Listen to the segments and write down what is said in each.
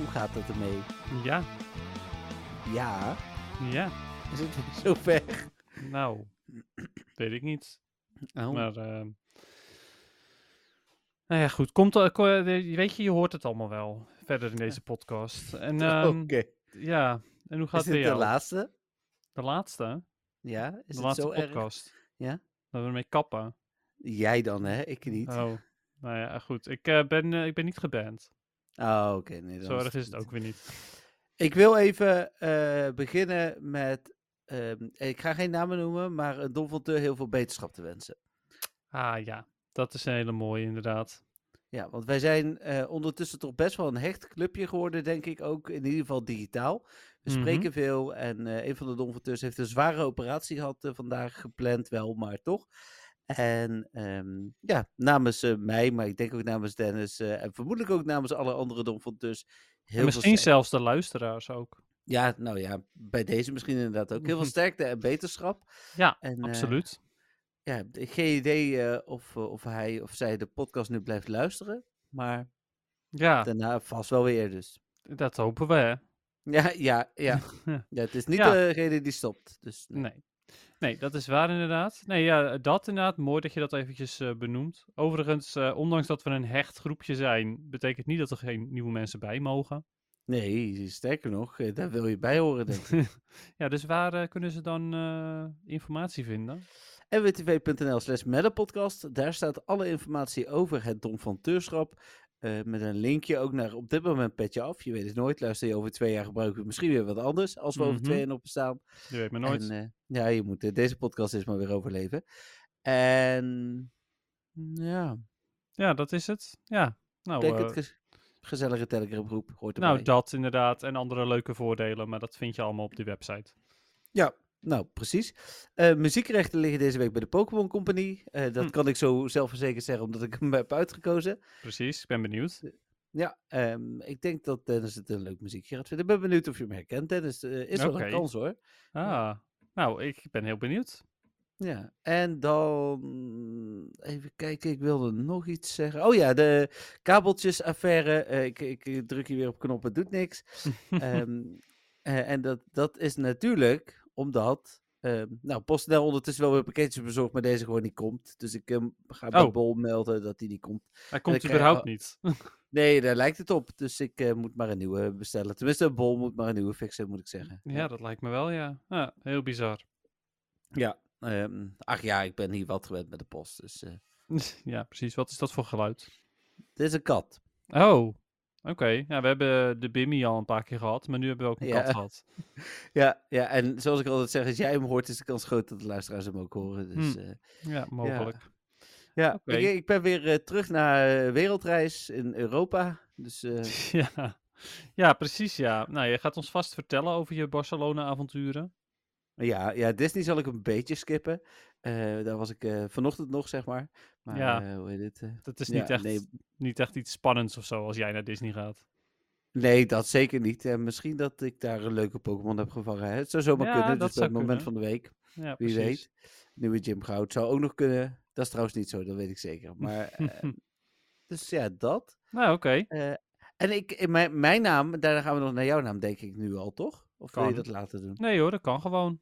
Hoe gaat het ermee? Ja, Ja, ja. is het zover? Nou, weet ik niet. Oh. Maar, ehm nou ja, goed. Komt, ko- eh, weet je, je hoort het allemaal wel verder in deze podcast. En ehm, Oké. ja, en hoe gaat Is het bij dit de laatste? De laatste? Ja, is de het laatste zo erg? podcast. Ja? Dat we ermee kappen. Jij dan, hè? Ik niet. Oh, nou ja, goed. Ik, eh, ben, eh, ik ben niet geband. Oh, oké. Nee, Zo erg is het ook weer niet. Ik wil even eh, beginnen met... ehm, ik ga geen namen noemen, maar een Don van Teur heel veel beterschap te wensen. Ah ja, dat is een hele mooie inderdaad. Ja, want wij zijn eh, ondertussen toch best wel een hecht clubje geworden, denk ik ook. In ieder geval digitaal. We Mhm. spreken veel en eh, een van de donforteurs heeft een zware operatie gehad eh, vandaag gepland, wel, maar toch. En ehm, ja, namens eh, mij, maar ik denk ook namens Dennis eh, en vermoedelijk ook namens alle andere donforteurs. Heel En veel misschien sterkte. zelfs de luisteraars ook. Ja, nou ja, bij deze misschien inderdaad ook. Heel veel sterkte en beterschap. Ja, En, eh, absoluut. ja, geen idee of, of hij of zij de podcast nu blijft luisteren. Maar Ja, daarna vast wel weer dus. dat hopen we, hè. Ja, ja, ja. Ja. ja het is niet Ja. degene die stopt. Dus, nee. Nee. Nee, dat is waar inderdaad. Nee, ja, dat inderdaad. Mooi dat je dat eventjes eh, benoemt. Overigens, eh, ondanks dat we een hecht groepje zijn, betekent niet dat er geen nieuwe mensen bij mogen. nee, sterker nog, eh, daar wil je bij horen, denk ik. ja, dus waar kunnen ze dan informatie vinden? nwtv.nl slash podcast. Daar staat alle informatie over het Don van Teurschap. Eh, met een linkje ook naar op dit moment Petje Af. Je weet het nooit. Luister je over twee jaar gebruiken we misschien weer wat anders. Als we over Mhm. twee jaar nog bestaan. Je weet maar nooit. En eh, ja, je moet eh, deze podcast eens maar weer overleven. En ja, Ja, dat is het. Ja, nou, denk het gezellige Telegram groep hoort erbij. nou dat inderdaad. En andere leuke voordelen, maar dat vind je allemaal op die website. Ja, nou precies. Eh, muziekrechten liggen deze week bij de Pokémon Company. Eh, dat Hm. kan ik zo zelfverzekerd zeggen, omdat ik hem heb uitgekozen. Precies, ik ben benieuwd. Ja, ehm, ik denk dat Dennis het een leuk muziekje gaat vinden. Ik ben benieuwd of je hem herkent. Dennis, eh, is wel een kans hoor. Ah, nou, ik ben heel benieuwd. Ja, en dan even kijken, ik wilde nog iets zeggen. Oh ja, de kabeltjesaffaire. Eh, ik, ik druk hier weer op knop, het doet niks. Ehm, eh, en dat, dat is natuurlijk omdat. ehm nou, PostNL ondertussen wel weer pakketjes bezorgd, maar deze gewoon niet komt. Dus ik ehm, ga bij Oh. Bol melden dat die niet komt. Hij komt krijg- überhaupt niet. Nee, daar lijkt het op. Dus ik eh, moet maar een nieuwe bestellen. Tenminste, Bol moet maar een nieuwe fixen, moet ik zeggen. ja, dat lijkt me wel, ja. ja heel bizar. Ja. ehm, ach ja, ik ben hier wat gewend met de post. Dus eh ja, precies. Wat is dat voor geluid? dit is een kat. Oh, oké. Ja, we hebben de Bimmy al een paar keer gehad, maar nu hebben we ook een Ja. kat gehad. Ja, ja, en zoals ik altijd zeg, als jij hem hoort, is de kans groot dat de luisteraars hem ook horen. Dus, Hm. eh, Ja, mogelijk. ja, Oké. ik, ik ben weer eh, terug naar eh, wereldreis in Europa. Dus Ja. ja, precies, ja. Nou, je gaat ons vast vertellen over je Barcelona-avonturen. ja, ja, Disney zal ik een beetje skippen. Eh, daar was ik eh, vanochtend nog, zeg maar. Maar Ja. eh, hoe heet het? Dat is Ja, niet, echt, nee. niet echt iets spannends of zo als jij naar Disney gaat. Nee, dat zeker niet. En misschien dat ik daar een leuke Pokémon heb gevangen. Hè? Het zou zomaar Ja, kunnen. dat Dus het moment kunnen. van de week. Ja, Wie precies. weet. Nieuwe Jim Goud zou ook nog kunnen. Dat is trouwens niet zo, dat weet ik zeker. Maar, dus ja, dat. Nou, oké. En ik, in mijn, mijn naam, daarna gaan we nog naar jouw naam, denk ik nu al, toch? Of wil je Kan. dat later doen? Nee hoor, dat kan gewoon.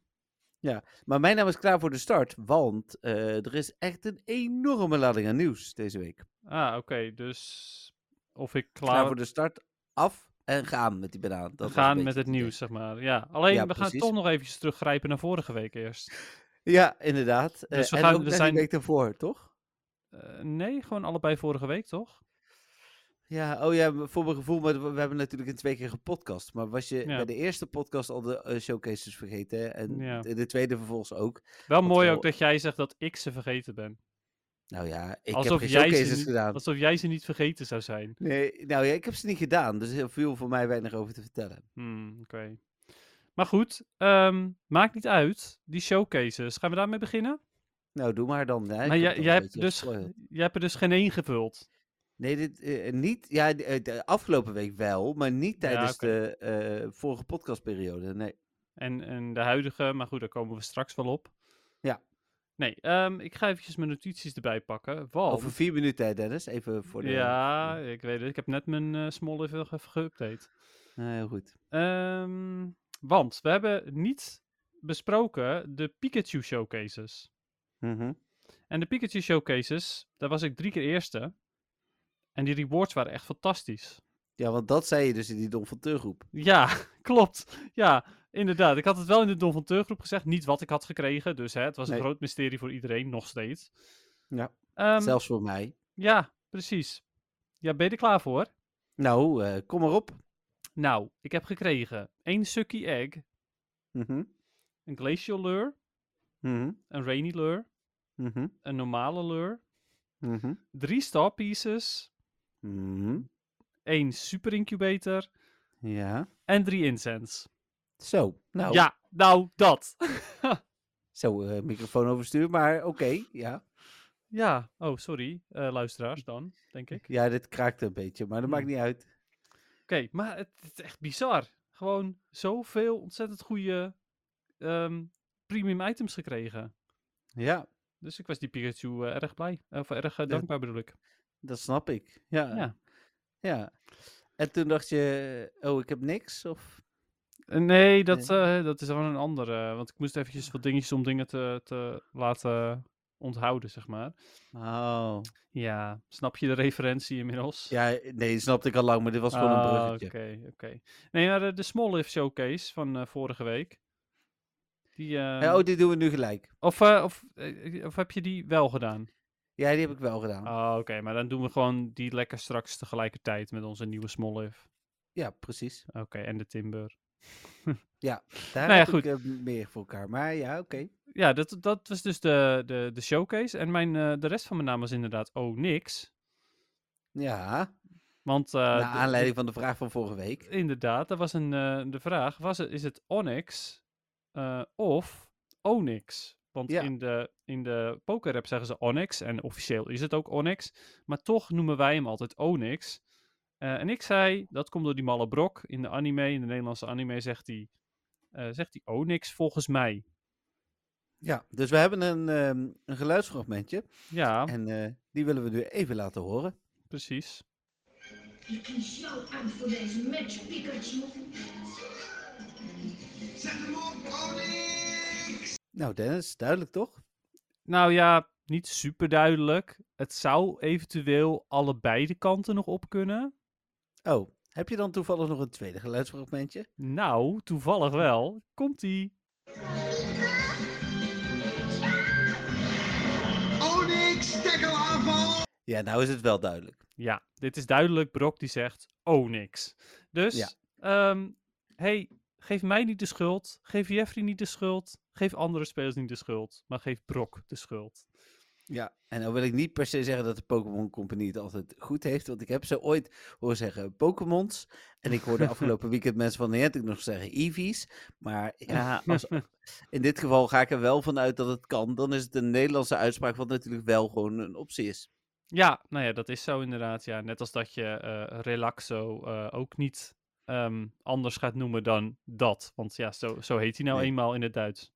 Maar mijn naam is klaar voor de start, want eh, er is echt een enorme lading aan nieuws deze week. Ah, oké. Dus of ik Klaar, klaar, voor de start, af en gaan met die banaan. Dat een gaan met het idee. nieuws, zeg maar. Ja, alleen Ja, we gaan toch nog eventjes teruggrijpen naar vorige week eerst. Ja, inderdaad. Eh, Dus we en gaan- ook we zijn- week daarvoor, toch? Eh, nee, gewoon allebei vorige week, toch? Ja, oh ja, voor mijn gevoel, maar we hebben natuurlijk in twee keer gepodcast. Maar was je Ja. bij de eerste podcast al de eh, showcases vergeten? En Ja. de, de tweede vervolgens ook. Wel mooi wel- ook dat jij zegt dat ik ze vergeten ben. Nou ja, ik alsof, heb geen ze showcases niet, gedaan. alsof jij ze niet vergeten zou zijn. Nee, nou ja, ik heb ze niet gedaan, dus er viel voor mij weinig over te vertellen. Hmm, Oké. Maar goed, ehm, maakt niet uit. Die showcases, gaan we daarmee beginnen? Nou, doe maar dan. Hè. Maar jij, hebt dus, jij hebt er dus geen één gevuld. Nee, dit, eh, niet. Ja, de, eh, de afgelopen week wel, maar niet Ja, tijdens de eh, vorige podcastperiode. Nee. En, en de huidige, maar goed, daar komen we straks wel op. Ja. Nee, ehm, ik ga eventjes mijn notities erbij pakken. Want, Over vier minuten, hè, Dennis. Even voor de. ja, ik weet het. Ik heb net mijn eh small even, geüpdate. Heel goed. Ehm, want we hebben niet besproken de Pikachu showcases. Mhm. En de Pikachu showcases, daar was ik drie keer eerste. En die rewards waren echt fantastisch. Ja, want dat zei je dus in die Don van. Ja, klopt. Ja, inderdaad. Ik had het wel in de Don van gezegd. Niet wat ik had gekregen. Dus hè, het was Nee. een groot mysterie voor iedereen, nog steeds. Ja. Ehm, Zelfs voor mij. Ja, precies. Ja, ben je er klaar voor? Nou, eh, kom maar op. Nou, ik heb gekregen één Sucky Egg, Mhm. een Glacial Lure, Mhm. een Rainy Lure, Mhm. een normale Lure, drie Star Pieces, Mhm. één Super Incubator Ja. en drie Incense. Zo. Nou, Ja, nou, dat. zo eh, microfoon overstuur, maar oké. ja. ja, oh, sorry, eh, luisteraars dan, denk ik. ja, dit kraakt een beetje, maar dat Hmm. maakt niet uit. Oké, maar het, het is echt bizar. Gewoon zoveel ontzettend goede ehm, premium items gekregen. Ja, Dus ik was die Pikachu eh, erg blij. Of erg dankbaar bedoel ik. Dat snap ik. Ja. Ja. ja. En toen dacht je, oh, ik heb niks? Of... Eh, Nee, dat, eh, dat is wel een andere. Want ik moest eventjes wat dingetjes om dingen te, te laten onthouden, zeg maar. Oh. Ja, snap je de referentie inmiddels? Ja, nee, snapte ik al lang, maar dit was gewoon Ah, een bruggetje. Oké, oké. Nee, maar de, de Small Lift Showcase van eh, vorige week. Die, Ja, ehm, oh, die doen we nu gelijk. of, eh, of, eh, of heb je die wel gedaan? Ja, die heb ik wel gedaan. Ah, oké, maar dan doen we gewoon die lekker straks tegelijkertijd met onze nieuwe Small Lift. Ja, precies. Oké, en de Timber. Daar Nou ja, heb goed. ik eh, meer voor elkaar. Maar ja, oké. Ja, dat, dat was dus de, de, de showcase. En mijn, eh, de rest van mijn naam was inderdaad Oh Niks. Ja, Want eh, naar de- aanleiding van de vraag van vorige week. inderdaad, dat was een, de vraag. Was het, is het Onyx of Onyx? Want Ja. in de, in de pokerrap zeggen ze Onyx. En officieel is het ook Onyx. Maar toch noemen wij hem altijd Onyx. Eh, en ik zei, dat komt door die malle brok. In de anime, in de Nederlandse anime, zegt hij, eh, zegt hij Onyx volgens mij. Ja, dus we hebben een, ehm, een geluidsfragmentje. Ja, En eh, die willen we nu even laten horen. precies. Jou uit voor deze match, Pikachu. Nou, Dennis, duidelijk toch? Nou ja, niet super duidelijk. Het zou eventueel allebei de kanten nog op kunnen. Oh, heb je dan toevallig nog een tweede geluidsfragmentje? Nou, toevallig wel. Komt-ie. Onyx, tackle-aanval! Ja, nou is het wel duidelijk. Ja, dit is duidelijk. Brok die zegt, oh niks. Dus, Ja. ehm, hey, geef mij niet de schuld. Geef Jeffrey niet de schuld. Geef andere spelers niet de schuld. Maar geef Brok de schuld. Ja, en dan wil ik niet per se zeggen dat de Pokémon Company het altijd goed heeft. Want ik heb ze ooit horen zeggen Pokémons. En ik hoorde afgelopen weekend mensen van Niantic nog zeggen Eevees. Maar ja, als, in dit geval ga ik er wel vanuit dat het kan. Dan is het een Nederlandse uitspraak, wat natuurlijk wel gewoon een optie is. Ja, nou ja, dat is zo inderdaad. Ja, net als dat je eh, Relaxo eh, ook niet ehm, anders gaat noemen dan dat. Want ja, zo, zo heet hij nou Nee. eenmaal in het Duits.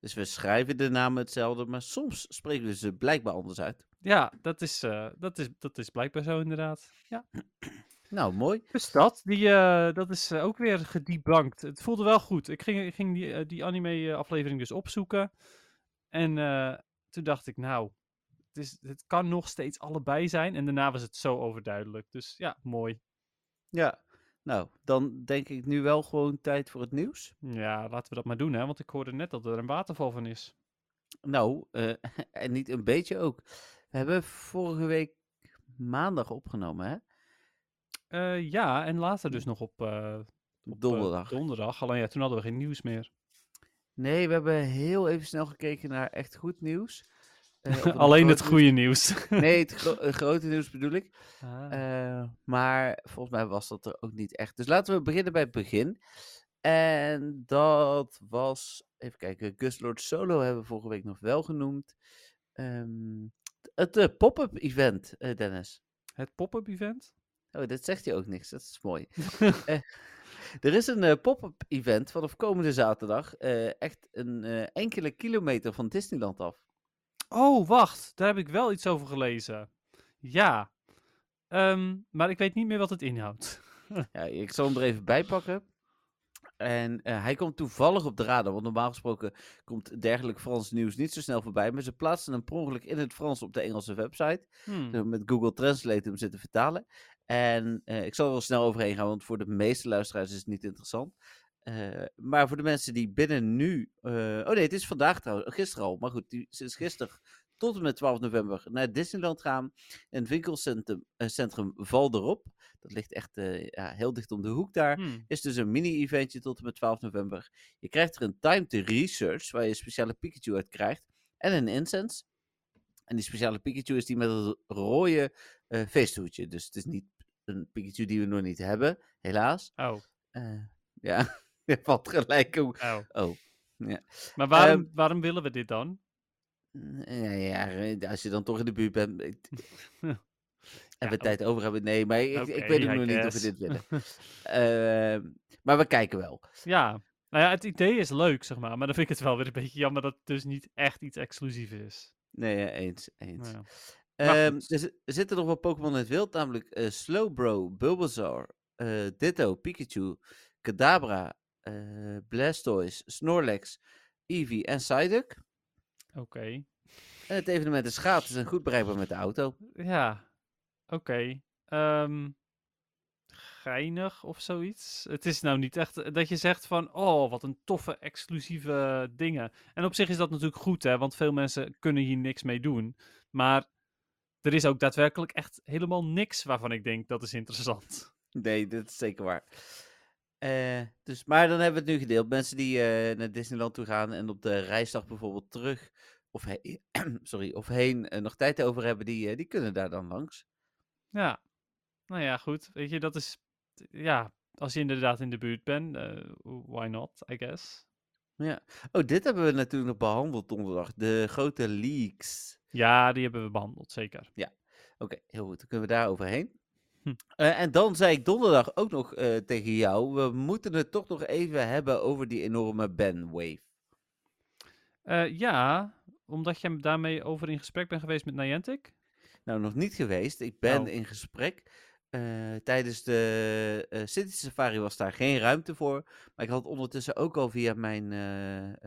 Dus we schrijven de namen hetzelfde, maar soms spreken we ze blijkbaar anders uit. Ja, dat is, eh, dat is, dat is blijkbaar zo inderdaad. Ja. Nou, mooi. Dus dat, die, eh, dat is eh, ook weer gedebunked. Het voelde wel goed. Ik ging, ik ging die, die anime-aflevering dus opzoeken. En eh, toen dacht ik, nou, het, is, het kan nog steeds allebei zijn. En daarna was het zo overduidelijk. Dus ja, mooi. Ja, nou, dan denk ik nu wel gewoon tijd voor het nieuws. Ja, laten we dat maar doen, hè. Want ik hoorde net dat er een waterval van is. Nou, eh, en niet een beetje ook. We hebben vorige week maandag opgenomen, hè? Eh, ja, en later dus nog op, eh, op, Donderdag. donderdag. Alleen ja, toen hadden we geen nieuws meer. Nee, we hebben heel even snel gekeken naar echt goed nieuws. Eh, het Alleen het goede nieuws. nieuws- Nee, het gro- grote nieuws bedoel ik. Ah. Eh, maar volgens mij was dat er ook niet echt. Dus laten we beginnen bij het begin. En dat was, even kijken, Gus Lord Solo hebben we vorige week nog wel genoemd. Ehm, het eh, pop-up event, eh, Dennis. Het pop-up event? Oh, dat zegt hij ook niks. Dat is mooi. Eh, er is een eh, pop-up event vanaf komende zaterdag. eh, echt een eh, enkele kilometer van Disneyland af. Oh, wacht. Daar heb ik wel iets over gelezen. Ja. Ehm, maar ik weet niet meer wat het inhoudt. Ja, ik zal hem er even bij pakken. En eh, hij komt toevallig op de radar, want normaal gesproken komt dergelijk Frans nieuws niet zo snel voorbij. Maar ze plaatsen hem per ongeluk in het Frans op de Engelse website. Hmm. Met Google Translate hem zitten vertalen. En eh, ik zal er wel snel overheen gaan, want voor de meeste luisteraars is het niet interessant. Eh, maar voor de mensen die binnen nu. eh, oh nee, het is vandaag trouwens, gisteren al. Maar goed, die sinds gisteren tot en met 12 november naar Disneyland gaan. En het winkelcentrum eh, centrum Val erop. Dat ligt echt eh, ja, heel dicht om de hoek daar. Hmm. Is dus een mini-eventje tot en met 12 november. Je krijgt er een time to research, waar je een speciale Pikachu uit krijgt. En een incense. En die speciale Pikachu is die met het rode eh feesthoedje. Dus het is niet een Pikachu die we nog niet hebben, helaas. Oh. Eh, ja, je valt gelijk ook. oh. Oh, Maar waarom, Ehm, waarom willen we dit dan? ja, ja, eh, als je dan toch in de buurt bent. ik- En we Ja, tijd over hebben. Nee, maar ik, ik weet ook nog niet of we dit willen. Ehm, maar we kijken wel. Ja. Nou ja, het idee is leuk, zeg maar. Maar dan vind ik het wel weer een beetje jammer dat het dus niet echt iets exclusiefs is. Nee, ja, eens. eens. Nou ja. Ehm, er, zi- er zitten nog wel Pokémon in het wild, namelijk eh, Slowbro, Bulbasaur, eh, Ditto, Pikachu, Kadabra, eh, Blastoise, Snorlax, Eevee en Psyduck. Oké. En het evenement is gratis en goed bereikbaar met de auto. Ja. Oké. Ehm, geinig of zoiets. Het is nou niet echt eh, dat je zegt van, oh, wat een toffe exclusieve dingen. En op zich is dat natuurlijk goed, hè, want veel mensen kunnen hier niks mee doen. Maar er is ook daadwerkelijk echt helemaal niks waarvan ik denk dat is interessant. Nee, dat is zeker waar. Eh, dus, maar dan hebben we het nu gedeeld. Mensen die eh, naar Disneyland toe gaan en op de reisdag bijvoorbeeld terug of, he- sorry, of heen eh, nog tijd over hebben, die, die kunnen daar dan langs. Ja. Nou ja, goed. Weet je, dat is, ja, als je inderdaad in de buurt bent, why not, I guess. Ja. Oh, dit hebben we natuurlijk nog behandeld donderdag. De grote leaks. Ja, die hebben we behandeld, zeker. Oké, heel goed. Dan kunnen we daar overheen. Hm. Eh, en dan zei ik donderdag ook nog eh, tegen jou, we moeten het toch nog even hebben over die enorme Ben-wave. Eh, ja, omdat je daarmee over in gesprek bent geweest met Niantic. Nou, nog niet geweest. Ik ben Oh. in gesprek. Tijdens de City Safari was daar geen ruimte voor. Maar ik had ondertussen ook al via mijn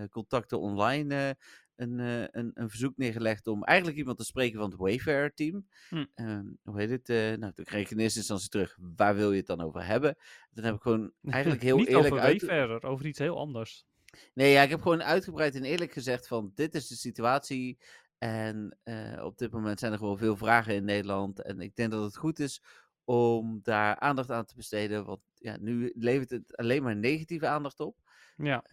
contacten online een, eh, een, een verzoek neergelegd om eigenlijk iemand te spreken van het Wayfarer team. Hm. Ehm, hoe heet het? eh, nou, toen kreeg ik in eerste instantie terug, waar wil je het dan over hebben? Toen heb ik gewoon eigenlijk heel Niet eerlijk over uit... Wayfarer, over iets heel anders. Nee, ja, ik heb gewoon uitgebreid en eerlijk gezegd van dit is de situatie. En eh, op dit moment zijn er gewoon veel vragen in Nederland. En ik denk dat het goed is om daar aandacht aan te besteden. Want ja, nu levert het alleen maar negatieve aandacht op. Ja,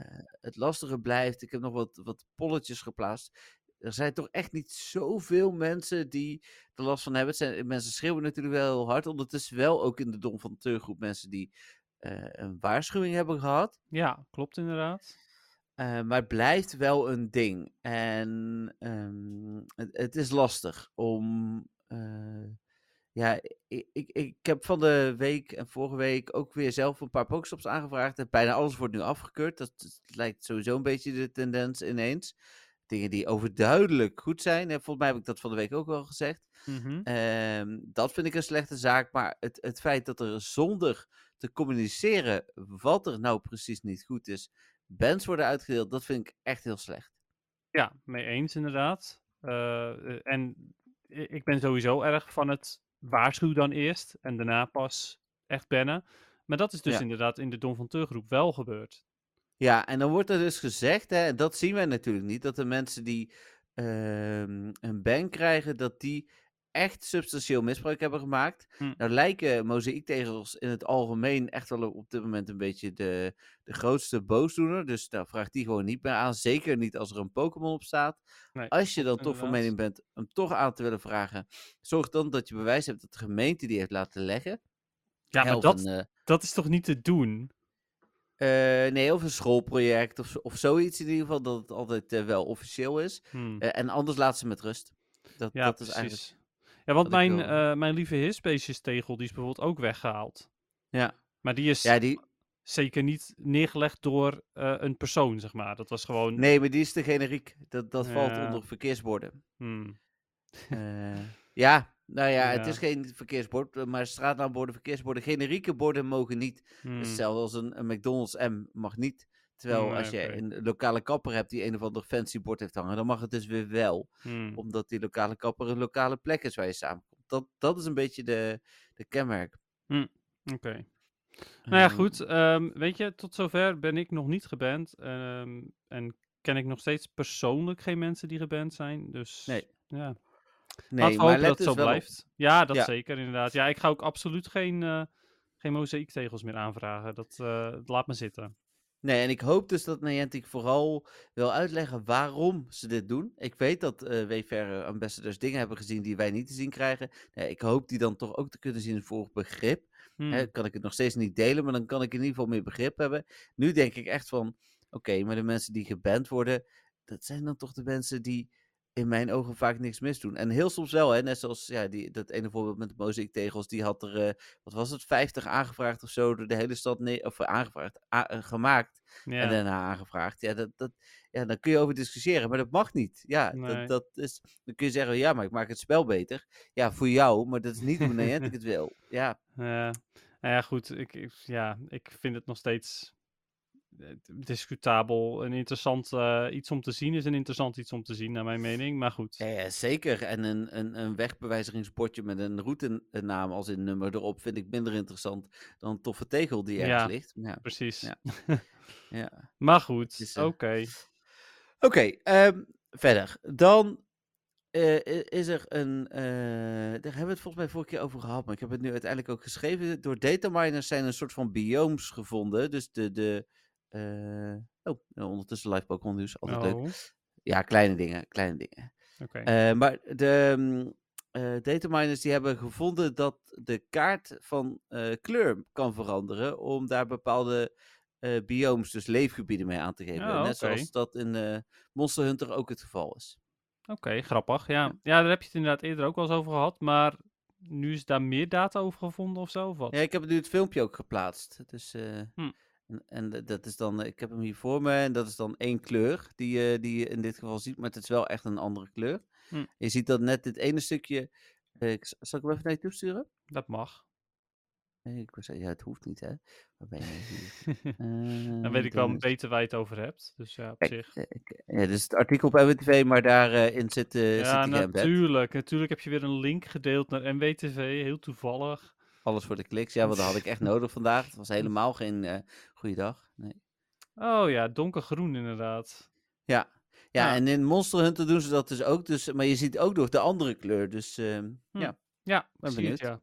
Het lastige blijft, ik heb nog wat, wat polletjes geplaatst. Er zijn toch echt niet zoveel mensen die er last van hebben. Zijn, mensen schreeuwen natuurlijk wel heel hard. Ondertussen wel ook in de Dom van Teurgroep mensen die eh, een waarschuwing hebben gehad. ja klopt inderdaad. Eh, maar het blijft wel een ding. En ehm, het, het is lastig om. eh, ja, ik, ik, ik heb van de week en vorige week ook weer zelf een paar Pokestops aangevraagd. En bijna alles wordt nu afgekeurd. Dat, dat lijkt sowieso een beetje de tendens ineens. Dingen die overduidelijk goed zijn. En volgens mij heb ik dat van de week ook wel gezegd. Mhm. Ehm, dat vind ik een slechte zaak. Maar het, het feit dat er zonder te communiceren wat er nou precies niet goed is, bands worden uitgedeeld, dat vind ik echt heel slecht. Ja, mee eens inderdaad. Eh, eh, en i- ik ben sowieso erg van het waarschuw dan eerst en daarna pas echt bannen. Maar dat is dus Ja. inderdaad in de Don van Teurgroep wel gebeurd. Ja, en dan wordt er dus gezegd, hè, en dat zien wij natuurlijk niet, dat de mensen die ehm, een ban krijgen, dat die echt substantieel misbruik hebben gemaakt. Hm. Nou lijken mozaïektegels in het algemeen echt wel op dit moment een beetje de, de grootste boosdoener. Dus nou, vraag die gewoon niet meer aan. Zeker niet als er een Pokémon op staat. Nee, Als je dan toch van mening bent hem toch aan te willen vragen, zorg dan dat je bewijs hebt dat de gemeente die heeft laten leggen. Ja, maar dat, een, eh, dat is toch niet te doen? eh, nee, of een schoolproject of, of zoiets in ieder geval, dat het altijd eh, wel officieel is. Hm. En anders laat ze met rust. Dat, Ja, dat is precies. eigenlijk. Ja, want mijn, wil. eh, mijn lieve hisbeestjestegel, die is bijvoorbeeld ook weggehaald. Ja, Maar die is ja die, zeker niet neergelegd door eh, een persoon, zeg maar. Dat was gewoon... nee, maar die is te generiek. Dat, dat valt onder verkeersborden. Hm. Eh, ja, nou ja, het is geen verkeersbord, maar straatnaamborden, verkeersborden, generieke borden mogen niet. hm. Hetzelfde als een, een McDonald's M mag niet. Terwijl Nee, als je een lokale kapper hebt die een of ander fancy bord heeft hangen, dan mag het dus weer wel. Hm. Omdat die lokale kapper een lokale plek is waar je samenkomt. Dat, dat is een beetje de, de kenmerk. Oké. Nou ja, Ehm, goed. ehm, weet je, tot zover ben ik nog niet geband. ehm, en ken ik nog steeds persoonlijk geen mensen die geband zijn. Dus Nee. ja. Nee, Laten we hopen dat het dus zo op. blijft. Ja, dat Ja. zeker inderdaad. Ja, ik ga ook absoluut geen, eh geen mozaïektegels meer aanvragen. Dat eh, laat me zitten. Nee, en ik hoop dus dat Niantic vooral wil uitleggen waarom ze dit doen. Ik weet dat eh Wayfarer ambassadors dingen hebben gezien die wij niet te zien krijgen. Nee, ik hoop die dan toch ook te kunnen zien voor begrip. Hm. Hè, kan ik het nog steeds niet delen, maar dan kan ik in ieder geval meer begrip hebben. Nu denk ik echt van, oké, maar de mensen die geband worden, dat zijn dan toch de mensen die in mijn ogen vaak niks misdoen. En heel soms wel, hè, net zoals ja, die, dat ene voorbeeld met de mozaïektegels, die had er, eh, wat was het, 50 aangevraagd of zo, door de hele stad, nee, of eh, aangevraagd, eh, gemaakt ja. en daarna aangevraagd. Ja, dat, dat, ja, daar kun je over discussiëren, maar dat mag niet. Ja, Nee. dat, dat is, dan kun je zeggen, ja, maar ik maak het spel beter. Ja, voor jou, maar dat is niet hoe Niantic het wil. Ja, Ja, nou ja, goed. Ik, ik- ja, ik vind het nog steeds discutabel. Een interessant eh, iets om te zien is een interessant iets om te zien, naar mijn mening. Maar goed. Ja, ja, zeker. En een, een, een wegbewijzigingsbordje met een routenaam als in nummer erop vind ik minder interessant dan een toffe tegel die ergens Ja. ligt. Ja, Precies. Ja. ja. Maar goed, is, eh, oké. Oké, ehm, verder. Dan eh, is er een. eh, daar hebben we het volgens mij vorige keer over gehad, maar ik heb het nu uiteindelijk ook geschreven. Door dataminers zijn een soort van biomes gevonden. Dus de. de oh, ondertussen live Pokémon nieuws. Altijd leuk. Oh, Ja, kleine dingen, kleine dingen. oké. Eh, maar de mm, eh, dataminers die hebben gevonden dat de kaart van eh, kleur kan veranderen om daar bepaalde eh, biomes, dus leefgebieden mee aan te geven. Oh, Net zoals dat in eh, Monster Hunter ook het geval is. Oké, grappig. Ja. ja, daar heb je het inderdaad eerder ook wel eens over gehad. Maar nu is daar meer data over gevonden of zo? Of wat? Ja, ik heb nu het filmpje ook geplaatst. Dus, eh, Hm. En, dat is dan, ik heb hem hier voor me en dat is dan één kleur die, je die je in dit geval ziet, maar het is wel echt een andere kleur. Hm. Je ziet dat net dit ene stukje, eh, ik, zal ik hem even naar je toe sturen? Dat mag. Ik zeggen, ja, het hoeft niet, hè. Waar ben je hier? Dan weet ik wel Eh, beter waar je het over hebt. Dus ja, op Kijk, zich. eh, ja, is het artikel op MWTV, maar daarin zit, eh Ja, zit natuurlijk. Natuurlijk heb je weer een link gedeeld naar MWTV. Heel toevallig. Alles voor de kliks. Ja, want dat had ik echt nodig vandaag. Het was helemaal geen eh goede dag. Nee. Oh ja, donkergroen inderdaad. Ja. Ja, Ja. en in Monster Hunter doen ze dat dus ook. Dus, maar je ziet ook nog de andere kleur. Dus Hm. ja. Ja, Ben zie het, benieuwd. ja.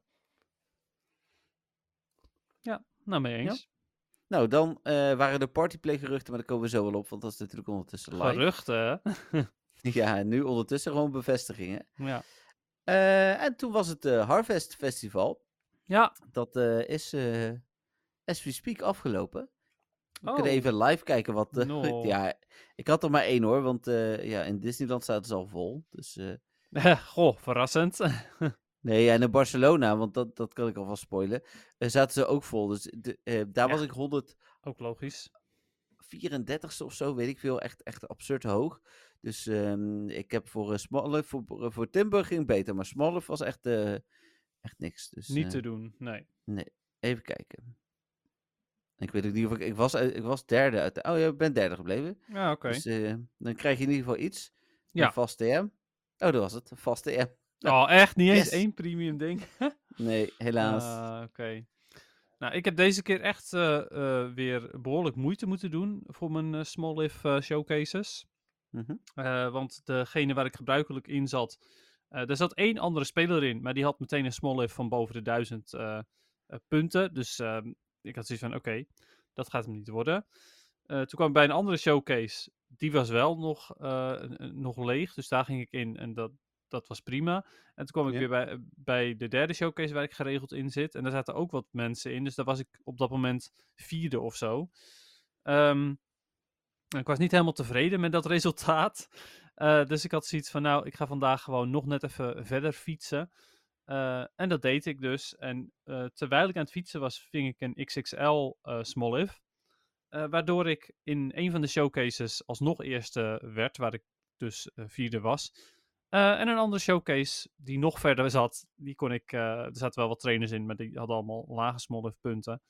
Ja, nou mee eens. Nou, dan eh, waren er partyplay-geruchten, maar daar komen we zo wel op. Want dat is natuurlijk ondertussen live. Geruchten, hè? Ja, nu ondertussen gewoon bevestigingen. ja. Eh, en toen was het Harvest Festival. Ja. Dat eh, is, eh as we speak, afgelopen. We Oh. kunnen even live kijken wat... eh, No. ja, ik had er maar één hoor, want ja, in Disneyland staat het al vol. Dus Goh, verrassend. nee, en in Barcelona, want dat, dat kan ik alvast spoilen, zaten ze ook vol. Dus de, daar Ja. was ik 134ste Ook logisch. of zo, weet ik veel. Echt, echt absurd hoog. Dus ehm, ik heb voor uh, voor, voor Timber ging beter, maar Smallef was echt, echt niks. Dus, Niet eh, te doen, nee. Even kijken. Ik weet ook niet of ik... Ik was, uit- ik was derde uit... Oh, je bent derde gebleven. Ja, oké. Dus eh, dan krijg je in ieder geval iets. Ja. Een vast TM. Oh, dat was het. Een vast TM. Oh, echt? Niet eens één premium ding? Nee, helaas. Ah, Oké. Nou, ik heb deze keer echt eh, eh, weer behoorlijk moeite moeten doen voor mijn eh, Small Live eh, showcases. Mhm. Eh, want degene waar ik gebruikelijk in zat, Eh er zat één andere speler in, maar die had meteen een small lift van boven de 1000 eh, eh, punten. Dus ehm, ik had zoiets van, oké, dat gaat hem niet worden. Toen kwam ik bij een andere showcase. Die was wel nog, nog leeg, dus daar ging ik in en dat, dat was prima. En toen kwam ik Ja. weer bij, bij de derde showcase waar ik geregeld in zit. En daar zaten ook wat mensen in, dus daar was ik op dat moment vierde of zo. Ehm, ik was niet helemaal tevreden met dat resultaat. Eh, dus ik had zoiets van, nou, ik ga vandaag gewoon nog net even verder fietsen. Eh, en dat deed ik dus. En eh, terwijl ik aan het fietsen was, ving ik een XXL. Eh, waardoor ik in een van de showcases alsnog eerste werd, waar ik dus vierde was. En een andere showcase die nog verder zat, die kon ik, er zaten wel wat trainers in, maar die hadden allemaal lage small if punten.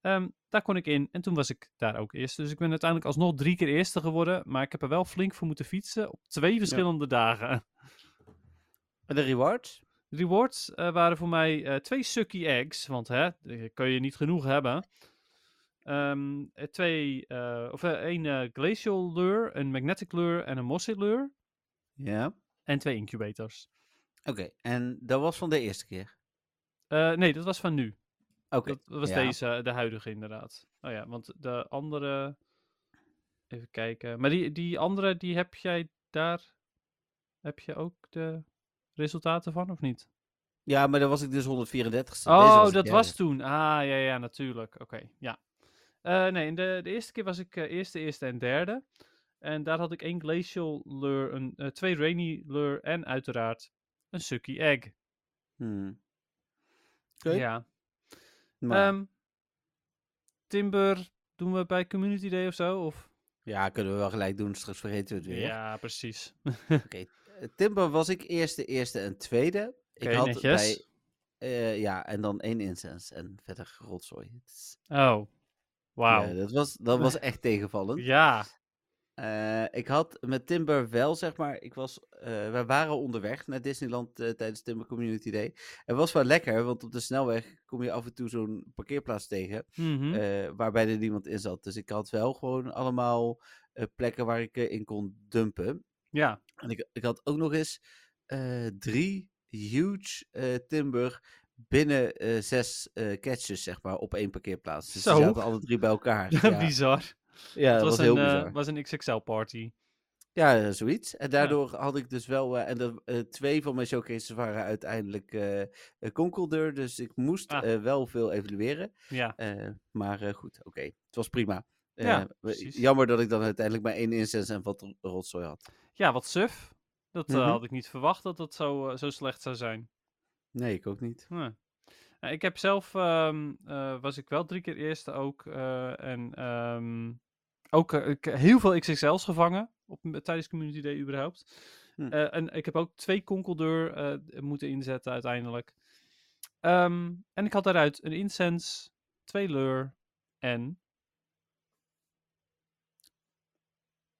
Ehm, daar kon ik in en toen was ik daar ook eerste. Dus ik ben uiteindelijk alsnog drie keer eerste geworden, maar ik heb er wel flink voor moeten fietsen op twee verschillende dagen. En de rewards? De rewards eh, waren voor mij eh, twee sucky eggs, want hè, kun je niet genoeg hebben. Ehm, eh, twee, eh, of één glacial lure, een magnetic lure en een mossy lure. Ja. En twee incubators. Oké, en dat was van de eerste keer? Nee, dat was van nu. Oké. Dat, was ja. deze, de huidige inderdaad. Oh ja, want de andere... Even kijken. Maar die, die andere, die heb jij daar... Heb je ook de resultaten van, of niet? Ja, maar dan was ik dus 134ste. Oh, dat was toen. Ah, ja, ja, natuurlijk. Oké, ja. Eh, nee, in de, de eerste keer was ik eh, eerste, eerste en derde. En daar had ik één glacial lure, een, eh, twee rainy lure en uiteraard een sucky egg. Hmm. Oké. Ja. Maar, Ehm, Timber, doen we bij Community Day of zo? Of? ja, kunnen we wel gelijk doen, straks vergeten we het weer. Ja, precies. Oké. Eh, Timber was ik eerste, eerste en tweede. Ik had netjes. bij... eh, ja, en dan één incense en verder rotzooi. Oh, wauw. Ja, dat, was, dat was echt tegenvallend. Ja, Eh, ik had met Timber wel, zeg maar, ik was, we waren onderweg naar Disneyland eh, tijdens Timber Community Day. Het was wel lekker, want op de snelweg kom je af en toe zo'n parkeerplaats tegen, mhm. waarbij er niemand in zat. Dus ik had wel gewoon allemaal plekken waar ik in kon dumpen. ja. En ik, ik had ook nog eens drie huge Timber binnen zes catches, zeg maar, op één parkeerplaats. Dus Zo. die zaten alle drie bij elkaar. ja, bizar. Ja, dat Het was, was, heel een, eh, bizar. was een XXL-party. Ja, zoiets. En daardoor had ik dus wel... eh, en de, eh, twee van mijn showcases waren uiteindelijk Conkeldeur. Dus ik moest Ah. wel veel evalueren. Ja, maar goed, oké. Het was prima. Ja, jammer dat ik dan uiteindelijk maar één incense en wat ro- rotzooi had. ja wat suf. Dat Mhm. had ik niet verwacht dat het zo, zo slecht zou zijn. Nee, ik ook niet. Nee. Nou, ik heb zelf, ehm, eh, was ik wel drie keer eerste ook. en ehm, ook eh, ik, heel veel XXL's gevangen op, tijdens Community Day überhaupt. Hm. Eh, en ik heb ook twee konkeldeur eh, moeten inzetten uiteindelijk. Ehm, en ik had daaruit een incense, twee leur en...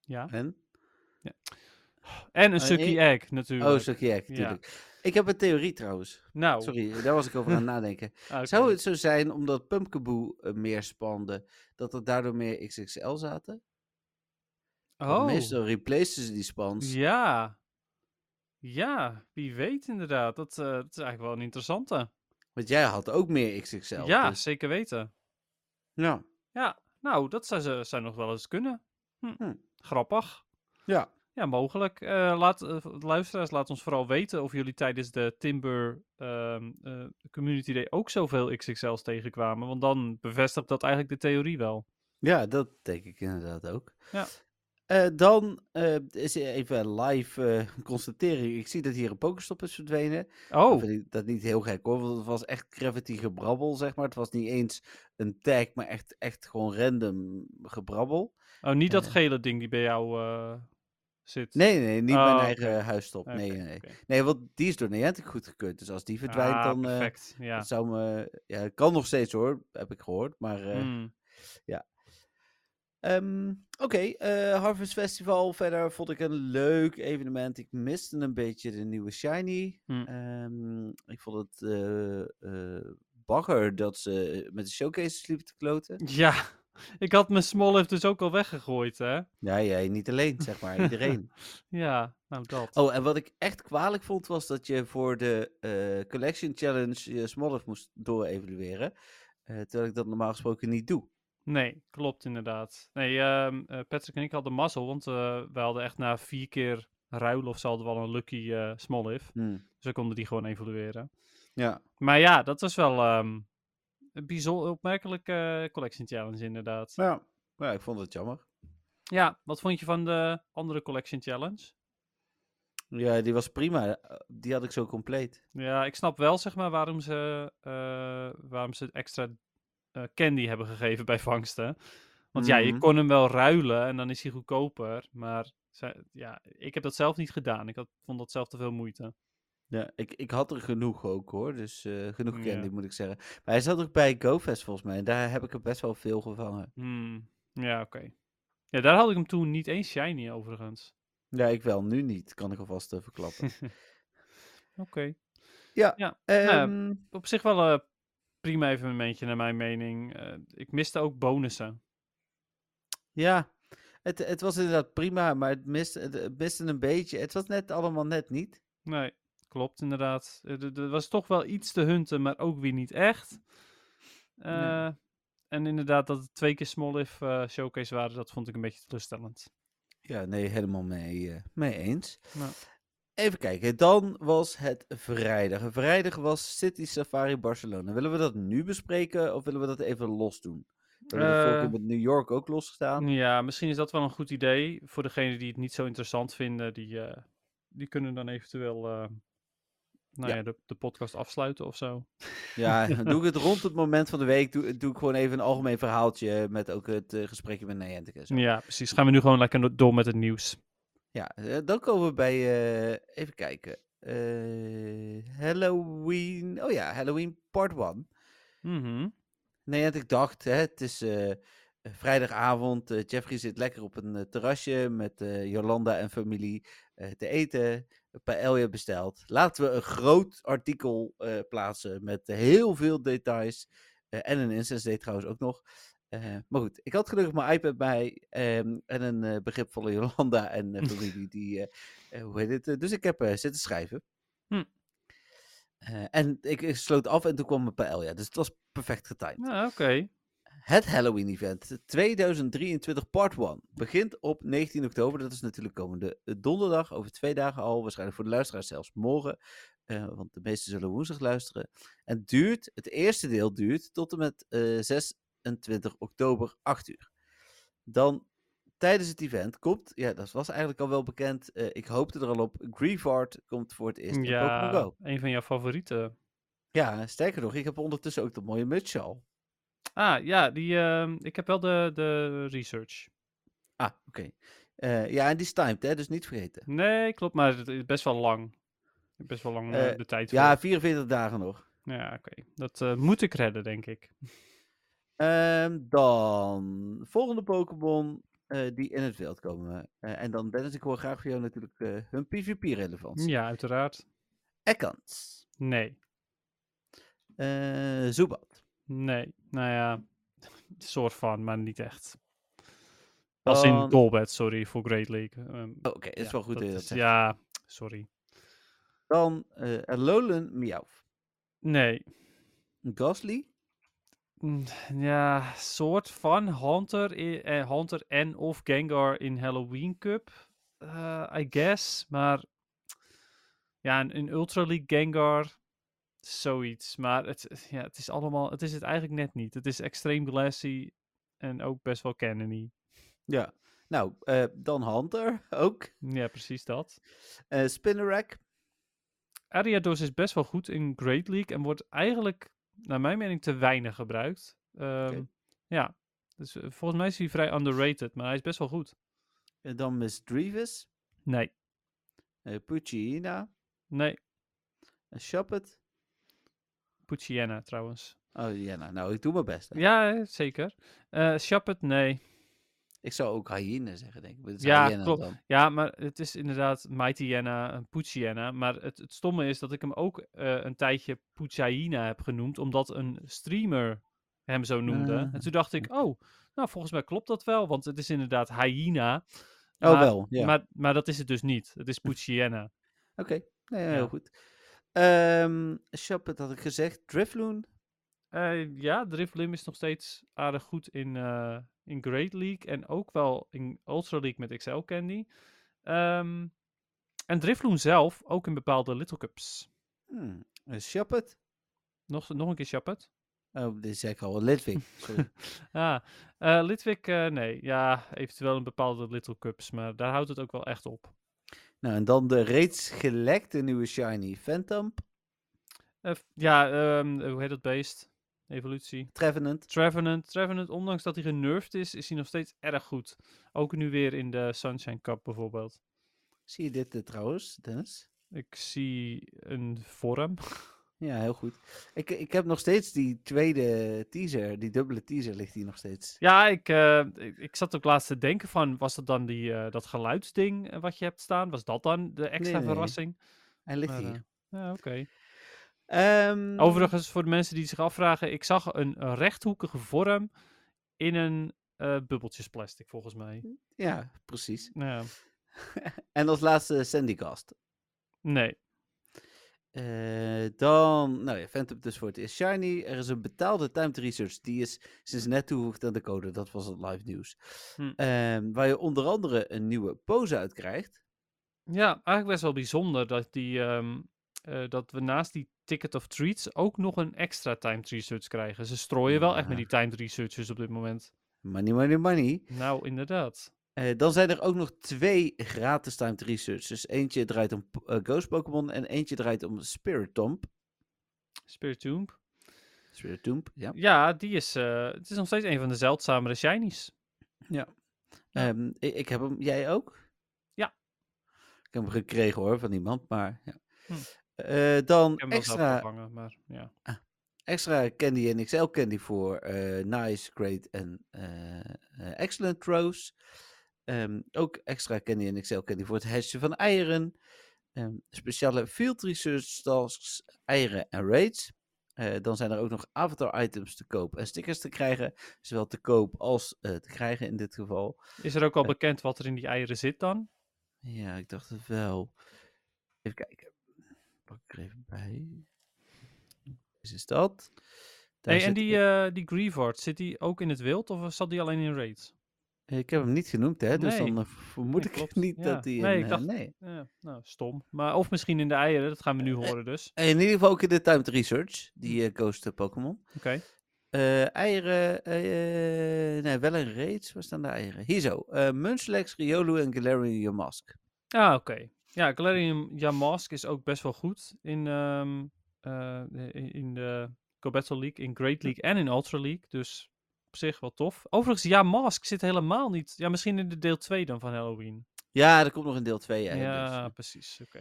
Ja, En? en een Eh, eh, egg natuurlijk. Oh, zo ja, natuurlijk. Ik heb een theorie trouwens. Nou, Sorry, daar was ik over aan het nadenken. ah. Zou het zo zijn, omdat Pumpkaboo eh, meer spande, dat er daardoor meer XXL zaten? Want Oh. Meestal replacen ze die spans. Ja. Ja, wie weet inderdaad. Dat, eh, dat is eigenlijk wel een interessante. Want jij had ook meer XXL. ja, dus- zeker weten. ja. Ja, nou, dat zou, ze, zou nog wel eens kunnen. Hm. Hm. Grappig. Ja. Ja, mogelijk. Eh, laat, eh, luisteraars, laat ons vooral weten of jullie tijdens de Timber ehm, eh, Community Day ook zoveel XXL's tegenkwamen. Want dan bevestigt dat eigenlijk de theorie wel. Ja, dat denk ik inderdaad ook. Ja. Dan is even live constatering. Ik zie dat hier een Pokéstop is verdwenen. Oh, Ik vind dat niet heel gek hoor, want het was echt gravity gebrabbel, zeg maar. Het was niet eens een tag, maar echt, echt gewoon random gebrabbel. oh niet dat gele ding die bij jou zit. Nee, nee, niet Oh, mijn oké. eigen huisstop. Nee, nee. Nee, want die is door Niantic goedgekeurd. Dus als die verdwijnt, Ah, dan eh, perfect. ja. zou me... Ja, kan nog steeds hoor, heb ik gehoord. Maar eh, Hmm. Ehm, Oké, eh, Harvest Festival. Verder vond ik een leuk evenement. Ik miste een beetje de nieuwe Shiny. Hmm. Ehm, ik vond het bagger dat ze met de showcases liepen te kloten. Ja, ik had mijn Smoliv dus ook al weggegooid, hè? Ja, jij niet alleen, zeg maar. Iedereen. Ja, nou dat. Oh, en wat ik echt kwalijk vond, was dat je voor de eh, Collection Challenge je Smolov moest doorevalueren. eh terwijl ik dat normaal gesproken niet doe. Nee, klopt inderdaad. Nee, ehm, eh, Patrick en ik hadden mazzel, want we hadden echt na vier keer ruilen of zo hadden we al een lucky. Hm. Dus we konden die gewoon evalueren. Ja. Maar ja, dat was wel ehm, een bijzonder opmerkelijke collection challenge inderdaad. Ja. ja, ik vond het jammer. Ja, wat vond je van de andere collection challenge? Ja, die was prima. Eh, Die had ik zo compleet. Ja, ik snap wel zeg maar waarom ze, eh, waarom ze extra eh, candy hebben gegeven bij vangsten. Want ja, je Mhm. kon hem wel ruilen en dan is hij goedkoper. Maar ja, ik heb dat zelf niet gedaan. Ik had, vond dat zelf te veel moeite. Ja, ik, ik had er genoeg ook hoor. Dus eh, genoeg Ja. candy moet ik zeggen. Maar hij zat ook bij GoFest volgens mij. En daar heb ik er best wel veel gevangen. Hmm, Ja, oké. Ja, daar had ik hem toen niet eens shiny overigens. Ja, ik wel. Nu niet. Kan ik alvast uh, verklappen. Oké. ja. Ja, ehm, Op zich wel een prima evenementje naar mijn mening. Eh, ik miste ook bonussen. ja. Het, het was inderdaad prima. Maar het miste, het miste een beetje. Het was net allemaal net niet. Nee, klopt inderdaad. Eh, Er er was toch wel iets te hunten, maar ook weer niet echt. Nee. Eh, En inderdaad, dat het twee keer Smoliv eh showcase waren, dat vond ik een beetje teleurstellend. Ja, nee, helemaal mee, mee eens. Nou. Even kijken, dan was het vrijdag. Vrijdag was City Safari Barcelona. Willen we dat nu bespreken of willen we dat even los doen? We hebben keer met New York ook losgestaan. Ja, misschien is dat wel een goed idee. Voor degenen die het niet zo interessant vinden, die, die kunnen dan eventueel nou Ja. ja. de, de podcast afsluiten of zo. Ja, doe ik het rond het moment van de week. Doe, doe ik gewoon even een algemeen verhaaltje met ook het eh, gesprekje met Niantic. Ja, precies. Gaan we nu gewoon lekker do- door met het nieuws. Ja, eh, dan komen we bij, eh, even kijken. Halloween, oh ja, Halloween part 1. Mhm. Nee, want ik dacht, hè, het is vrijdagavond. Jeffrey zit lekker op een terrasje met Jolanda en familie te eten. Paella besteld. Laten we een groot artikel eh, plaatsen met heel veel details. Eh, en een date trouwens ook nog. Eh, maar goed, ik had gelukkig mijn iPad bij. ehm, en een begripvolle Jolanda en familie. die, hoe heet het? dus ik heb zitten schrijven. Hm. En ik, ik sloot af en toen kwam mijn paella. Dus het was perfect getimed. Ja, oké. Het Halloween Event 2023 Part 1 begint op 19 oktober. Dat is natuurlijk komende eh, donderdag, over twee dagen al. Waarschijnlijk voor de luisteraars zelfs morgen. eh, want de meesten zullen woensdag luisteren. En duurt, het eerste deel duurt tot en met eh, 26 oktober 8 uur. Dan tijdens het event komt, ja dat was eigenlijk al wel bekend. eh, ik hoopte er al op, Grievard komt voor het eerst Ja, Go. een van jouw favorieten. Ja, sterker nog, ik heb ondertussen ook de mooie mutsje al. Ah, ja, die, ehm, ik heb wel de, de research. Ah, oké. Eh, ja, en die is timed, hè, dus niet vergeten. Nee, klopt, maar het is best wel lang. Best wel lang eh, Eh, de tijd Ja, voor. 44 dagen nog. Ja, oké. Dat eh, moet ik redden, denk ik. Ehm, dan, volgende Pokémon eh, die in het wild komen. Eh, en dan, Dennis, ik hoor graag van jou natuurlijk eh, hun PvP-relevantie. Ja, uiteraard. Ekans. Nee. Eh Zubat. Nee. Nou ja, soort van, maar niet echt. Als in Golbat, sorry, voor Great League. Ehm, Oh, Oké, is ja, wel goed dat je dat is- zegt. Ja, sorry. Dan eh Alolan Meowth. Nee. Ghastly. Mm, Ja, soort van Hunter, eh, Hunter en of Gengar in Halloween Cup, eh, I guess. Maar ja, een, een Ultra League Gengar, zoiets. Maar het, ja, het is allemaal, het is het eigenlijk net niet. Het is extreem glassy en ook best wel cannony. Ja. Nou, eh, dan Hunter ook. Ja, precies dat. Eh Spinnerack. Ariados is best wel goed in Great League en wordt eigenlijk, naar mijn mening, te weinig gebruikt. Ehm, Ja, dus eh, volgens mij is hij vrij underrated, maar hij is best wel goed. En dan Miss Drevis. Nee, Uh, Puccina. nee. En Shuppet. Pucciana trouwens. Oh ja, nou, ik doe mijn best. hè. Ja, zeker. Eh Shuppet, nee. Ik zou ook hyena zeggen, denk ik. maar het is Ja, klopt. dan. Ja, maar het is inderdaad Mighty en Pucciana. Maar het, het stomme is dat ik hem ook eh, een tijdje Pucciana heb genoemd, omdat een streamer hem zo noemde. Ah. En toen dacht ik, oh, nou volgens mij klopt dat wel, want het is inderdaad hyena. Oh, maar, wel, ja. Maar, maar dat is het dus niet. Het is Pucciana. Oké, nee, heel Ja. goed. Ehm Shop, dat had ik gezegd. Drifloon. Eh, ja, Driflim is nog steeds aardig goed in, eh, in Great League en ook wel in Ultra League met XL Candy. Ehm, en Drifloon zelf ook in bepaalde Little Cups. Hmm. Het. Nog, nog een keer Chappet. Oh, dit zei ik al. Sorry. Ah, eh Litwik, eh, nee. Ja, eventueel in bepaalde Little Cups, maar daar houdt het ook wel echt op. nou, en dan de reeds gelekte nieuwe Shiny Phantom. Eh, ja, ehm, hoe heet dat beest? Evolutie. Trevenant. Trevenant. Trevenant, ondanks dat hij genervd is, is hij nog steeds erg goed. Ook nu weer in de Sunshine Cup bijvoorbeeld. Zie je dit eh, trouwens, Dennis? Ik zie een vorm. Ja, heel goed. Ik, ik heb nog steeds die tweede teaser, die dubbele teaser ligt hier nog steeds. Ja, ik, eh, ik, ik zat ook laatst te denken van, was dat dan die, eh, dat geluidsding eh, wat je hebt staan? Was dat dan de extra Nee, nee. verrassing? Hij ligt Maar, hier. ja, oké. Ehm, Overigens, voor de mensen die zich afvragen, ik zag een, rechthoekige vorm in een bubbeltjesplastic, volgens mij. Ja, precies. Ja, En als laatste Sandycast. nee. Eh, dan, nou ja, Phantom dus voor het eerst shiny. Er is een betaalde timed research, die is sinds net toegevoegd aan de code. Dat was het live nieuws. Hm. Ehm, waar je onder andere een nieuwe pose uit krijgt. Ja, eigenlijk best wel bijzonder dat, die, ehm, eh, dat we naast die Ticket of Treats ook nog een extra timed research krijgen. Ze strooien wel echt met die timed researches op dit moment. Money, money, money. Nou, inderdaad. Eh, dan zijn er ook nog twee gratis timed researches. Eentje draait om eh, Ghost Pokémon en eentje draait om Spirit Tomb. Spirit Tomb, ja. Ja, die is, eh, het is nog steeds een van de zeldzamere shinies. Ja. Ehm, ik, ik heb hem, jij ook? Ja. Ik heb hem gekregen hoor, van iemand, maar ja. Hm. Dan Ik heb extra, maar ja. extra candy en XL candy voor Nice, Great en Excellent Throws. Ehm, ook extra candy en XL candy voor het hashen van eieren. Ehm, speciale field research tasks, eieren en raids. Eh, dan zijn er ook nog avatar items te koop en stickers te krijgen. Zowel te koop als eh, te krijgen in dit geval. Is er ook al Eh. bekend wat er in die eieren zit dan? Ja, ik dacht het wel. Even kijken. Pak ik er even bij. Is is dat? Daar Hey, en die, eh die Grievard, zit die ook in het wild of zat die alleen in raids? Ik heb hem niet genoemd, hè? Dus Nee. dan eh, vermoed Nee, ik niet Ja. dat hij. Nee, ik dacht- eh, nee. Ja, nou, stom. Maar, of misschien in de eieren, dat gaan we nu Eh, horen dus. In ieder geval ook in de Timed Research, die eh Ghost Pokémon. Oké. Eieren, nee, wel een raids. Waar staan de eieren? Hier zo. Munchlax, Riolu en Galarian Yamask. Ah, oké. Ja, Galarian Yamask is ook best wel goed in, ehm, eh, in in de Go Battle League, in Great League en in Ultra League. Dus op zich wel tof. Overigens, Yamask zit helemaal niet... Ja, misschien in de deel 2 dan van Halloween. Ja, dat komt nog in deel 2. Ja, Ja, dus, precies. Oké.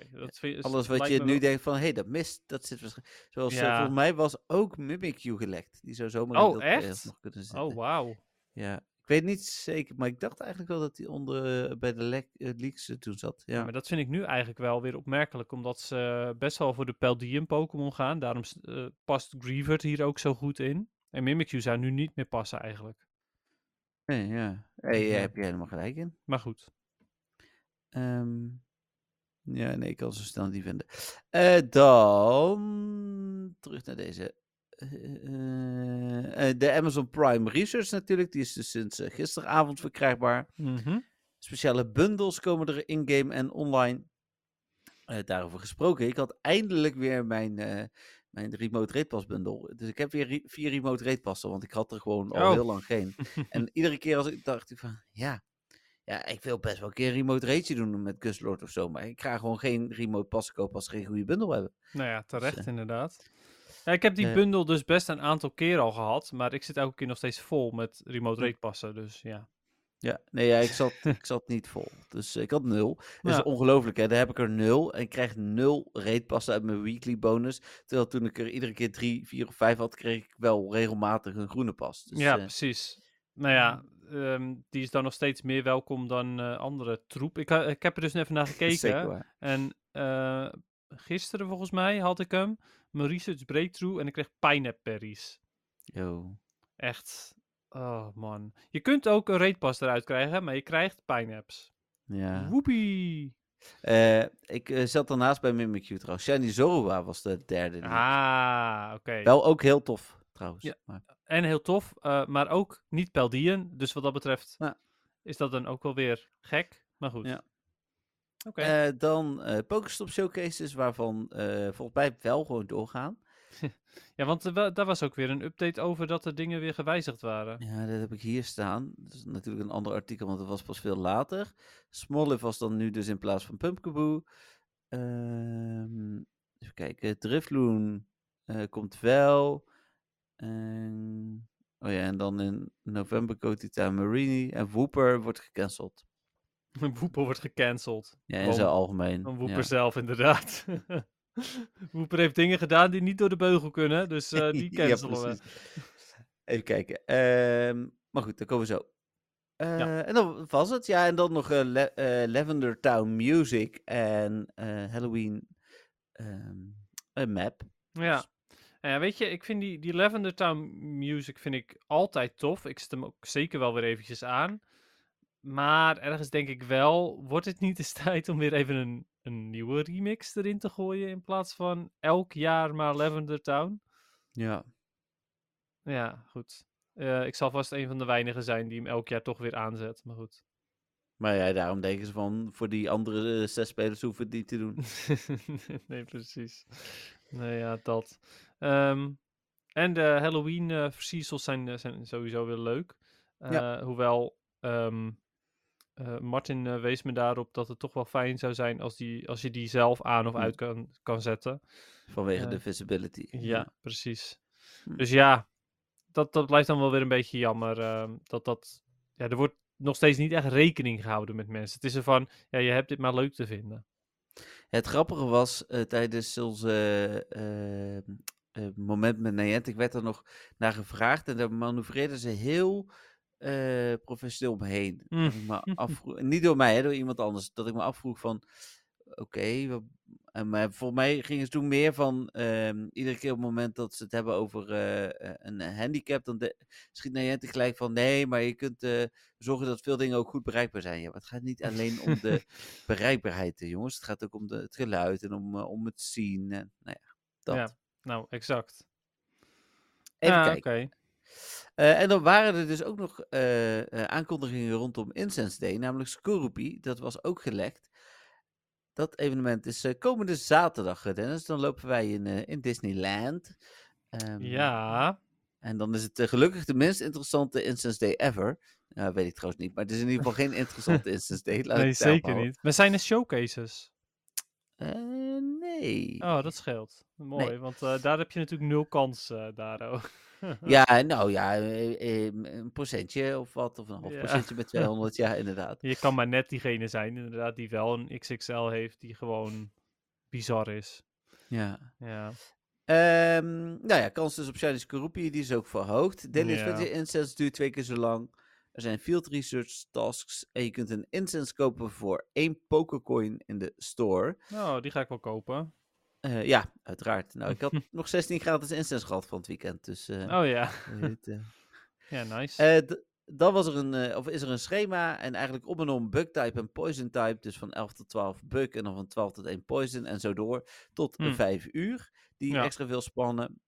Is- Alles wat je nu wel- denkt van, hé, hey, dat mist, dat zit waarschijnlijk... Zoals eh, Ja. volgens mij was ook Mimikyu gelekt. Die zou zomaar in Oh, deel 2 echt? nog kunnen zitten. Oh, wauw. Ja, ik weet niet zeker, maar ik dacht eigenlijk wel dat hij onder, eh, bij de lek, eh, leaks eh, toen zat. Ja. Ja, maar dat vind ik nu eigenlijk wel weer opmerkelijk, omdat ze best wel voor de Paldean Pokémon gaan. Daarom eh, past Grievert hier ook zo goed in. En Mimikyu zou nu niet meer passen eigenlijk. Nee, ja. Hey, Ja. Daar heb je helemaal gelijk in. Maar goed. Ehm, ja, nee, ik kan zo snel niet vinden. Eh, dan terug naar deze. Eh, eh, eh, de Amazon Prime Research natuurlijk. Die is dus sinds eh, gisteravond verkrijgbaar. Mhm. Speciale bundles komen er in-game en online. Eh, daarover gesproken. Ik had eindelijk weer mijn, eh, mijn Remote bundle. Dus ik heb weer re- vier Remote Rate Passen, want ik had er gewoon al Oh. heel lang geen. en iedere keer als ik dacht ik van, ja, ja, ik wil best wel een keer een Remote Rateje doen met Guslord of zo. Maar ik ga gewoon geen Remote Passen kopen als ze geen goede bundle hebben. Nou ja, terecht eh, inderdaad. Ja, ik heb die eh, bundel dus best een aantal keer al gehad, maar ik zit elke keer nog steeds vol met remote Hm. rate passen, dus ja. Ja, nee, ja, ik, zat, ik zat niet vol. Dus ik had nul. Dat is ongelooflijk, hè? Dan heb ik er nul en ik krijg nul ratepassen uit mijn weekly bonus. Terwijl toen ik er iedere keer drie, vier of vijf had, kreeg ik wel regelmatig een groene pas. Dus, ja, eh, precies. Nou ja, ehm, die is dan nog steeds meer welkom dan eh, andere troep. Ik, ik heb er dus even naar gekeken. zeker. En eh, gisteren volgens mij had ik hem, mijn research breakthrough, en ik kreeg pineapple berries. Yo. Echt. Oh man. Je kunt ook een raidpas eruit krijgen, maar je krijgt pineapps. Ja. Woepie. Eh, ik eh, zat daarnaast bij Mimikyu trouwens. Shiny Zorua was de derde. die- Ah, oké. Wel ook heel tof trouwens. Ja. Maar, En heel tof, eh, maar ook niet Peldien. Dus wat dat betreft Ja. is dat dan ook wel weer gek. Maar goed. Ja. Oké. Eh, dan Pokestop Showcases waarvan volgens mij wel gewoon doorgaan. ja, want wa- daar was ook weer een update over dat er dingen weer gewijzigd waren. Ja, dat heb ik hier staan. Dat is natuurlijk een ander artikel, want dat was pas veel later. Smoliv was dan nu dus in plaats van Pumpkaboo. Ehm even kijken. Drifloon eh, komt wel. En, oh ja, en dan in november Kotita Marini. En Wooper wordt gecanceld. Woeper wordt gecanceld. Ja, in zijn algemeen. Van Woeper ja. zelf, inderdaad. Woeper heeft dingen gedaan die niet door de beugel kunnen, dus eh, die cancelen we. Even kijken. Ehm, maar goed, daar komen we zo. Eh, En dan was het. Ja, en dan nog eh, eh, Lavender Town Music en Halloween een map. Ja. En ja, weet je, ik vind die, die Lavender Town music vind ik altijd tof. Ik zet hem ook zeker wel weer eventjes aan. Maar ergens denk ik wel, wordt het niet eens tijd om weer even een, een nieuwe remix erin te gooien in plaats van elk jaar maar Lavender Town? Ja. Ja, goed. Eh, ik zal vast een van de weinigen zijn die hem elk jaar toch weer aanzet, maar goed. Maar ja, daarom denken ze van, voor die andere eh, zes spelers hoeven het niet te doen. nee, precies. Nee, ja, dat. Ehm, en de Halloween versiersels zijn, zijn sowieso weer leuk. Ja. Hoewel ehm, eh, Martin eh, wees me daarop dat het toch wel fijn zou zijn als, die, als je die zelf aan of Hm. uit kan, kan zetten. Vanwege Eh, de visibility. Ja, precies. Hm. Dus ja, dat, dat blijft dan wel weer een beetje jammer. ehm, dat dat, ja, er wordt nog steeds niet echt rekening gehouden met mensen. Het is er van, ja, je hebt dit maar leuk te vinden. Het grappige was tijdens onze eh, eh, moment met Niantic werd er nog naar gevraagd en daar manoeuvreerden ze heel eh, professioneel omheen. Mm. Me afvroeg, niet door mij, hè, door iemand anders. Dat ik me afvroeg van, oké, maar volgens mij gingen ze toen meer van, ehm, iedere keer op het moment dat ze het hebben over eh, eh, een handicap, dan de, schiet Niantic gelijk van, nee, maar je kunt zorgen dat veel dingen ook goed bereikbaar zijn. Ja, maar het gaat niet alleen om de bereikbaarheid, jongens. Het gaat ook om de, het geluid en om, om het zien. En, nou ja, dat. Ja. Nou, exact. Even Ja, kijken. oké. Eh, en dan waren er dus ook nog eh, eh, aankondigingen rondom Incense Day, namelijk Skorupi. Dat was ook gelekt. Dat evenement is komende zaterdag, Dennis. Dan lopen wij in, in Disneyland. Ehm, Ja, En dan is het gelukkig de minst interessante Incense Day ever. Nou, weet ik trouwens niet, maar het is in ieder geval geen interessante Incense Day. Nee, zeker niet. Maar zijn er showcases? Nee. Oh, dat scheelt. Mooi, want eh, daar heb je natuurlijk nul kans ook. Ja, nou ja, eh, een procentje of wat, of een half Ja. procentje met 200, ja, inderdaad. Je kan maar net diegene zijn, inderdaad, die wel een XXL heeft, die gewoon bizar is. Ja. Ja. Ehm, nou ja, kans dus op Shiny Skorupi, die is ook verhoogd. Daily Ja. Adventure Incense duurt twee keer zo lang. Er zijn field research tasks en je kunt een incense kopen voor één pokercoin in de store. Nou, die ga ik wel kopen. Eh, ja, uiteraard. Nou, ik had nog 16 gratis incense gehad van het weekend, dus... eh, Oh ja. het, eh. Ja, nice. Dan was er een, of is er een schema en eigenlijk om en om bug type en poison type. Dus van 11 tot 12 bug en dan van 12 tot 1 poison en zo door tot Hmm. 5 uur. Die Ja. extra veel spannen.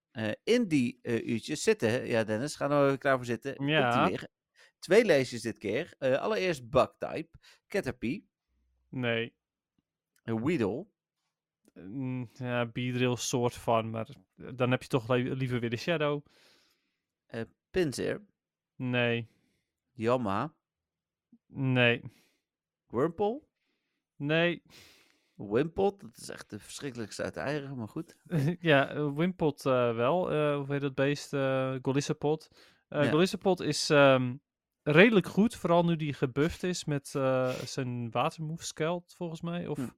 In die uurtjes zitten, ja Dennis, ga nou even klaar voor zitten. Ja. Twee lijstjes dit keer. Eh, allereerst bug type, Caterpie, Nee. een Weedle, Mm, Ja, Beedrill soort van, maar eh, dan heb je toch li- liever weer de Shadow. Pinsir, Nee. Yamma, Nee. Wurmple, Nee. Wimpot. Dat is echt de verschrikkelijkste uit de eieren, maar goed. ja, eh, Wimpot eh, wel. eh hoe heet dat beest? eh Golissapod. Eh Ja. Golissapod is ehm, redelijk goed, vooral nu die gebufft is met eh, zijn watermove skeld, volgens mij. Of... Hm.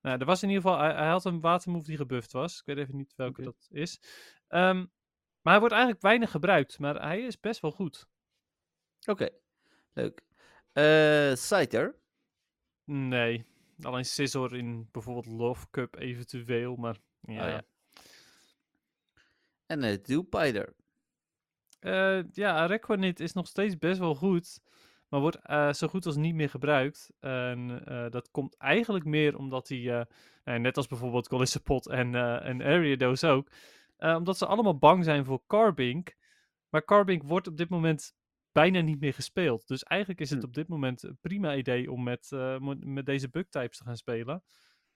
Nou, er was in ieder geval, hij, hij had een watermove die gebufft was. Ik weet even niet welke dat is. Ehm, maar hij wordt eigenlijk weinig gebruikt, maar hij is best wel goed. Oké, leuk. Scyther, Nee, alleen Scissor in bijvoorbeeld Love Cup eventueel, maar ja. ja. en uh, Dewpider. Eh, ja, Requanit is nog steeds best wel goed. Maar wordt eh, zo goed als niet meer gebruikt. En eh, dat komt eigenlijk meer omdat hij, nou, net als bijvoorbeeld Golisopod en, en Ariados ook, omdat ze allemaal bang zijn voor Carbink. Maar Carbink wordt op dit moment bijna niet meer gespeeld. Dus eigenlijk is het Hm. op dit moment een prima idee om met, met deze bugtypes te gaan spelen.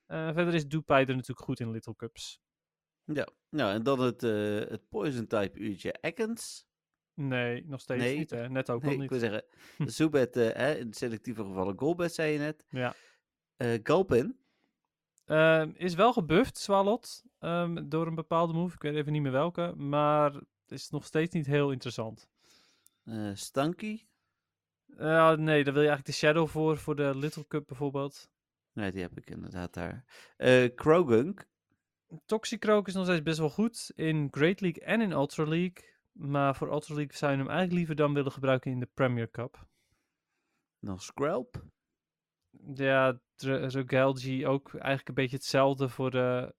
Verder is Dupay er natuurlijk goed in Little Cups. Ja, nou en dan het, het Poison type uurtje Ekans. Nee, nog steeds Nee, niet hè. Net ook Nee, al ik niet. wil zeggen, Zubat eh, hè, in selectieve gevallen Golbet, zei je net. Ja. Eh Galpin. Ehm, is wel gebufft, Swalot, ehm, door een bepaalde move. Ik weet even niet meer welke, maar het is nog steeds niet heel interessant. eh Stanky. Nee, daar wil je eigenlijk de Shadow voor, voor de Little Cup bijvoorbeeld. Nee, die heb ik inderdaad daar. Eh Krogunk. Toxicroak is nog steeds best wel goed in Great League en in Ultra League. Maar voor Ultra League zou je hem eigenlijk liever dan willen gebruiken in de Premier Cup. Dan Skrelp. Ja, Rogalgi ook eigenlijk een beetje hetzelfde voor de,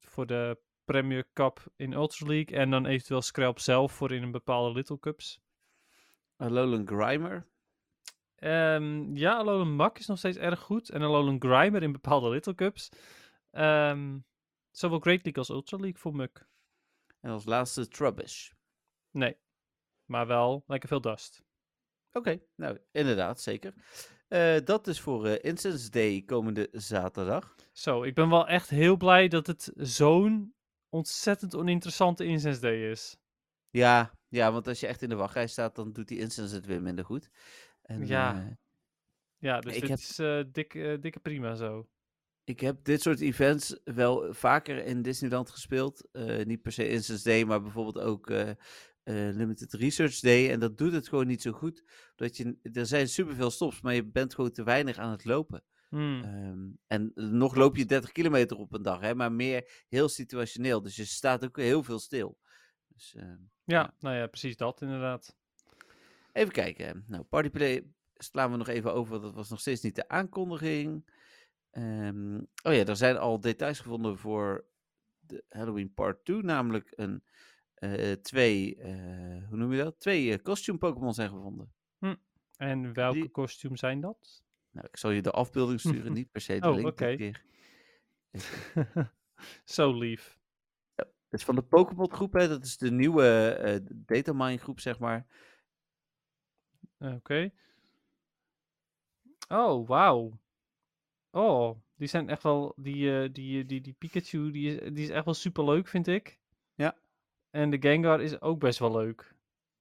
voor de Premier Cup in Ultra League. En dan eventueel Scrap zelf voor in een bepaalde Little Cups. Alolan Grimer. Ehm, ja, Alolan Mak is nog steeds erg goed. En Alolan Grimer in bepaalde Little Cups. Ehm, zowel Great League als Ultra League voor Muk. En als laatste Trubbish. Nee, maar wel lekker veel dust. Oké, nou inderdaad, zeker. Eh, dat is voor eh Instance Day komende zaterdag. Zo, ik ben wel echt heel blij dat het zo'n ontzettend oninteressante Incense Day is. Ja, ja, want als je echt in de wachtrij staat, dan doet die Instance het weer minder goed. En, Ja. eh, Ja, dus dit heb- is dik, dikke prima zo. Ik heb dit soort events wel vaker in Disneyland gespeeld. Niet per se Instance Day, maar bijvoorbeeld ook eh, Limited Research Day. En dat doet het gewoon niet zo goed. Dat je, er zijn superveel stops, maar je bent gewoon te weinig aan het lopen. Hmm. Ehm, en nog loop je 30 kilometer op een dag, hè, maar meer heel situationeel. Dus je staat ook heel veel stil. Dus, ehm, ja, nou ja, precies dat inderdaad. even kijken. Nou, Partyplay slaan we nog even over. Dat was nog steeds niet de aankondiging. Ehm, oh ja, er zijn al details gevonden voor de Halloween Part 2. Namelijk een, twee, eh, hoe noem je dat? Twee eh, costume Pokémon zijn gevonden. En welke Die- kostuum zijn dat? Nou, ik zal je de afbeelding sturen, niet per se de Oh, link oké. dit keer. Zo lief. Dat is van de Pokémon groep, hè. Dat is de nieuwe eh datamine groep, zeg maar. Oké. Oh, wauw. Oh, die zijn echt wel. Die, eh, die, die, die Pikachu, die is, die is echt wel super leuk, vind ik. Ja. En de Gengar is ook best wel leuk.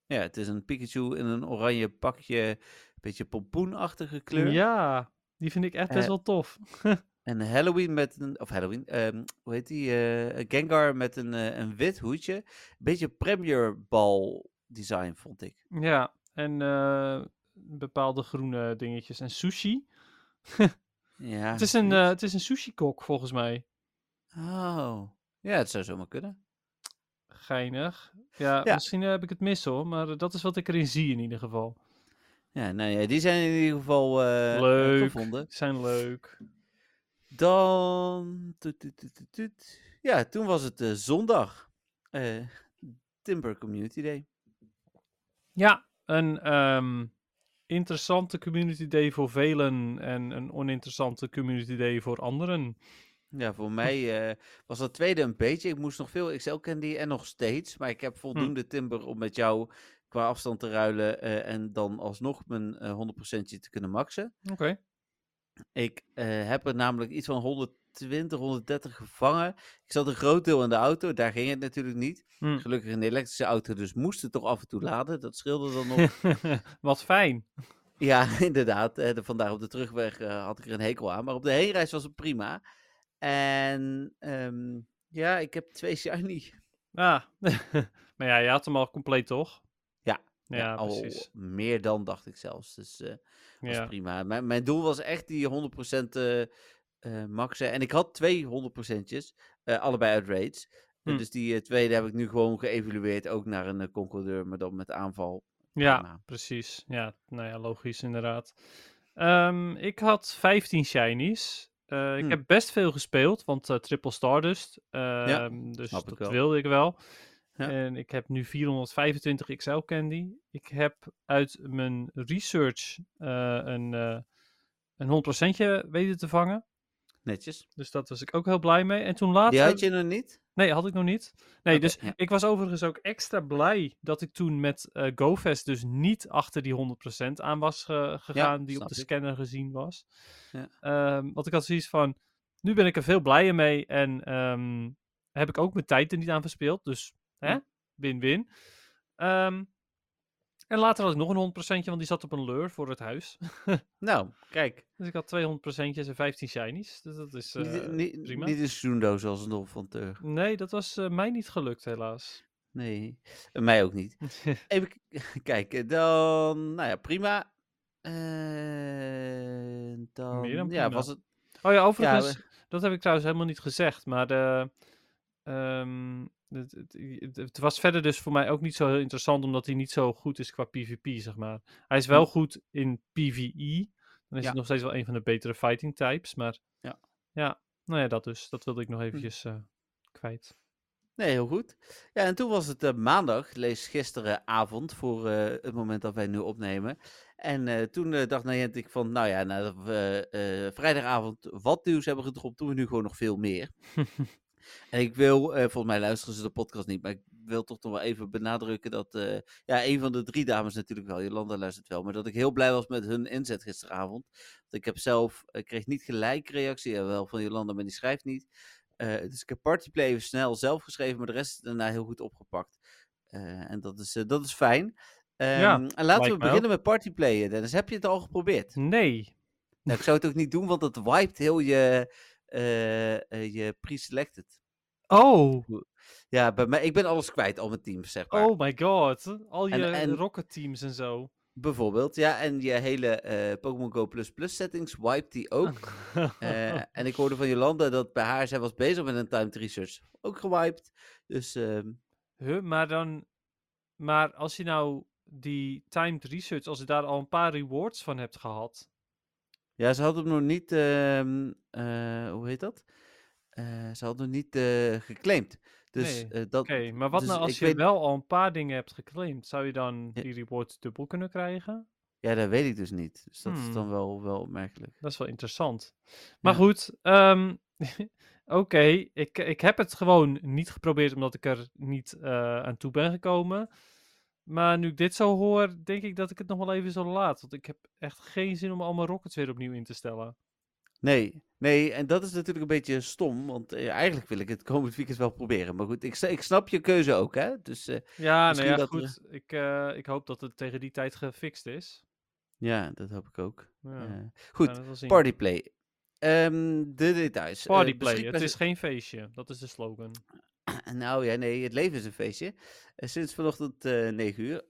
Ja, het is een Pikachu in een oranje pakje, een beetje pompoenachtige kleur. Ja, die vind ik echt best Eh, wel tof. En Halloween met een, of Halloween, ehm, hoe heet die? eh, Gengar met een, eh, een wit hoedje. Een beetje Premier Ball design, vond ik. Ja, en bepaalde groene dingetjes. En sushi. Ja, het, is een, het is een sushi-kok, volgens mij. Oh, ja, het zou zomaar kunnen. Geinig. Ja, Ja. misschien eh, heb ik het mis hoor, maar eh, dat is wat ik erin zie in ieder geval. Ja, nou ja, die zijn in ieder geval eh, leuk. gevonden. Zijn leuk. Dan, toet, toet, toet, toet, toet. ja, toen was het zondag. Timber Community Day. Ja, een ehm, interessante community day voor velen en een oninteressante community day voor anderen. Ja, voor mij eh, was dat tweede een beetje. Ik moest nog veel Excel candy en nog steeds. Maar ik heb voldoende timber om met jou qua afstand te ruilen. eh, en dan alsnog mijn eh 100% te kunnen maxen. Oké. Ik eh, heb er namelijk iets van 120, 130 gevangen. Ik zat een groot deel in de auto. Daar ging het natuurlijk niet. Hm. Gelukkig een elektrische auto, dus moest het toch af en toe laden. Dat scheelde dan nog. Wat fijn. Ja, inderdaad. eh, de- vandaar op de terugweg eh, had ik er een hekel aan. Maar op de heenreis was het prima. En ehm, ja, ik heb twee shiny. Ah, maar ja, je had hem al compleet toch? Ja, Ja, Ja, al precies. meer dan dacht ik zelfs. Dus eh was Ja. prima. Mijn, mijn doel was echt die 100% eh eh, maxen. En ik had twee 100%'tjes, eh, allebei uit raids. Eh, Hm. dus die tweede heb ik nu gewoon geëvalueerd, ook naar een uh, concordeur, maar dan met aanval. Ja, precies. Ja, nou ja, logisch inderdaad. Ehm, ik had 15 shinies. Eh, ik Hmm. heb best veel gespeeld, want eh, Triple Stardust. ehm, dus snap ik dat wilde ik wel. Ja. En ik heb nu 425 XL candy. Ik heb uit mijn research eh, een, een 100% weten te vangen. Netjes. Dus dat was ik ook heel blij mee. En toen later... Die had je nog niet? Nee, had ik nog niet. Nee, dus ja. ik was overigens ook extra blij dat ik toen met eh GoFest dus niet achter die 100% aan was ge- gegaan die op de ik. scanner gezien was. Ja. Ehm, want ik had zoiets van, nu ben ik er veel blijer mee en ehm, heb ik ook mijn tijd er niet aan verspeeld. Dus win-win. Ehm, en later had ik nog een 100%, want die zat op een lure voor het huis. Nou, kijk. Dus ik had twee 100%'jes en 15 shinies. Dus dat is eh, niet, niet, prima. niet een seizoendoos als een Dolf van Teur. Nee, dat was eh, mij niet gelukt helaas. Nee, eh, mij ook niet. Even kijken, dan, nou ja, prima. En dan, Meer dan ja, was het, Oh ja, overigens, we- dat heb ik trouwens helemaal niet gezegd, maar de, ehm, het, het, het- was verder dus voor mij ook niet zo heel interessant, omdat hij niet zo goed is qua PvP, zeg maar. Hij is wel goed in PvE, dan is Ja. het nog steeds wel een van de betere fighting types, maar Ja. ja, nou ja, dat dus. Dat wilde ik nog eventjes eh, kwijt. nee, heel goed. Ja, en toen was het eh, maandag, lees gisteravond, voor eh, het moment dat wij nu opnemen. En toen dacht Nijent ik van, nou ja, nadat we eh, vrijdagavond wat nieuws hebben gedropt, doen we nu gewoon nog veel meer. En ik wil, eh, volgens mij luisteren ze de podcast niet, maar ik wil toch nog wel even benadrukken dat, eh, ja, een van de drie dames natuurlijk wel, Jolanda luistert wel, maar dat ik heel blij was met hun inzet gisteravond. Want ik heb zelf, ik kreeg niet gelijk reactie, ja, wel van Jolanda, maar die schrijft niet. Eh, dus ik heb Partyplay even snel zelf geschreven, maar de rest is daarna heel goed opgepakt. En dat is, dat is fijn. Ja, Ehm, en laten we beginnen met Partyplayen. Dennis, heb je het al geprobeerd? Nee. Nou, ik zou het ook niet doen, want het wiped heel je, je pre-selected. Oh, Ja, bij mij, ik ben alles kwijt, al mijn teams, zeg maar. oh my god. Al je En- en- rocket teams en zo. Bijvoorbeeld, ja, en je hele eh, Pokémon Go Plus Plus settings wiped die ook. Eh, en ik hoorde van Jolanda dat bij haar, zij was bezig met een timed research, ook gewiped. Dus ehm, Huh, maar dan. Maar als je nou die timed research, als je daar al een paar rewards van hebt gehad. Ja, ze had hem nog niet, ehm, eh, hoe heet dat? Eh, ze had hem niet eh, geclaimd. Dus Nee, eh, dat, Oké, maar wat dus nou als ik je weet- wel al een paar dingen hebt geclaimd? Zou je dan Ja. die rewards dubbel kunnen krijgen? ja, dat weet ik dus niet. Dus dat is Hmm. dan wel, wel opmerkelijk. Dat is wel interessant. Maar Ja. goed, ehm, oké, ik, ik heb het gewoon niet geprobeerd omdat ik er niet eh, aan toe ben gekomen. Maar nu ik dit zo hoor, denk ik dat ik het nog wel even zal laten. Want ik heb echt geen zin om al mijn rockets weer opnieuw in te stellen. Nee, nee, en dat is natuurlijk een beetje stom, want eh, eigenlijk wil ik het komend weekend wel proberen. Maar goed, ik, ik snap je keuze ook, hè? Dus eh, Ja, nou ja, goed. Ik, eh, ik hoop dat het tegen die tijd gefixt is. ja, dat hoop ik ook. Ja, goed, zien. Partyplay. Ehm de details. Partyplay, het is geen feestje. Dat is de slogan. Nou ja, nee, het leven is een feestje. Eh, sinds vanochtend eh 9 uur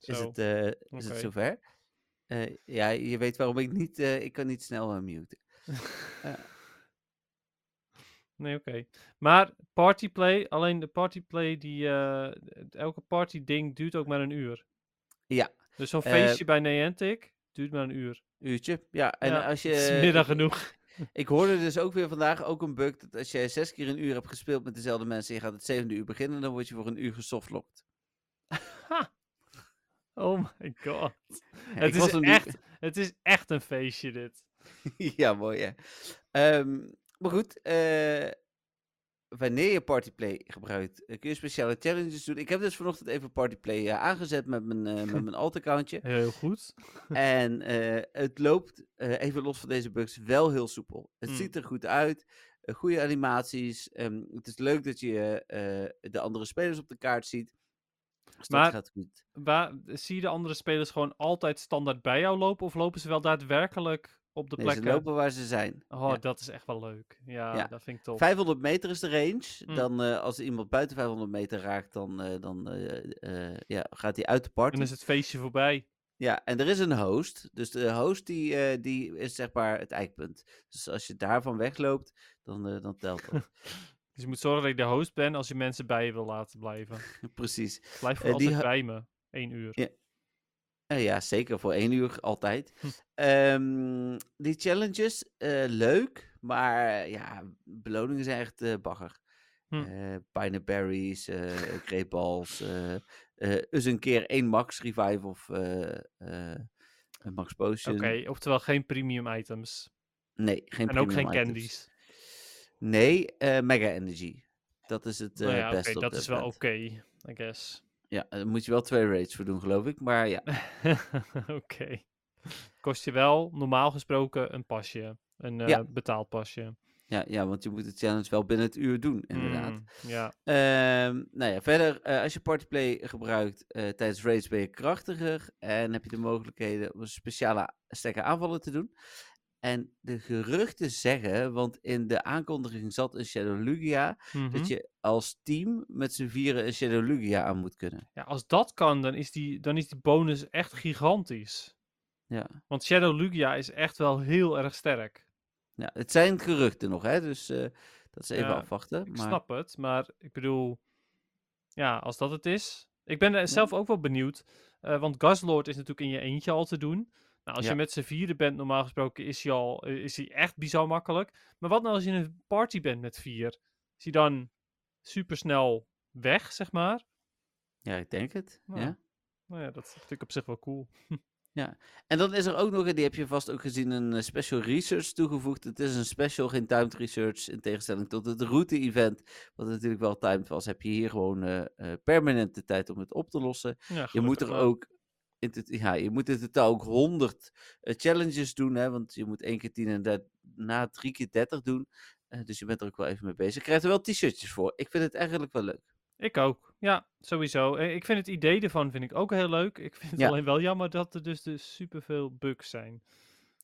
is, Zo, het, eh, is het zover. Ja, je weet waarom ik niet, ik kan niet snel muten. Nee, oké. Maar partyplay, alleen de partyplay, die, elke party ding duurt ook maar een uur. Ja. Dus zo'n feestje bij Niantic duurt maar een uur. Uurtje, ja. En Ja, als je... het is middag genoeg. Ik hoorde dus ook weer vandaag ook een bug dat als jij zes keer een uur hebt gespeeld met dezelfde mensen en je gaat het zevende uur beginnen, dan word je voor een uur gesoftlocked. Oh my god. Ja, het, is echt, het is echt een feestje dit. ja, mooi hè. Ehm, maar goed, eh, wanneer je Partyplay gebruikt, eh, kun je speciale challenges doen. Ik heb dus vanochtend even Partyplay eh, aangezet met mijn, eh, met mijn alt-accountje. Heel goed. En het loopt, even los van deze bugs, wel heel soepel. Het Mm. ziet er goed uit. goede animaties. ehm, het is leuk dat je de andere spelers op de kaart ziet. Dus Maar- dat gaat goed. Waar, zie je de andere spelers gewoon altijd standaard bij jou lopen? Of lopen ze wel daadwerkelijk op de Nee, ze plekken? lopen waar ze zijn. Oh, Ja. dat is echt wel leuk. Ja, Ja. dat vind ik tof. 500 meter is de range. Mm. Dan eh, als iemand buiten 500 meter raakt, dan, eh, dan eh, ja, gaat hij uit de party. Dan is het feestje voorbij. Ja, en er is een host. Dus de host die, die is zeg maar het eikpunt. Dus als je daarvan wegloopt, dan, dan telt dat. Dus je moet zorgen dat ik de host ben als je mensen bij je wil laten blijven. Precies. Blijf voor die altijd ho- bij me. Eén uur. Ja. Eh, ja, zeker voor één uur altijd. Hm. Ehm, die challenges, eh, leuk. Maar ja, beloningen zijn echt eh bagger. Hm. Pineapple Berries, Great Balls. eh eh, eens een keer één Max Revive of Max Potion. Oké, oftewel geen premium items. Nee, geen en ook geen items. candies. Nee, Mega Energy. Dat is het nou ja, oké, dat is wel oké, I guess. Ja, daar moet je wel twee raids voor doen, geloof ik. Maar ja, oké. Kost je wel, normaal gesproken, een pasje. Een eh, Ja. betaald pasje. ja, ja, want je moet de challenge wel binnen het uur doen, inderdaad. Mm, ja. Ehm, nou ja, verder, eh, als je Partyplay gebruikt eh, tijdens raids ben je krachtiger en heb je de mogelijkheden om speciale sterke aanvallen te doen. En de geruchten zeggen, want in de aankondiging zat een Shadow Lugia, Mhm. dat je als team met z'n vieren een Shadow Lugia aan moet kunnen. ja, als dat kan, dan is, die, dan is die bonus echt gigantisch. Ja. Want Shadow Lugia is echt wel heel erg sterk. ja, het zijn geruchten nog, hè, dus eh, dat is even Ja, afwachten. Ik maar... snap het, maar ik bedoel, ja, als dat het is. Ik ben er zelf ook wel benieuwd, eh, want Gaslord is natuurlijk in je eentje al te doen. Nou, als Ja. je met z'n vieren bent, normaal gesproken, is hij al eh, is hij echt bizar makkelijk. Maar wat nou als je in een party bent met vier? Is hij dan super snel weg, zeg maar? Ja, ik denk het. Nou, ja. Nou ja, dat vind ik op zich wel cool. En dan is er ook nog, die heb je vast ook gezien, een eh, special research toegevoegd. Het is een special, geen timed research, in tegenstelling tot het route-event, wat natuurlijk wel timed was. Heb je hier gewoon eh, eh, permanent de tijd om het op te lossen. Ja, Je moet er ook, het, ja, je moet in totaal ook 100 eh, challenges doen, hè, want je moet één keer 10 en daarna drie keer 30 doen. Eh, dus je bent er ook wel even mee bezig. Je krijgt er wel t-shirtjes voor. Ik vind het eigenlijk wel leuk. Ik ook. Ja, sowieso. Eh, Ik vind het idee ervan vind ik ook heel leuk. Ik vind het Ja. alleen wel jammer dat er dus, dus superveel bugs zijn.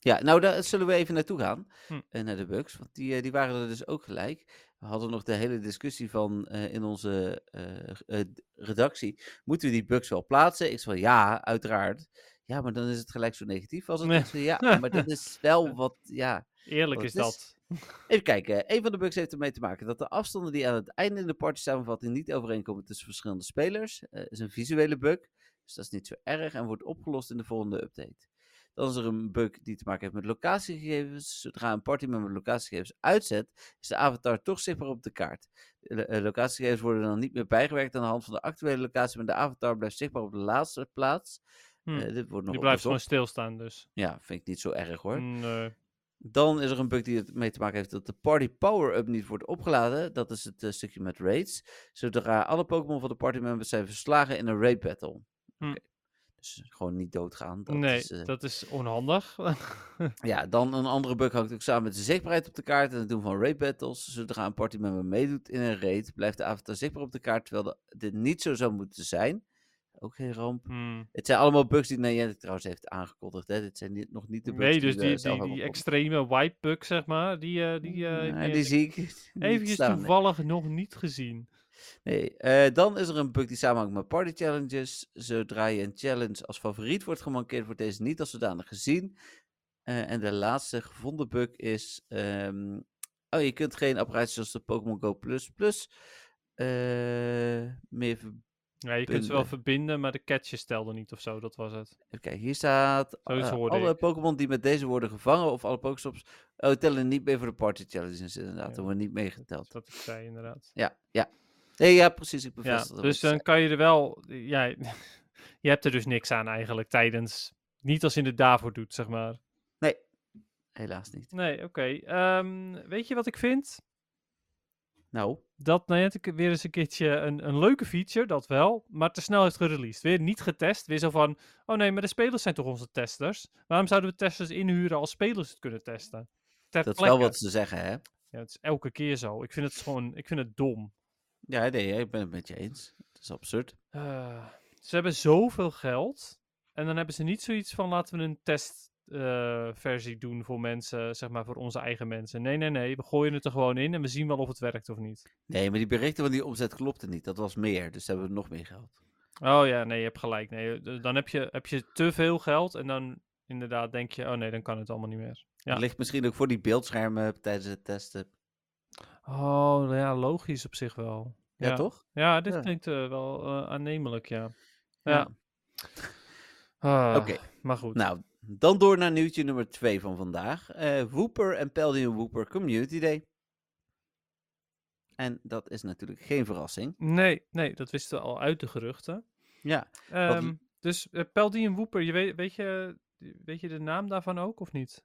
Ja, nou daar zullen we even naartoe gaan, Hm. naar de bugs, want die, die waren er dus ook gelijk. We hadden nog de hele discussie van eh, in onze eh, eh, redactie, moeten we die bugs wel plaatsen? Ik zei ja, uiteraard. Ja, maar dan is het gelijk zo negatief als het Nee. is. Ja, maar dat is wel wat, ja. Eerlijk Wat is is- dat. Even kijken, een van de bugs heeft ermee te maken dat de afstanden die aan het einde in de party samenvatting niet overeenkomen tussen verschillende spelers. eh, is een visuele bug, dus dat is niet zo erg en wordt opgelost in de volgende update. Dan is er een bug die te maken heeft met locatiegegevens. Zodra een partymember locatiegegevens uitzet, is de avatar toch zichtbaar op de kaart. De lo- eh, locatiegegevens worden dan niet meer bijgewerkt aan de hand van de actuele locatie, maar de avatar blijft zichtbaar op de laatste plaats. Hm. Eh, dit wordt nog Die blijft gewoon stilstaan dus. Ja, vind ik niet zo erg hoor. Nee. Dan is er een bug die ermee te maken heeft dat de Party Power-Up niet wordt opgeladen. Dat is het eh, stukje met raids. Zodra alle Pokémon van de party members zijn verslagen in een raid battle. Hm. Dus gewoon niet doodgaan. Dat nee, is, eh, dat is onhandig. Ja, dan een andere bug hangt ook samen met de zichtbaarheid op de kaart en het doen van raid battles. Zodra een party member meedoet in een raid, blijft de avatar zichtbaar op de kaart, terwijl de- dit niet zo zou moeten zijn. Ook geen ramp. Hm. Het zijn allemaal bugs die Niantic trouwens heeft aangekondigd. Hè? Dit zijn niet, nog niet de bugs Nee, dus die, die, die extreme wipe bug, zeg maar, die, eh, die, eh, Ja, die zie ik nee. toevallig nog niet gezien. Nee, eh, dan is er een bug die samenhangt met party challenges. Zodra je een challenge als favoriet wordt gemankeerd, wordt deze niet als zodanig gezien. Eh, en de laatste gevonden bug is... ehm, oh, je kunt geen apparaatjes zoals de Pokémon Go Plus Plus eh, meer... ver- Ja, je kunt ze wel verbinden, maar de catches telden niet of zo, dat was het. Even kijken, hier staat... Alle. Pokémon die met deze worden gevangen of alle Pokéstops... Oh, tellen niet mee voor de party challenges inderdaad. Ja. Er wordt niet meegeteld. Dat ik zei, inderdaad. Ja, ja. Nee, ja, precies. Ik Ja, bevestig dus dan kan je er wel... Ja, je hebt er dus niks aan eigenlijk tijdens... Niet als je het daarvoor doet, zeg maar. Nee, helaas niet. Nee, oké. Ehm, weet je wat ik vind? Nou, Dat Niantic weer eens een keertje een, een leuke feature, dat wel, maar te snel heeft gereleased. Weer niet getest, weer zo van, oh nee, maar de spelers zijn toch onze testers? Waarom zouden we testers inhuren als spelers het kunnen testen? Ter dat is wel wat ze zeggen, hè? Ja, het is elke keer zo. Ik vind het gewoon, ik vind het dom. Ja, nee, ik ben het met je eens. Het is absurd. Eh, ze hebben zoveel geld. En dan hebben ze niet zoiets van laten we een testversie doen voor mensen, zeg maar voor onze eigen mensen. Nee, nee, nee. We gooien het er gewoon in en we zien wel of het werkt of niet. Nee, maar die berichten van die omzet klopten niet. Dat was meer, dus hebben we nog meer geld. Oh ja, nee, je hebt gelijk. Nee, d- dan heb je, heb je te veel geld en dan inderdaad denk je, oh nee, dan kan het allemaal niet meer. Ja. Het ligt misschien ook voor die beeldschermen tijdens het testen. Oh, ja, logisch op zich wel. Ja, toch? Ja, dit klinkt eh, wel eh, aannemelijk, ja. Ja. Ah, Oké, Maar goed. nou, dan door naar nieuwtje nummer 2 van vandaag. Eh Wooper en Peldium Wooper Community Day. En dat is natuurlijk geen verrassing. Nee, nee, dat wisten we al uit de geruchten. Ja, Ehm, dus uh, Peldi en Wooper, je weet, weet, je, weet je de naam daarvan ook of niet?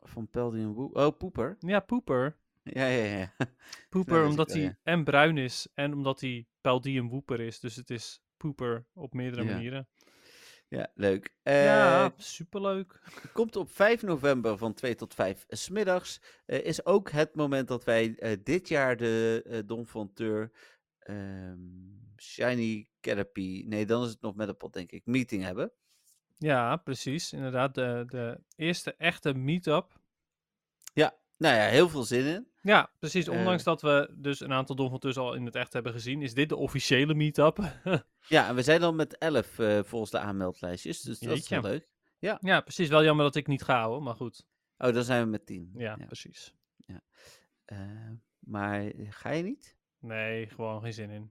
van Peldi en Woe. Oh, Poeper. Ja, Poeper. Ja, ja, ja. Poeper, Nou, omdat hij en bruin is en omdat hij Peldi en Wooper is. Dus het is Poeper op meerdere Ja. manieren. Ja, leuk. Eh, ja, superleuk. Komt op 5 november van 2 tot 5 's middags. Eh, is ook het moment dat wij eh, dit jaar de eh Don Fonteur ehm Shiny Caterpie, nee dan is het nog met een pot denk ik, meeting hebben. Ja, precies. Inderdaad, de, de eerste echte meet-up. Ja, nou ja, heel veel zin in. Ja, precies. Eh. Ondanks dat we dus een aantal Don van Tus al in het echt hebben gezien, is dit de officiële meet-up. Ja, en we zijn dan met 11 eh, volgens de aanmeldlijstjes, dus dat is wel leuk. ja, precies. Wel jammer dat ik niet ga hoor, maar goed. Oh, dan zijn we met 10. Ja, precies. Eh, maar ga je niet? Nee, gewoon geen zin in.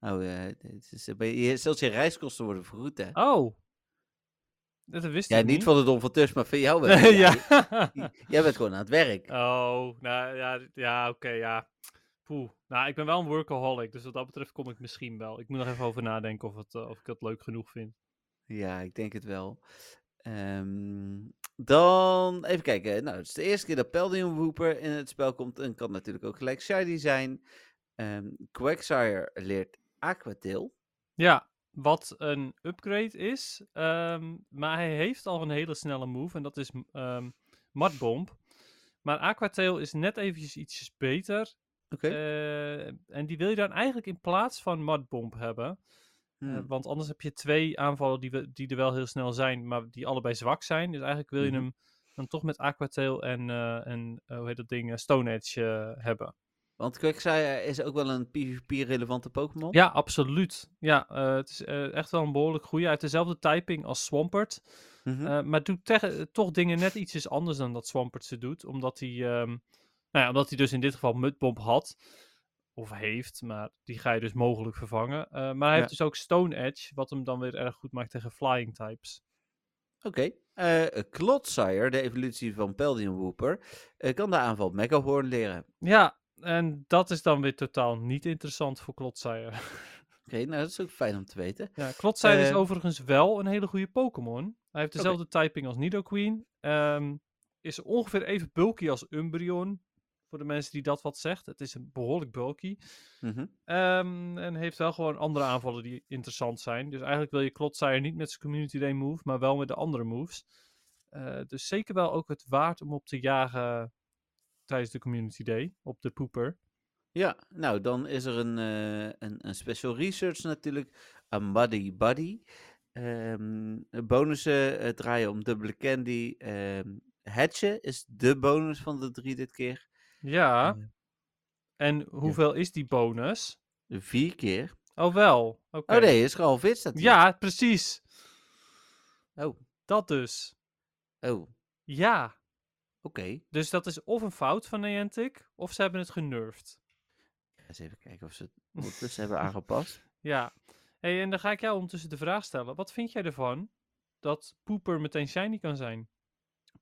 Oh, eh, het is, ben je, je- zelfs je reiskosten worden vergoed, hè? Oh, dat wist ja, ik niet van de Don Fonteur, maar van jou wel. ja. Jij bent gewoon aan het werk. Oh, nou ja, ja oké, ja. Poeh. Nou, ik ben wel een workaholic, dus wat dat betreft kom ik misschien wel. Ik moet nog even over nadenken of, het, eh, of ik het leuk genoeg vind. Ja, ik denk het wel. Ehm, dan even kijken. Nou, het is de eerste keer dat Peldium Wooper in het spel komt. En kan natuurlijk ook gelijk Shiny zijn. Ehm Quagsire leert Aquatail. Ja, wat een upgrade is. ehm, maar hij heeft al een hele snelle move en dat is ehm Mudbomb. Maar Aquatail is net eventjes ietsjes beter. Oké. eh, en die wil je dan eigenlijk in plaats van Mudbomb hebben. Eh, Hmm. want anders heb je twee aanvallen die, we, die er wel heel snel zijn, maar die allebei zwak zijn. Dus eigenlijk wil je Mhm. hem dan toch met Aquatail en, eh, en hoe heet dat ding, Stone Edge hebben. Want Quagsire is ook wel een PvP-relevante Pokémon. Ja, absoluut. Ja, eh, het is eh, echt wel een behoorlijk goede. Hij heeft dezelfde typing als Swampert. Mhm. eh, maar doet toch dingen net ietsjes anders dan dat Swampert ze doet. Omdat hij, ehm, nou ja, omdat hij dus in dit geval Mudbomb had. Of heeft, maar die ga je dus mogelijk vervangen. Eh, maar hij Ja. heeft dus ook Stone Edge, wat hem dan weer erg goed maakt tegen Flying types. Oké. Eh Clodsire, de evolutie van Peldium Wooper, eh, kan de aanval Megahorn leren. Ja, en dat is dan weer totaal niet interessant voor Klotsire. Oké, nou dat is ook fijn om te weten. Ja, Klotsire is Eh, overigens wel een hele goede Pokémon. Hij heeft dezelfde typing als Nidoqueen. Ehm, is ongeveer even bulky als Umbreon. Voor de mensen die dat wat zegt. Het is een behoorlijk bulky. Mhm. Ehm, en heeft wel gewoon andere aanvallen die interessant zijn. Dus eigenlijk wil je Klotsire niet met zijn Community Day move, maar wel met de andere moves. Eh, dus zeker wel ook het waard om op te jagen tijdens de Community Day. Op de poeper. Ja, nou dan is er een, eh, een, een special research natuurlijk. Een Buddy Buddy. Ehm, bonussen eh, draaien om dubbele candy. Ehm hatchen is de bonus van de drie dit keer. Ja. Eh, En hoeveel is die bonus? vier keer. Oh wel. Oké. Oh nee, is gehalveerd staat hier. Ja, precies. Oh, Dat dus. oh, oké. Ja. Dus dat is of een fout van Niantic, of ze hebben het genurfd. Eens even kijken of ze het ondertussen hebben aangepast. Ja. hey, en dan ga ik jou ondertussen de vraag stellen. Wat vind jij ervan dat Pooper meteen shiny kan zijn?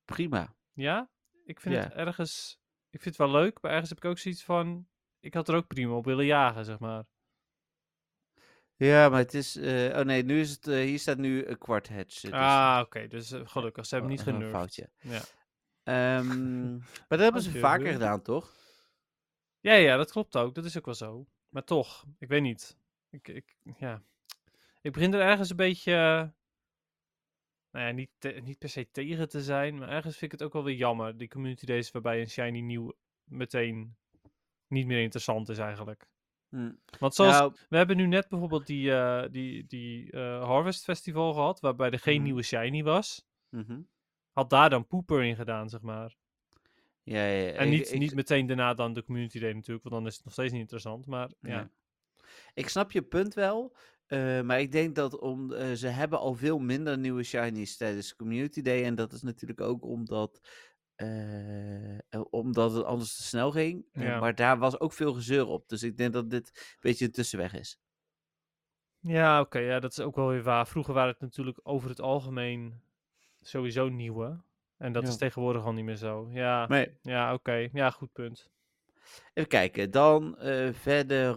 Prima. Ja? Ik vind Ja. het ergens... Ik vind het wel leuk, maar ergens heb ik ook zoiets van... Ik had er ook prima op willen jagen, zeg maar. Ja, maar het is... eh, oh nee, nu is het... eh, hier staat nu een kwart hatch. dus- ah, oké. dus eh, gelukkig. Ze hebben Oh, niet even een genurfd. foutje. Ja. Ehm, maar dat hebben ze vaker gedaan, toch? Ja, ja, dat klopt ook. Dat is ook wel zo. Maar toch, ik weet niet. Ik, ik, ja. ik begin er ergens een beetje, eh, nou ja, niet, te- niet per se tegen te zijn, maar ergens vind ik het ook wel weer jammer. Die community days waarbij een shiny nieuw meteen niet meer interessant is eigenlijk. Hm. Want zoals, Nou, we hebben nu net bijvoorbeeld die, eh, die, die eh, Harvest Festival gehad, waarbij er geen Mhm. nieuwe shiny was. mhm. Had daar dan Pooper in gedaan, zeg maar. Ja, ja, ja. En Ik- niet, ik- niet meteen daarna dan de community day natuurlijk, want dan is het nog steeds niet interessant. Maar ja, Ja. Ik snap je punt wel. eh, maar ik denk dat om, eh, ze hebben al veel minder nieuwe shinies tijdens Community Day. En dat is natuurlijk ook omdat, eh, omdat het anders te snel ging. Ja. maar daar was ook veel gezeur op. Dus ik denk dat dit een beetje een tussenweg is. Ja, oké, ja, dat is ook wel weer waar. Vroeger waren het natuurlijk over het algemeen sowieso nieuwe. En dat Ja. is tegenwoordig al niet meer zo. Ja, Nee. ja oké. Ja, goed punt. Even kijken, dan eh, verder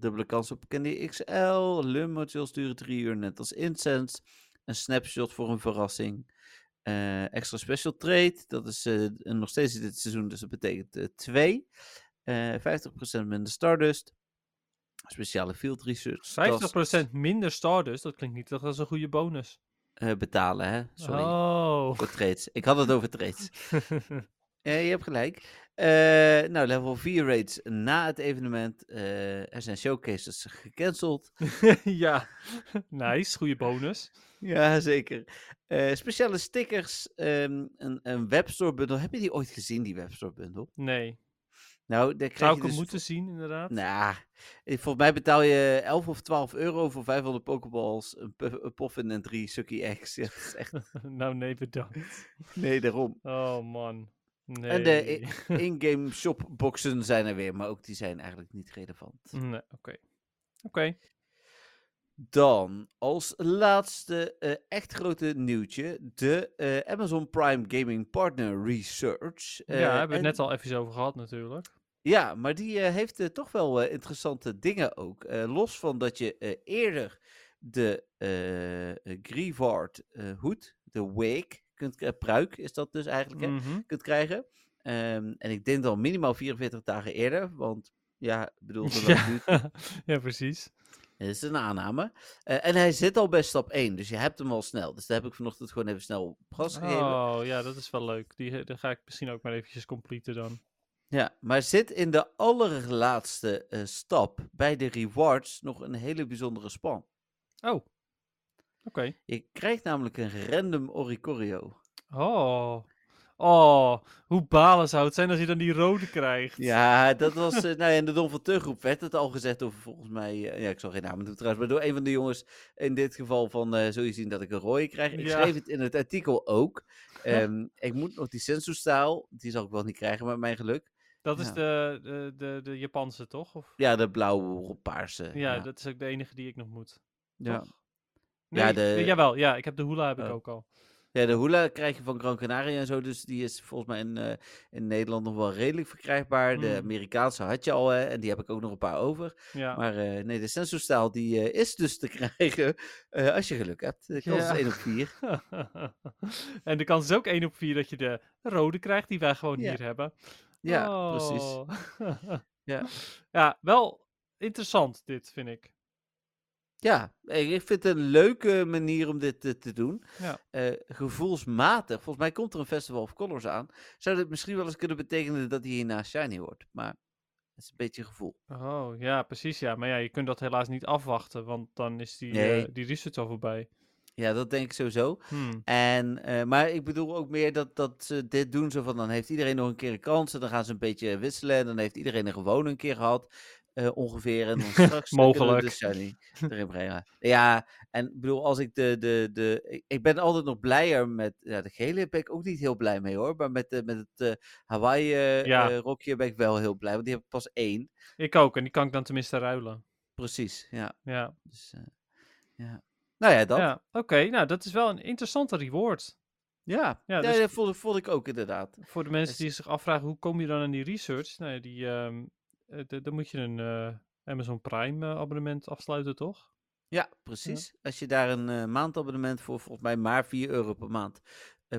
dubbele kans op Candy XL. Lum modules duren drie uur, net als Incense. Een snapshot voor een verrassing. Eh, extra special trade, dat is eh, nog steeds dit seizoen, dus dat betekent eh, twee. Eh 50% minder Stardust. Speciale field research. task, 50% minder Stardust, dat klinkt niet toch als een goede bonus. Eh, betalen, hè? Sorry. Oh. Voor trades. Ik had het over trades. Eh, je hebt gelijk. Eh, nou, level 4 raids na het evenement. er zijn showcases gecanceld. ja, nice, goede bonus. Ja, zeker. Speciale stickers. ehm, een, een webstore bundle. Heb je die ooit gezien, die webstore bundle? Nee, Nou, daar krijg zou je ik hem dus moeten zien inderdaad? Nou, eh, volgens mij betaal je 11 of 12 euro voor 500 Pokeballs, een, Poffin en drie Sucky Eggs. Ja, echt... nou nee, bedankt. Nee, daarom. Oh man. Nee. En de in-game shop boxen zijn er weer, maar ook die zijn eigenlijk niet relevant. Nee, oké. Oké. Dan als laatste eh, echt grote nieuwtje, de eh, Amazon Prime Gaming Partner Research. ja, Eh, hebben we het net al even over gehad natuurlijk. Ja, maar die eh, heeft eh, toch wel eh, interessante dingen ook. Los van dat je eerder de eh Grievard hoed, de wake, kunt, pruik is dat dus eigenlijk, hè, Mhm. kunt krijgen. Ehm, en ik denk dan minimaal 44 dagen eerder, want ja, ik bedoel, zolang het duurt, Ja. ja, precies. het is een aanname. En hij zit al bij stap 1, dus je hebt hem al snel. Dus daar heb ik vanochtend gewoon even snel op gas gegeven. Oh, ja, dat is wel leuk. Die, die ga ik misschien ook maar eventjes completen dan. Ja, maar zit in de allerlaatste eh, stap bij de rewards nog een hele bijzondere span. Oh. Oké. Je krijgt namelijk een random Oricorio. Oh. Oh, hoe balen zou het zijn als je dan die rode krijgt? Ja, dat was. eh, nou ja, in de Don van Teuggroep werd het al gezegd over volgens mij. eh, ja, ik zal geen namen doen trouwens. Maar door een van de jongens. In dit geval van. eh zul je zien dat ik een rode krijg. Ik Ja. schreef het in het artikel ook. Ehm, ik moet nog die sensu-staal. Die zal ik wel niet krijgen met mijn geluk. Dat is Ja. de, de, de, de Japanse, toch? Of? Ja, de blauwe paarse. Ja, ja. dat is ook de enige die ik nog moet. ja. toch? Ja, Nee, de- eh, Jawel, ja, ik heb de hula heb ik Oh. ook al. Ja, de hula krijg je van Gran Canaria en zo, dus die is volgens mij in, eh, in Nederland nog wel redelijk verkrijgbaar. De Mm. Amerikaanse had je al, hè, en die heb ik ook nog een paar over. Ja. Maar eh, nee, de sensorstaal die is dus te krijgen als je geluk hebt. De kans Ja. is 1 op 4. en de kans is ook 1 op 4 dat je de rode krijgt, die wij gewoon Ja. hier hebben. Ja, precies. Oh. Ja. ja, wel interessant dit, vind ik. Ja, ik vind het een leuke manier om dit te, te doen. Ja. Eh, gevoelsmatig, volgens mij komt er een Festival of Colors aan. Zou dit misschien wel eens kunnen betekenen dat hij hierna shiny wordt. Maar het is een beetje gevoel. Oh, ja, precies, ja. Maar ja, je kunt dat helaas niet afwachten, want dan is die, Nee. eh, die research al voorbij. Ja, dat denk ik sowieso. Hmm. En, eh, maar ik bedoel ook meer dat, dat ze dit doen zo van, dan heeft iedereen nog een keer een kans en dan gaan ze een beetje wisselen en dan heeft iedereen er gewoon een keer gehad, eh, ongeveer. En dan straks kunnen we Mogelijk. erin brengen. Ja, en ik bedoel, als ik de, de, de, ik, ben altijd nog blijer met, ja, de gele ben ik ook niet heel blij mee hoor, maar met, de, met het eh, Hawaii eh, Ja. eh, rokje ben ik wel heel blij, want die heb ik pas één. Ik ook, en die kan ik dan tenminste ruilen. Precies, ja. Ja, Dus, ja. Nou ja, dat. Ja, oké. nou, dat is wel een interessante reward. ja. Ja, dus- dat vond, vond ik ook inderdaad. Voor de mensen die zich afvragen, hoe kom je dan aan die research? Nou ja, die, d- dan moet je een eh, Amazon Prime eh, abonnement afsluiten, toch? Ja, precies. Als je daar een maandabonnement voor volgens mij maar 4 euro per maand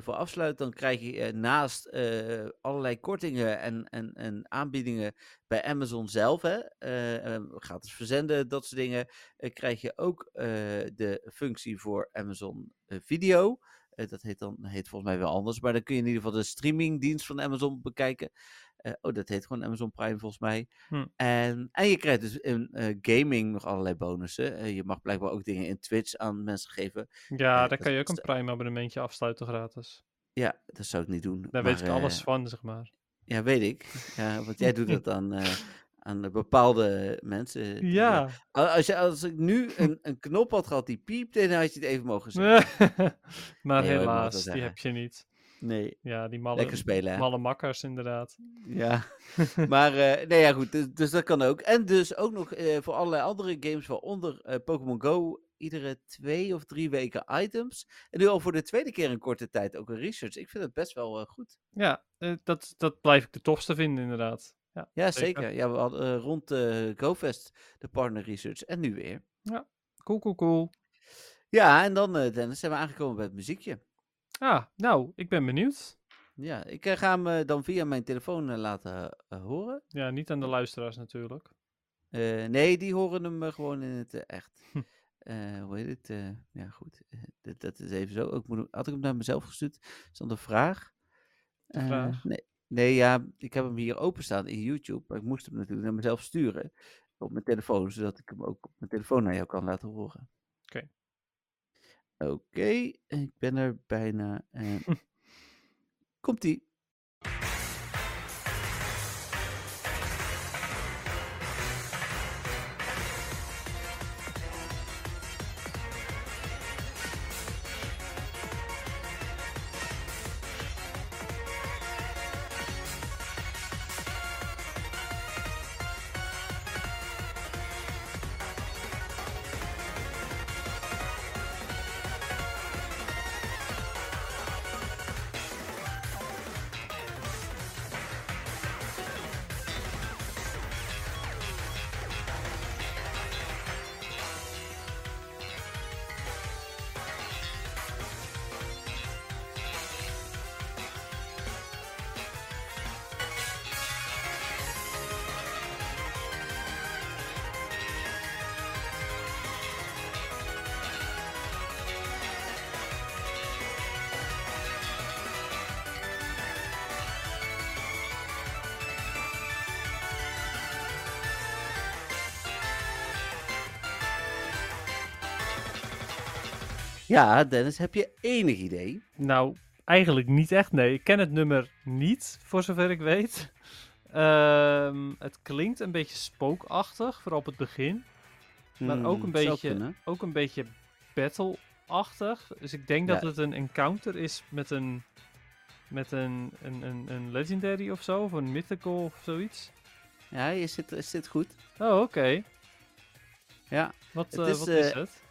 voor afsluit, dan krijg je eh, naast eh, allerlei kortingen en, en, en aanbiedingen bij Amazon zelf, hè, eh, gratis verzenden, dat soort dingen, krijg je ook de functie voor Amazon Video. Dat heet dan heet volgens mij wel anders, maar dan kun je in ieder geval de streamingdienst van Amazon bekijken. Eh, oh, dat heet gewoon Amazon Prime volgens mij. Hm. En, en je krijgt dus in eh, gaming nog allerlei bonussen. Eh, je mag blijkbaar ook dingen in Twitch aan mensen geven. Ja, daar kan je ook een Prime abonnementje afsluiten gratis. Ja, dat zou ik niet doen. Daar maar, weet ik alles van, zeg maar. Ja, weet ik. Ja, want jij doet dat aan, aan bepaalde mensen. Ja. als, je, als ik nu een, een knop had gehad die piepte, dan had je het even mogen zeggen. maar Nee, helaas, die heb je niet. Nee, Ja, die malle, lekker spelen hè. malle makkers inderdaad. Ja, maar eh, nee, ja, goed. Dus, dus dat kan ook. En dus ook nog eh, voor allerlei andere games, waaronder eh, Pokémon Go, iedere twee of drie weken items. En nu al voor de tweede keer in korte tijd ook een research. Ik vind het best wel goed. Ja, dat, dat blijf ik de tofste vinden inderdaad. Ja, Ja, zeker. zeker. Ja, we hadden rond GoFest de partner research en nu weer. Cool, cool, cool. Ja, en dan Dennis zijn we aangekomen bij het muziekje. Ah, nou, ik ben benieuwd. Ja, ik eh, ga hem eh, dan via mijn telefoon eh, laten horen. Ja, niet aan de luisteraars natuurlijk. Nee, die horen hem gewoon in het echt. Hm. Hoe heet het? ja, goed. dat, dat is even zo. Ik moet, had ik hem naar mezelf gestuurd? Is dan de vraag? De vraag? nee, nee, ja, ik heb hem hier openstaan in YouTube. Maar ik moest hem natuurlijk naar mezelf sturen. Op mijn telefoon, zodat ik hem ook op mijn telefoon naar jou kan laten horen. Oké. Ik ben er bijna. eh. Komt-ie. Ja, Dennis, heb je enig idee? Nou, eigenlijk niet echt, nee. Ik ken het nummer niet, voor zover ik weet. Ehm, het klinkt een beetje spookachtig, vooral op het begin. Maar ook Hmm, een beetje, kunnen. ook een beetje battle-achtig. Dus ik denk dat het een encounter is met een, met een, een, een, een legendary of zo, of een mythical of zoiets. Ja, je zit, je zit goed. Oh, oké. Ja, Wat, Het eh, is, wat is eh, het?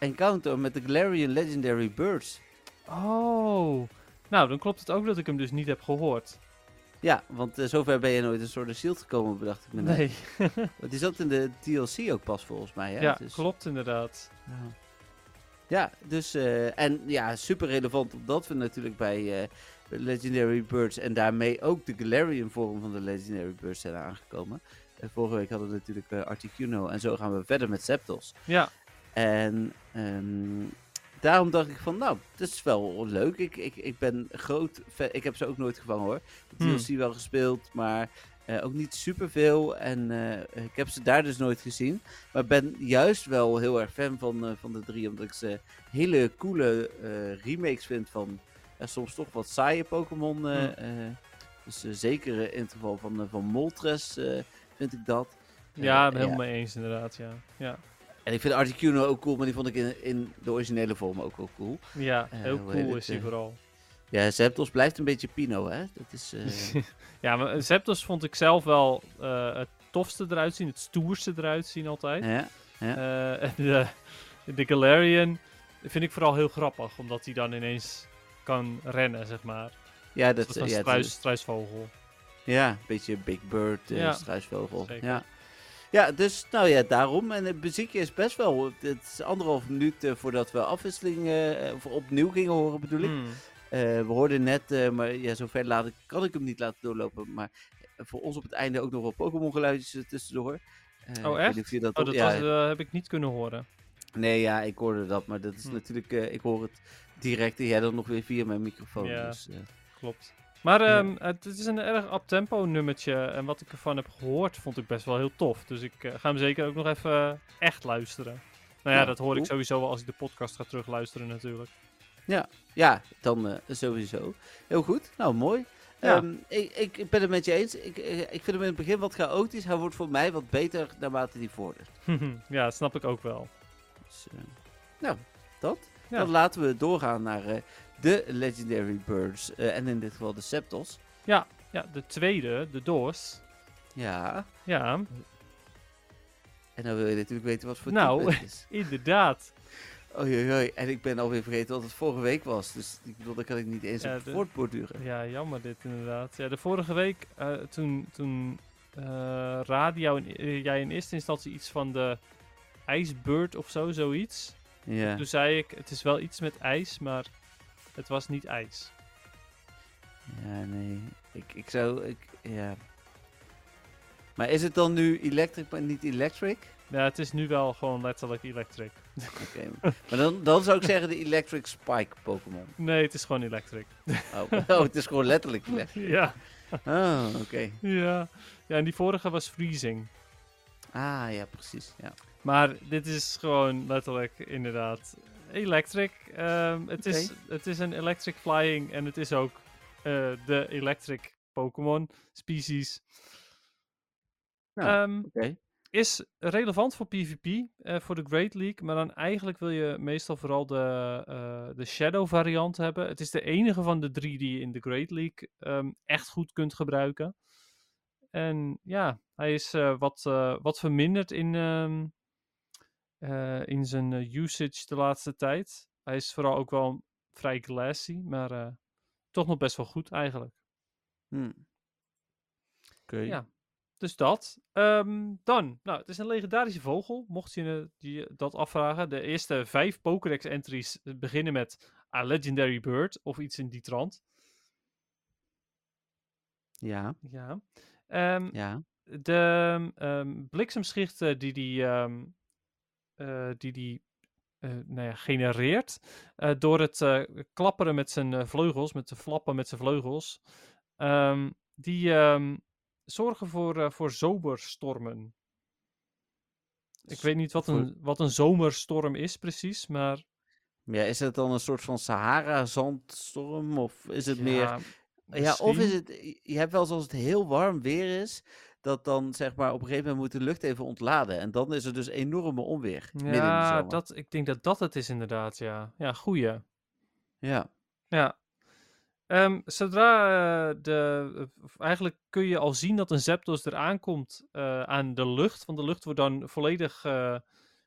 Encounter met de Galarian Legendary Birds. Oh, nou, dan klopt het ook dat ik hem dus niet heb gehoord. Ja, want eh, zover ben je nooit een soort shield gekomen, bedacht ik me. Nee, Want die zat in de DLC ook pas volgens mij, hè? ja, Dus- klopt inderdaad. Ja, Ja, dus, eh, en ja, super relevant omdat we natuurlijk bij eh, Legendary Birds en daarmee ook de Galarian vorm van de Legendary Birds zijn aangekomen. Vorige week hadden we natuurlijk Articuno en zo gaan we verder met Septos. Ja, En ehm, daarom dacht ik van, nou, dat is wel leuk. Ik, ik, ik ben groot fan. Ik heb ze ook nooit gevangen hoor. De Hmm. DLC wel gespeeld, maar eh, ook niet superveel. En eh, ik heb ze daar dus nooit gezien. Maar ben juist wel heel erg fan van, eh, van de drie. Omdat ik ze hele coole remakes vind van soms toch wat saaie Pokémon. Hmm. dus zeker in het geval van, van Moltres vind ik dat. Ja, ik helemaal mee eens inderdaad, ja. Ja, En ik vind Articuno ook cool, maar die vond ik in, in de originele vorm ook wel cool. ja Eh, heel cool is hij eh, vooral. Ja, Zapdos blijft een beetje Pino, hè? Dat is... eh, ja, maar Zapdos vond ik zelf wel het tofste eruit zien, het stoerste eruit zien altijd. ja. En de, de Galarian vind ik vooral heel grappig, omdat hij dan ineens kan rennen, zeg maar. Ja, Dat dat, is een ja, struis, struisvogel. ja, een beetje Big Bird, Ja, struisvogel. zeker. Ja. Ja, dus nou ja, daarom. En het muziekje is best wel... Het is anderhalf minuut eh, voordat we afwisseling eh, of opnieuw gingen horen, bedoel ik. Hmm. Eh, we hoorden net, maar ja, zover laat ik, kan ik hem niet laten doorlopen. Maar voor ons op het einde ook nog wel Pokémon geluidjes tussendoor. Weet echt? dat, Oh, dat ja, was, heb ik niet kunnen horen. Nee, ja, ik hoorde dat, maar dat is Hm. natuurlijk, ik hoor het direct en jij dan nog weer via mijn microfoon. Ja. Dus, Klopt. Maar Ja. ehm, het, is een erg up-tempo nummertje. En wat ik ervan heb gehoord, vond ik best wel heel tof. Dus ik eh, ga hem zeker ook nog even eh, echt luisteren. Nou ja, Ja, dat hoor cool. ik sowieso wel als ik de podcast ga terugluisteren natuurlijk. ja, dan eh, sowieso. Heel goed, nou mooi. Ja. Ehm, ik, ik, ben het met je eens. Ik, ik vind hem in het begin wat chaotisch. Hij wordt voor mij wat beter naarmate hij vordert. ja, dat snap ik ook wel. Dus, nou, dat. Ja. Dan laten we doorgaan naar de Legendary Birds. eh, en in dit geval de Septos. Ja, de tweede, de Doors. Ja, Ja, en dan wil je natuurlijk weten wat voor Nou. type het is. inderdaad. Oei, oei, oei. En ik ben alweer vergeten wat het vorige week was. Dus ik bedoel, daar kan ik niet eens Ja, op de- voortborduren. Ja, jammer dit inderdaad. Ja, de vorige week, eh, toen, toen in, eh, jij in eerste instantie iets van de ijsbeurt of zo, zoiets. Ja. Toen zei ik, het is wel iets met ijs, maar het was niet ijs. Ja, nee. Ik, ik zou... Ik, ja. Maar is het dan nu electric, maar niet electric? Ja, het is nu wel gewoon letterlijk electric. Oké. maar dan, dan zou ik zeggen de electric spike Pokémon. Nee, het is gewoon electric. Oh, oh, het is gewoon letterlijk electric. ja, Oh, oké. ja. Ja, en die vorige was freezing. Ah, ja, precies. Ja. Maar dit is gewoon letterlijk inderdaad electric. Ehm, het, is, het is een electric flying en het is ook eh, de electric Pokémon species. Ja, Ehm, Oké. is relevant voor PvP, eh, voor de Great League. Maar dan eigenlijk wil je meestal vooral de, eh, de Shadow variant hebben. Het is de enige van de drie die je in de Great League ehm, echt goed kunt gebruiken. En ja, hij is wat, wat verminderd in, ehm, eh, in zijn eh, usage de laatste tijd. Hij is vooral ook wel vrij glassy, maar eh, toch nog best wel goed eigenlijk. Hm. Oké. Ja. Dus dat. Ehm, dan, nou, het is een legendarische vogel, mocht je die, dat afvragen. De eerste vijf Pokédex-entries beginnen met A Legendary Bird of iets in die trant. Ja, Ja. Ehm, ja. de ehm, bliksemschichten die die, die, die eh, nou ja, genereert eh, door het eh, klapperen met zijn eh, vleugels, met de flappen met zijn vleugels, ehm, die ehm, zorgen voor, eh, voor zomerstormen. Ik weet niet wat een, wat een zomerstorm is precies, maar Ja, is het dan een soort van Sahara-zandstorm? Of is het meer... ja, of is het... Je hebt wel eens als het heel warm weer is... Dat dan zeg maar op een gegeven moment moet de lucht even ontladen. En dan is er dus enorme onweer. Ja, dat, ik denk dat dat het is inderdaad, ja. Ja, goeie. Ja. Ja. Ehm, zodra eh, de. eh, eigenlijk kun je al zien dat een Zapdos eraan komt eh, aan de lucht. Want de lucht wordt dan volledig,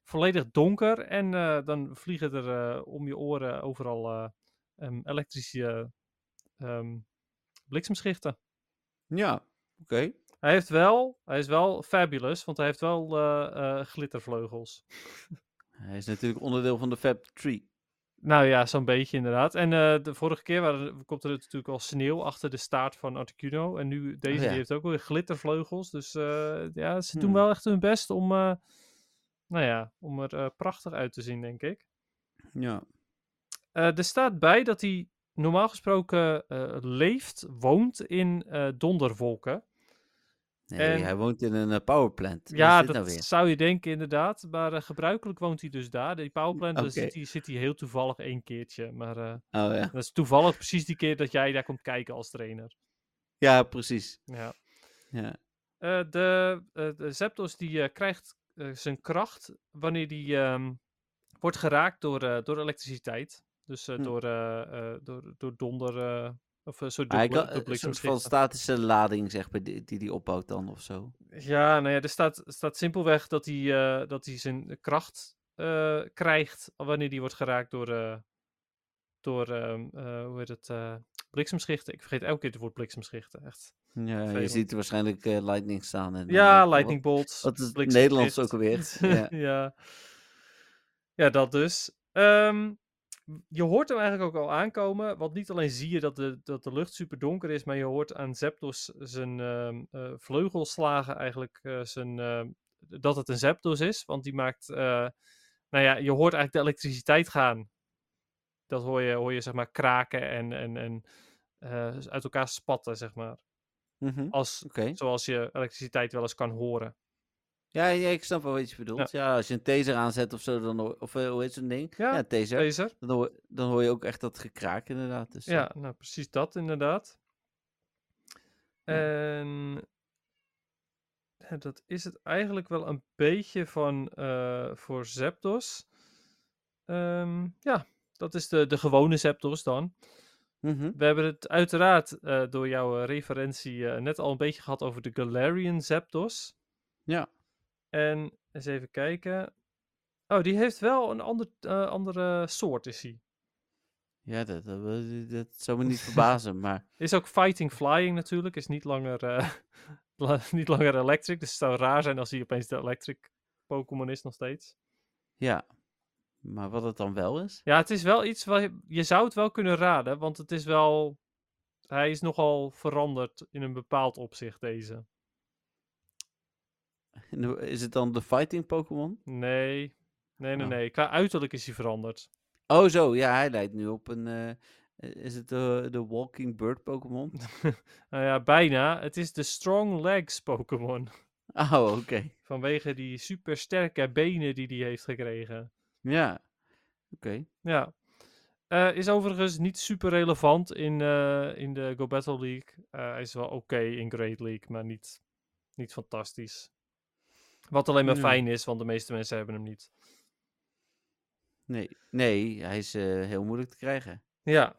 volledig donker. En dan vliegen er om je oren overal eh, ehm, elektrische ehm, bliksemschichten. Ja, oké. Hij heeft wel, hij is wel fabulous, want hij heeft wel eh, eh, glittervleugels. Hij is natuurlijk onderdeel van de Fab Tree. Nou ja, zo'n beetje inderdaad. En eh, de vorige keer waren, komt er natuurlijk al sneeuw achter de staart van Articuno. En nu, deze ja. die heeft ook weer glittervleugels. Dus ja, ze doen Hmm. wel echt hun best om, nou ja, om er prachtig uit te zien, denk ik. Ja. Er staat bij dat hij normaal gesproken leeft, woont in donderwolken. Nee, En- hij woont in een eh, powerplant. Ja, dat nou zou je denken inderdaad. Maar eh, gebruikelijk woont hij dus daar. Die powerplant, daar Oké. zit hij, zit hij heel toevallig één keertje. Maar eh, Oh ja. dat is toevallig precies die keer dat jij daar komt kijken als trainer. Ja, precies. Ja. Ja. De, de Zapdos die krijgt zijn kracht wanneer die ehm, wordt geraakt door, door elektriciteit. Dus Hm. door, door, door donder, of eh, Hij kan, door een soort van statische lading, zeg maar, die die, die opbouwt dan of zo. Ja, nou ja, er staat, staat simpelweg dat hij, eh, dat hij zijn kracht eh, krijgt wanneer die wordt geraakt door, door ehm, eh, hoe heet het, bliksemschichten. Ik vergeet elke keer het woord bliksemschichten, echt. Ja, je ziet er waarschijnlijk lightning staan. En Ja, lightning bolts. wat is het. Nederlands ook alweer? Ja. ja. ja, dat dus. Ehm, je hoort hem eigenlijk ook al aankomen. Want niet alleen zie je dat de, dat de lucht super donker is, maar je hoort aan Zapdos zijn ehm, eh, vleugelslagen eigenlijk eh, zijn, ehm, dat het een Zapdos is. Want die maakt, eh, nou ja, je hoort eigenlijk de elektriciteit gaan. Dat hoor je, hoor je zeg maar kraken en, en, en uit elkaar spatten, zeg maar. Mhm, Als, zoals je elektriciteit wel eens kan horen. Ja, ja, ik snap wel wat je bedoelt. Ja. als je een taser aanzet of zo, dan hoor, of eh, hoe heet zo'n ding? Ja, Ja, taser. Dan, hoor, dan hoor je ook echt dat gekraak inderdaad. Dus, eh, Ja, nou precies dat inderdaad. En ja, dat is het eigenlijk wel een beetje van eh, voor Zapdos. Ehm, ja, dat is de, de gewone Zapdos dan. mhm. We hebben het uiteraard eh, door jouw eh, referentie eh, net al een beetje gehad over de Galarian Zapdos. Ja. En eens even kijken. Oh, die heeft wel een ander, eh, andere soort, is hij. Ja, dat, dat, zou me niet verbazen, maar Is ook Fighting Flying natuurlijk. Is niet langer eh, niet langer electric. Dus het zou raar zijn als hij opeens de electric Pokémon is nog steeds. Ja. Maar wat het dan wel is? Ja, het is wel iets waar je, je zou het wel kunnen raden, want het is wel. Hij is nogal veranderd in een bepaald opzicht, deze. Is het dan de fighting Pokémon? Nee, nee, nee, Oh. nee. Qua uiterlijk is hij veranderd. Oh zo, ja, hij lijkt nu op een... eh, is het de, de Walking Bird Pokémon? Nou ja, bijna. Het is de Strong Legs Pokémon. Oh, oké. Vanwege die super sterke benen die hij heeft gekregen. Ja. Oké. Ja. Eh, is overigens niet super relevant in, eh, in de Go Battle League. Eh, hij is wel oké in Great League, maar niet, niet fantastisch. Wat alleen maar fijn is, want de meeste mensen hebben hem niet. Nee, nee, hij is eh, heel moeilijk te krijgen. Ja.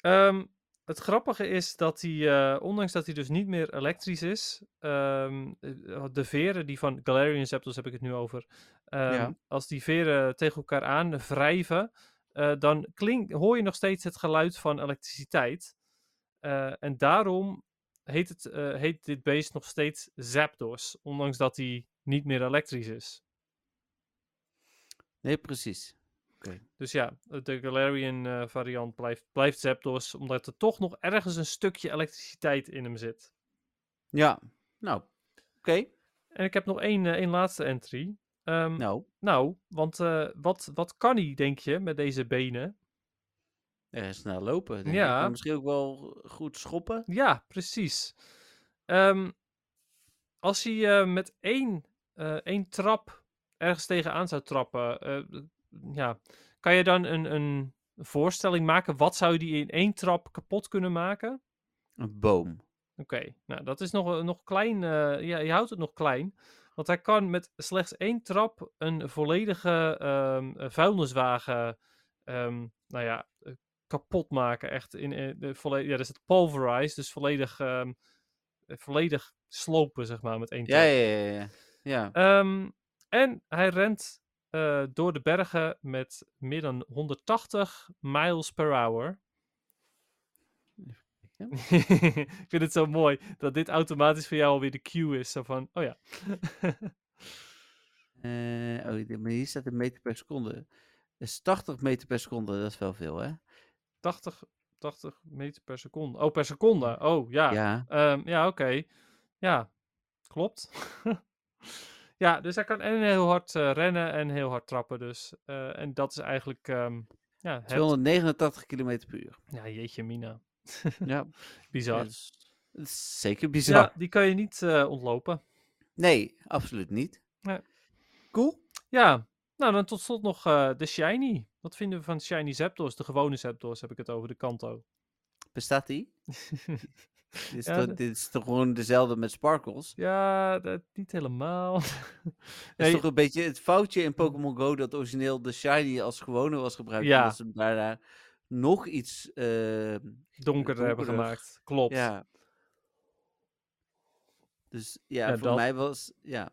Ehm, het grappige is dat hij, eh, ondanks dat hij dus niet meer elektrisch is, ehm, eh, de veren die van Galarian Zapdos heb ik het nu over, ehm, Ja. als die veren tegen elkaar aan wrijven, dan klink, hoor je nog steeds het geluid van elektriciteit. En daarom heet, het, heet dit beest nog steeds Zapdos, ondanks dat hij niet meer elektrisch is. Nee, precies. Dus ja, de Galarian eh, variant blijft, blijft Zapdos, omdat er toch nog ergens een stukje elektriciteit in hem zit. Ja, nou, oké. En ik heb nog één, eh, één laatste entry. Ehm, Nou, nou, want eh, wat, wat kan hij, denk je, met deze benen? eh, snel lopen. Ja. Misschien ook wel goed schoppen. Ja, precies. Ehm, als hij met één, één trap ergens tegenaan zou trappen, eh, ja, kan je dan een, een voorstelling maken? Wat zou die in één trap kapot kunnen maken? Een boom. Oké, nou dat is nog, nog klein. eh, ja, je houdt het nog klein. Want hij kan met slechts één trap een volledige ehm, eh, vuilniswagen ehm, nou ja, eh, kapot maken. Echt in, in de volledig. Ja, dat is het pulverize. Dus volledig, ehm, eh, volledig slopen, zeg maar, met één trap. Ja, ja, ja. ja. Ja. Ehm, en hij rent eh, door de bergen met meer dan 180 miles per hour. ik vind het zo mooi dat dit automatisch voor jou alweer de cue is. Zo van, oh ja. Eh, oh, maar hier staat een meter per seconde. Dus 80 meter per seconde, dat is wel veel, hè? 80, 80 meter per seconde. Oh, per seconde. Oh, ja. Ja. Ja, ja oké. Ja, klopt. ja, dus hij kan en heel hard eh, rennen en heel hard trappen dus. Eh, en dat is eigenlijk, ehm, ja, het. 289 kilometer per uur. Ja, jeetje mina. Ja, Bizar. is, is zeker bizar. Ja, die kan je niet eh, ontlopen. Nee, absoluut niet. Nee. Cool. Ja, nou dan tot slot nog de Shiny. Wat vinden we van Shiny Zapdos? De gewone Zapdos heb ik het over, de Kanto. Bestaat die? Dit is, toch, dit is toch gewoon dezelfde met sparkles? ja, dat, niet helemaal. Het is toch een beetje het foutje in Pokémon Go dat origineel de shiny als gewone was gebruikt. Ja. Dat ze hem daarna nog iets... eh, donkerder hebben gemaakt. Klopt. ja. Dus ja, Ja, voor dat- mij was... Ja,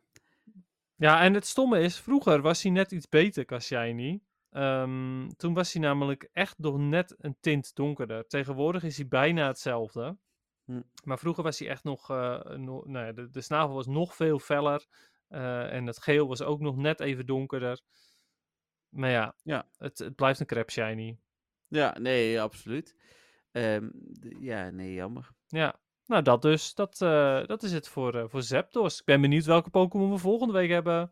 Ja, en het stomme is, vroeger was hij net iets beter qua Shiny. Ehm, toen was hij namelijk echt nog net een tint donkerder. Tegenwoordig is hij bijna hetzelfde. Hm. Maar vroeger was hij echt nog, eh, no- nou ja, de, de snavel was nog veel feller. eh, en het geel was ook nog net even donkerder. Maar ja, Ja. Het, het blijft een crap Shiny. ja nee, absoluut. Ehm, ja, nee, jammer. Ja, nou dat dus. Dat, eh, dat is het voor, voor Zapdos. Ik ben benieuwd welke Pokémon we volgende week hebben.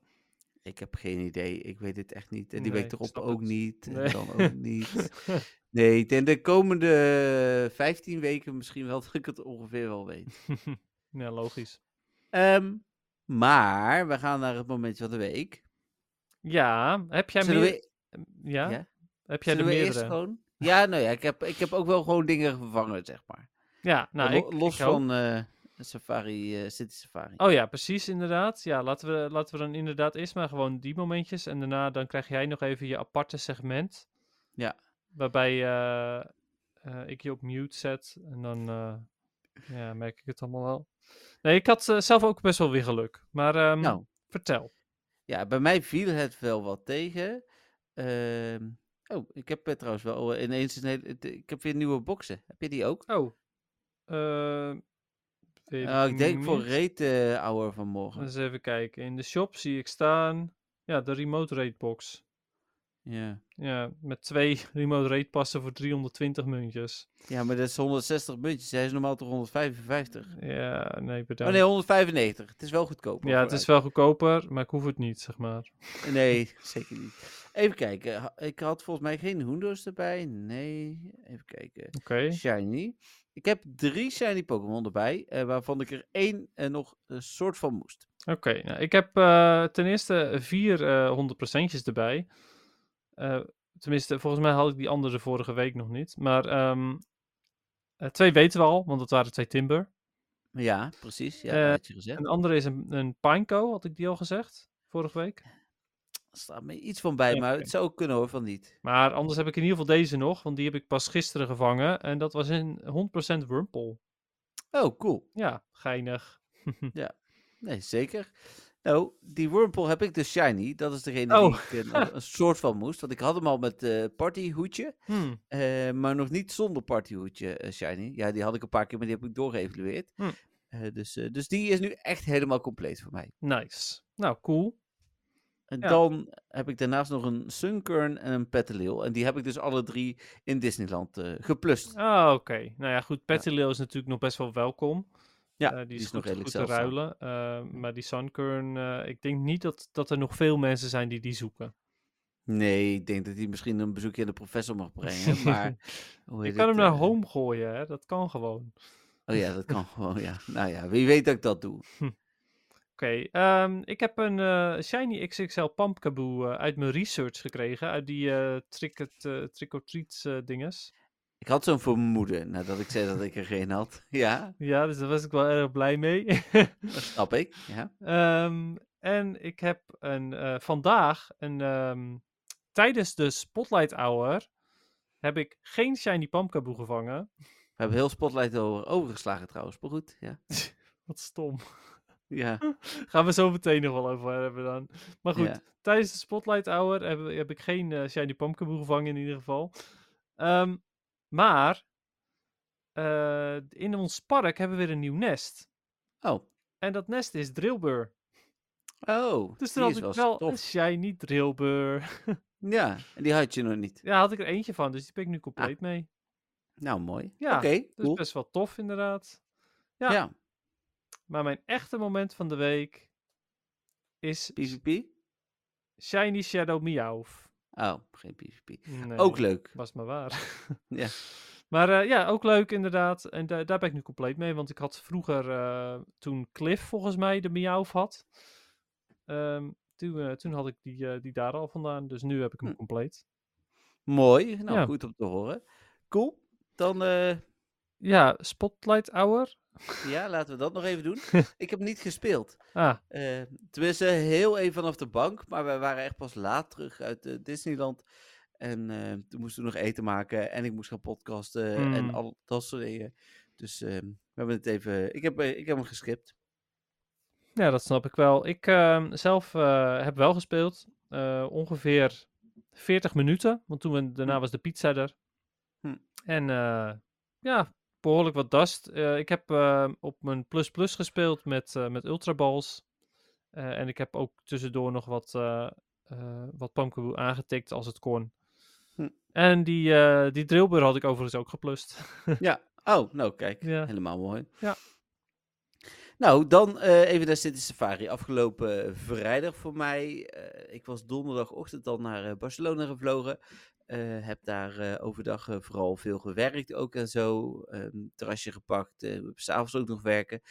Ik heb geen idee. Ik weet het echt niet. En die Nee, week erop ook het. niet. En Nee. dan ook niet. Nee, ik denk de komende 15 weken misschien wel dat ik het ongeveer wel weet. ja, logisch. Ehm, maar we gaan naar het momentje van de week. Ja, heb jij meer... we, Ja? ja? Heb jij Zullen we meerdere? gewoon... Ja, nou ja, ik heb, ik heb ook wel gewoon dingen vervangen, zeg maar. Ja, nou, ik, los ik van eh, Safari, eh, City Safari. Oh ja, precies, inderdaad. Ja, laten we, laten we dan inderdaad eerst maar gewoon die momentjes. En daarna dan krijg jij nog even je aparte segment. Ja. Waarbij eh, eh, ik je op mute zet. En dan ja, merk ik het allemaal wel. Nee, ik had zelf ook best wel weer geluk. Maar ehm, Nou, vertel. ja, bij mij viel het wel wat tegen. Ehm, oh, ik heb trouwens wel ineens een hele... Ik heb weer nieuwe boxen. Heb je die ook? Oh. Eh, ik denk voor rate hour vanmorgen. Eens even kijken. In de shop zie ik staan. Ja, de remote rate box. Ja. Ja, met twee remote rate passen voor 320 muntjes. ja, maar dat is 160 muntjes. Hij is normaal toch 155? Ja, nee, Oh bedankt. nee, 195. Het is wel goedkoop. ja, het is wel goedkoper, maar ik hoef het niet, zeg maar. Nee, zeker niet. Even kijken. Ik had volgens mij geen Hoendo's erbij. Nee. Even kijken. Oké. Shiny. Ik heb drie shiny Pokémon erbij, eh, waarvan ik er één eh, nog een soort van moest. Oké, nou, ik heb eh, ten eerste vier eh 100%'tjes erbij. Tenminste, volgens mij had ik die andere vorige week nog niet. Maar ehm, eh, twee weten we al, want dat waren twee Timber. Ja, precies. Ja, dat had je gezegd. En de andere is een, een Pineco, had ik die al gezegd, vorige week. Er staat me iets van bij, Ja, maar het zou kunnen hoor, van niet. Maar anders heb ik in ieder geval deze nog, want die heb ik pas gisteren gevangen. En dat was een 100% Wurmple. Oh, cool. Ja, geinig. Nee, zeker. Nou, die Wurmple heb ik dus shiny. Dat is degene Oh. die ik eh, nog een soort van moest. Want ik had hem al met eh partyhoedje, Hmm. eh, maar nog niet zonder partyhoedje eh, shiny. Ja, die had ik een paar keer, maar die heb ik doorgeëvalueerd. Hm. Eh, dus, eh, dus die is nu echt helemaal compleet voor mij. Nice. Nou, cool. En Ja. dan heb ik daarnaast nog een Sunkern en een Petalil. En die heb ik dus alle drie in Disneyland eh geplust. Ah, oké. Nou ja, goed. Petilil is natuurlijk nog best wel welkom. Ja, Eh, die, die is, is nog goed, redelijk goed te ruilen. Eh, maar die Sunkern, ik denk niet dat, dat er nog veel mensen zijn die die zoeken. Nee, ik denk dat hij misschien een bezoekje aan de professor mag brengen. Maar hoe Je kan hem naar home gooien, hè? Dat kan gewoon. Oh ja, dat kan gewoon, ja. Nou ja, wie weet dat ik dat doe. Oké, ehm, ik heb een eh, Shiny XXL Pumpkaboo eh, uit mijn research gekregen. Uit die eh trick, trick or treats dinges. Ik had zo'n vermoeden nadat ik zei dat ik er geen had. Ja, Ja, dus daar was ik wel erg blij mee. dat snap ik. Ja. Ehm, en ik heb een, vandaag, een, ehm, tijdens de Spotlight Hour, heb ik geen Shiny Pumpkaboo gevangen. We hebben heel Spotlight over overgeslagen trouwens, maar goed. Ja, Wat stom. Ja. Gaan we zo meteen nog wel over hebben dan. Maar goed, Ja. tijdens de Spotlight Hour heb, heb ik geen eh, Shiny Pumpkaboo gevangen in ieder geval. Ehm, maar eh, in ons park hebben we weer een nieuw nest. Oh, En dat nest is Drillbur. oh. Dus toen is had ik wel een. Shiny Drillbur. Ja, en die had je nog niet. ja, had ik er eentje van, dus die ben ik nu compleet mee. Nou, mooi. Ja, Oké, Dat is cool. best wel tof inderdaad. ja. Ja, Maar mijn echte moment van de week is PvP? Shiny Shadow Meowth. Oh, geen PvP. Nee, Ook leuk. Was maar waar. Ja. Maar eh, ja, ook leuk inderdaad. En da- daar ben ik nu compleet mee. Want ik had vroeger, eh, toen Cliff volgens mij de Meowth had. ehm, toen, eh, toen had ik die, die daar al vandaan. Dus nu heb ik hem Hm. compleet. Mooi. Nou, Ja. goed om te horen. Cool. Dan, Ja, Spotlight Hour. Ja, laten we dat nog even doen. ik heb niet gespeeld. Ah, Eh tenminste, heel even vanaf de bank. Maar wij waren echt pas laat terug uit eh, Disneyland. En eh, toen moesten we nog eten maken. En ik moest gaan podcasten. En Mm. al dat soort dingen. Dus eh, we hebben het even... Ik heb, ik heb hem geskipt. ja, dat snap ik wel. Ik ehm, zelf heb wel gespeeld. ongeveer 40 minuten. Want toen we, daarna Hm. was de pizza er. Hm. En ja, behoorlijk wat dust. Eh, ik heb eh, op mijn Plus Plus gespeeld met, eh met Ultra Balls. Eh, en ik heb ook tussendoor nog wat, wat Pumpkaboo aangetikt als het kon. Hm. En die, die drillbur had ik overigens ook geplust. Ja. Oh, nou kijk. Ja. Helemaal mooi. Ja. Nou, dan even naar City Safari. Afgelopen vrijdag voor mij. ik was donderdagochtend al naar Barcelona gevlogen. Eh, heb daar eh, overdag eh, vooral veel gewerkt ook en zo. Ehm, terrasje gepakt. S'avonds ook nog werken.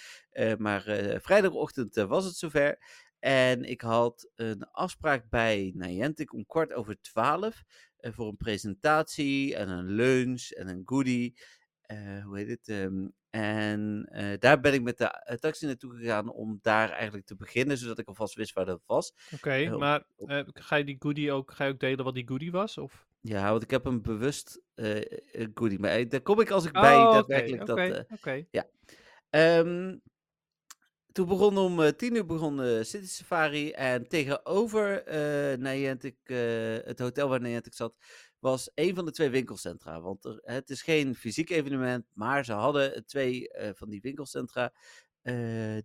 Maar vrijdagochtend was het zover. En ik had een afspraak bij Niantic om kwart over twaalf. voor een presentatie en een lunch en een goodie. Hoe heet het? Ehm, en daar ben ik met de taxi naartoe gegaan om daar eigenlijk te beginnen, zodat ik alvast wist waar dat was. Oké, maar op- ga je die goodie ook, ga je ook delen wat die goodie was? Of? Ja, want ik heb hem bewust eh, goodie, maar eh, daar kom ik als ik bij Oh, daadwerkelijk dat... oké, eh, oké. Ehm, toen begon om tien uur begon de City Safari en tegenover eh Niantic, het hotel waar Niantic zat, was een van de twee winkelcentra. Want er, het is geen fysiek evenement, maar ze hadden twee van die winkelcentra. Eh,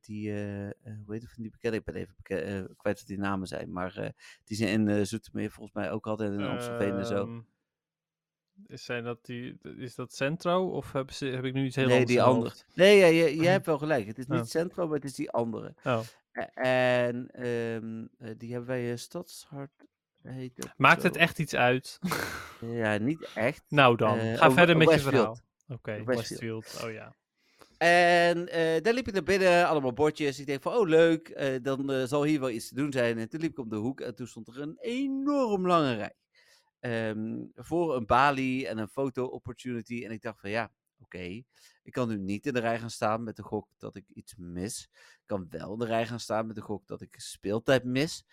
die, eh, eh, hoe heet het van die bekende? Ik ben even beke- kwijt wat die namen zijn. Maar die zijn in Zoetermeer volgens mij ook altijd in Amstelveen en zo. Ehm, Is, zijn dat die, is dat Centro of heb, ze, heb ik nu iets heel Nee, anders die in mijn andere. Nee, ja, je, je hebt wel gelijk. Het is Oh. niet Centro, maar het is die andere. Oh. En ehm, eh, die hebben wij Stadshart. Heet het Maakt het echt iets uit? Ja, niet echt. nou dan, ga oh, verder met je verhaal. Oké, Westfield. Westfield. Oh ja. En eh, daar liep ik naar binnen, allemaal bordjes. Ik denk van, oh leuk, eh, dan eh, zal hier wel iets te doen zijn. En toen liep ik om de hoek en toen stond er een enorm lange rij. Ehm, voor een balie en een foto-opportunity. En ik dacht van, ja, oké. Ik kan nu niet in de rij gaan staan met de gok dat ik iets mis. Ik kan wel in de rij gaan staan met de gok dat ik speeltijd mis.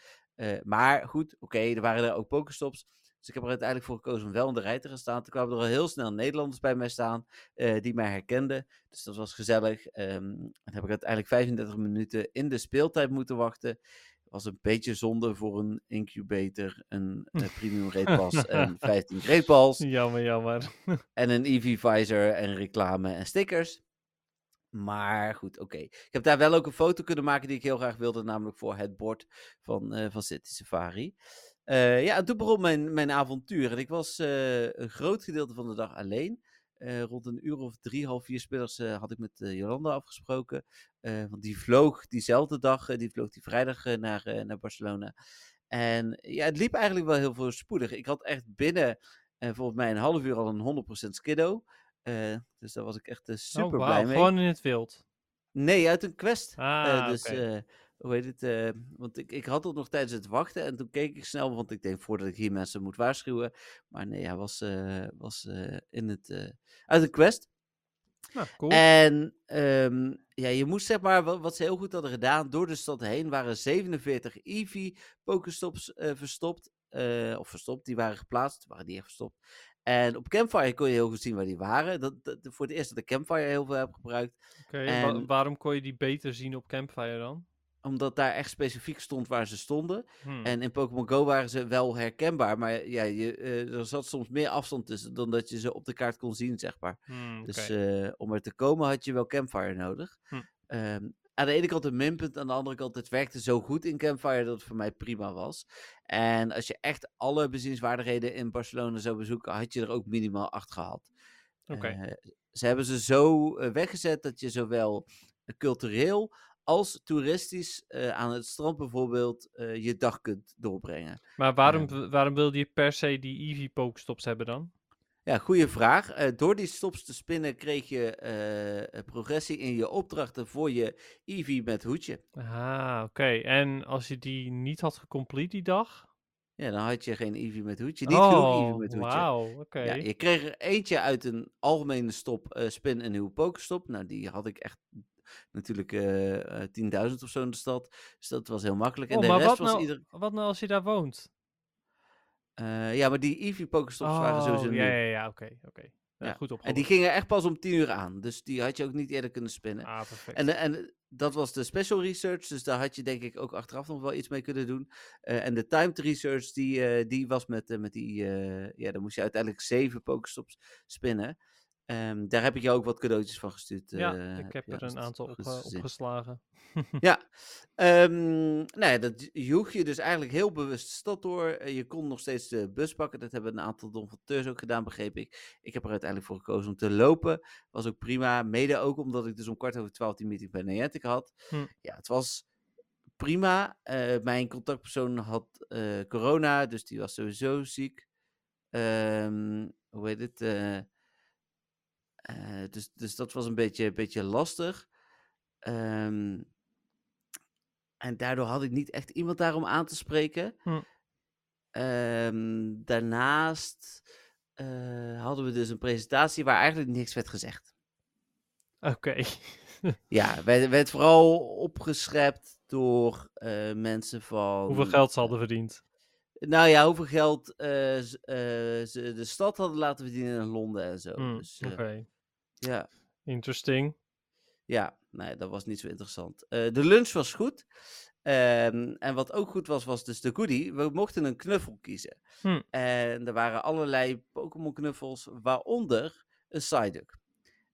Maar goed, oké, er waren er ook pokerstops. Dus ik heb er uiteindelijk voor gekozen om wel in de rij te gaan staan. Toen kwamen er al heel snel Nederlanders bij mij staan eh, die mij herkenden. Dus dat was gezellig. Ehm, en heb ik uiteindelijk 35 minuten in de speeltijd moeten wachten. Was een beetje zonde voor een incubator, een, eh, premium rate pass en 15 great balls. Jammer, jammer. En een EV visor en reclame en stickers. Maar goed, oké. Ik heb daar wel ook een foto kunnen maken die ik heel graag wilde, namelijk voor het bord van, eh van City Safari. Eh, ja, en toen begon mijn, mijn avontuur. En ik was eh, een groot gedeelte van de dag alleen. Eh, rond een uur of drie, half vier middags eh, had ik met Jolanda afgesproken. Want die vloog diezelfde dag, die vloog die vrijdag naar, naar Barcelona. En ja, het liep eigenlijk wel heel voorspoedig. Ik had echt binnen, volgens mij een half uur al een 100% skiddo. Dus daar was ik echt eh, super oh, blij wauw, mee. Gewoon in het wild. Nee, uit een quest. Ah, dus, oké. Hoe heet het? eh, want ik, ik had het nog tijdens het wachten en toen keek ik snel, want ik denk voordat ik hier mensen moet waarschuwen. Maar nee, hij was, eh, was eh, in het, uit een quest. Nou, cool. En ehm, ja, je moest zeg maar, wat, wat ze heel goed hadden gedaan, door de stad heen waren 47 Eevee Pokestops verstopt. of verstopt, die waren geplaatst, waren die echt verstopt. En op Campfire kon je heel goed zien waar die waren. Dat, dat, voor het eerst dat ik Campfire heel veel heb gebruikt. Oké, en wa- en- waarom kon je die beter zien op Campfire dan? Omdat daar echt specifiek stond waar ze stonden. Hm. En in Pokémon Go waren ze wel herkenbaar. Maar ja, je, eh, er zat soms meer afstand tussen dan dat je ze op de kaart kon zien, zeg maar. Hm, Dus eh, om er te komen had je wel Campfire nodig. Hm. Ehm, aan de ene kant een minpunt, aan de andere kant het werkte zo goed in Campfire dat het voor mij prima was. En als je echt alle bezienswaardigheden in Barcelona zou bezoeken, had je er ook minimaal acht gehad. Oké. Eh, ze hebben ze zo weggezet dat je zowel cultureel als toeristisch eh, aan het strand bijvoorbeeld eh, je dag kunt doorbrengen. Maar waarom, ehm, waarom wilde je per se die Eevee Pokestops hebben dan? Ja, goede vraag. Eh, door die stops te spinnen kreeg je progressie in je opdrachten voor je Eevee met hoedje. Ah, oké. En als je die niet had gecomplete die dag? Ja, dan had je geen Eevee met hoedje. Niet genoeg Eevee met hoedje. Oh, Wauw, oké. Ja, je kreeg er eentje uit een algemene stop, eh, spin en nieuwe pokestop. Nou, die had ik echt natuurlijk eh, eh, 10.000 of zo in de stad. Dus dat was heel makkelijk. En Oh, de maar rest wat was nou, ieder... wat nou als je daar woont? Eh, ja, maar die Eevee pokestops waren sowieso Oh, nieuw. ja, ja, ja, oké, oké. Ja, Ja, Goed En opgelost. die gingen echt pas om 10 uur aan. Dus die had je ook niet eerder kunnen spinnen. Ah, perfect. En, eh, en dat was de special research, dus daar had je denk ik ook achteraf nog wel iets mee kunnen doen. Eh, en de timed research, die, eh, die was met, eh, met die, eh, ja, dan moest je uiteindelijk zeven pokestops spinnen. Ehm, daar heb ik jou ook wat cadeautjes van gestuurd. ja, eh, ik heb er een aantal op, opgeslagen. Ja, nou ja, dat joeg je dus eigenlijk heel bewust de stad door. Eh, Je kon nog steeds de bus pakken. Dat hebben een aantal donateurs ook gedaan, begreep ik. Ik heb er uiteindelijk voor gekozen om te lopen. Was ook prima. Mede ook omdat ik dus om kwart over twaalf die meeting bij Niantic had. Hm. Ja, het was prima. Eh, mijn contactpersoon had corona, dus die was sowieso ziek. Ehm, hoe heet het? Eh, dus, dus dat was een beetje, beetje lastig. Ehm, en daardoor had ik niet echt iemand daarom aan te spreken. Hm. Ehm, daarnaast eh, hadden we dus een presentatie waar eigenlijk niks werd gezegd. Oké. Ja, werd, werd vooral opgeschept door eh, mensen van. Hoeveel geld ze hadden verdiend? Nou ja, hoeveel geld eh, eh, ze de stad hadden laten verdienen in Londen en zo. Hm, Dus, eh, Oké. ja, Interesting. ja, nee, dat was niet zo interessant. De lunch was goed. Ehm, en wat ook goed was, was dus de goodie. We mochten een knuffel kiezen. Hm. En er waren allerlei Pokémon knuffels, waaronder een Psyduck.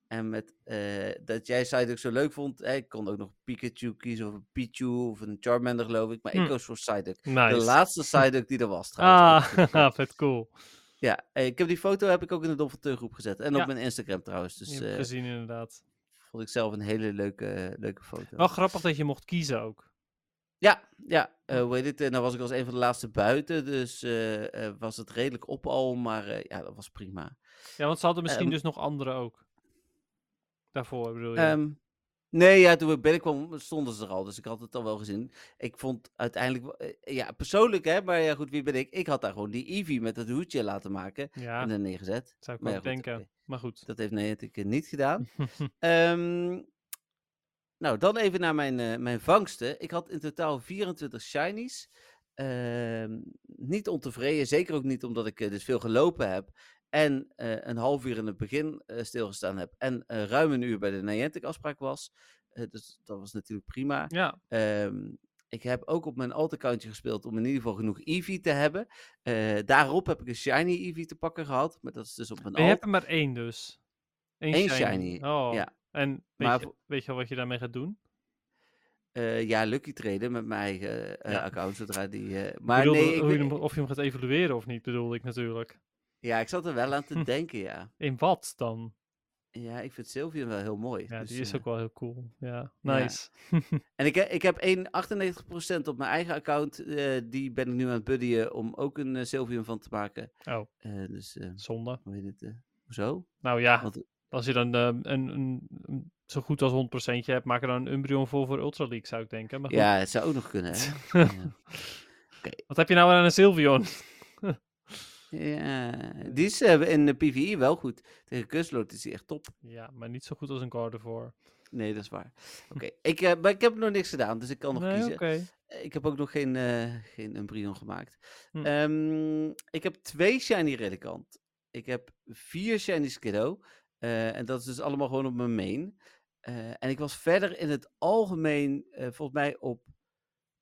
En met, eh, dat jij Psyduck zo leuk vond. Hè, ik kon ook nog Pikachu kiezen of een Pichu of een Charmander geloof ik. Maar ik Hm. koos voor Psyduck. Nice. De laatste Psyduck die er was trouwens. Ah, vet cool. Ja, eh, ik heb die foto heb ik ook in de Donfateur groep gezet. En Ja. op mijn Instagram trouwens. Dus eh, gezien inderdaad. vond ik zelf een hele leuke, leuke foto. Wel grappig dat je mocht kiezen ook. Ja, ja. eh hoe heet het? eh, nou was ik als een van de laatste buiten. Dus was het redelijk op al. Maar ja, dat was prima. Ja, want ze hadden misschien Ehm, dus nog andere ook. Daarvoor bedoel je. Ehm, nee, ja, toen ik binnenkwam stonden ze er al. Dus ik had het al wel gezien. Ik vond uiteindelijk... wel- eh, ja, persoonlijk hè. Maar ja, goed, wie ben ik? Ik had daar gewoon die Eevee met het hoedje laten maken. ja, En dan neergezet. zou ik ja, goed, denken. Maar goed. Dat heeft Niantic niet gedaan. Ehm, nou, dan even naar mijn, eh, mijn vangsten. Ik had in totaal 24 shinies. Ehm, niet ontevreden, zeker ook niet omdat ik eh, dus veel gelopen heb. En eh, een half uur in het begin eh, stilgestaan heb. En eh, ruim een uur bij de Niantic afspraak was. Dus dat was natuurlijk prima. Ja, Ehm, ik heb ook op mijn alt-accountje gespeeld om in ieder geval genoeg Eevee te hebben. Daarop heb ik een shiny Eevee te pakken gehad. Maar dat is dus op mijn maar je alt. hebt er maar één dus. Eén shiny, Oh. ja. En weet, Maar je, voor- weet je al wat je daarmee gaat doen? Ja, Lucky traden met mijn eigen Ja. account zodra die... maar bedoelde nee, ik, hoe je weet- hem- of je hem gaat evalueren of niet, bedoelde ik natuurlijk. Ja, ik zat er wel aan te denken, ja. In wat dan? Ja, ik vind Sylvian wel heel mooi. Ja, dus, die is eh, ook wel heel cool. Ja, ja. nice. En ik, ik heb 1,98% op mijn eigen account. eh, die ben ik nu aan het buddyen om ook een eh, Sylvian van te maken. Oh, dus, zonde. hoe heet het? hoezo? Nou ja, Want, als je dan eh, een, een, een zo goed als 100% hebt, maak er dan een Umbreon voor voor Ultra League, zou ik denken. Maar goed. ja, het zou ook nog kunnen, hè? ja. Wat heb je nou aan een Sylveon? Ja, die is eh, in de PvE wel goed. Tegen Kusloot is hij echt top. ja, maar niet zo goed als een Gardevoir. Nee, dat is waar. Oké, ik, eh, maar ik heb nog niks gedaan, dus ik kan nog Nee, kiezen. Ik heb ook nog geen, eh geen Umbreon gemaakt. Hm. Ehm, ik heb twee Shiny Redicant. Ik heb vier Shiny Skiddo. en dat is dus allemaal gewoon op mijn main. En ik was verder in het algemeen, volgens mij, op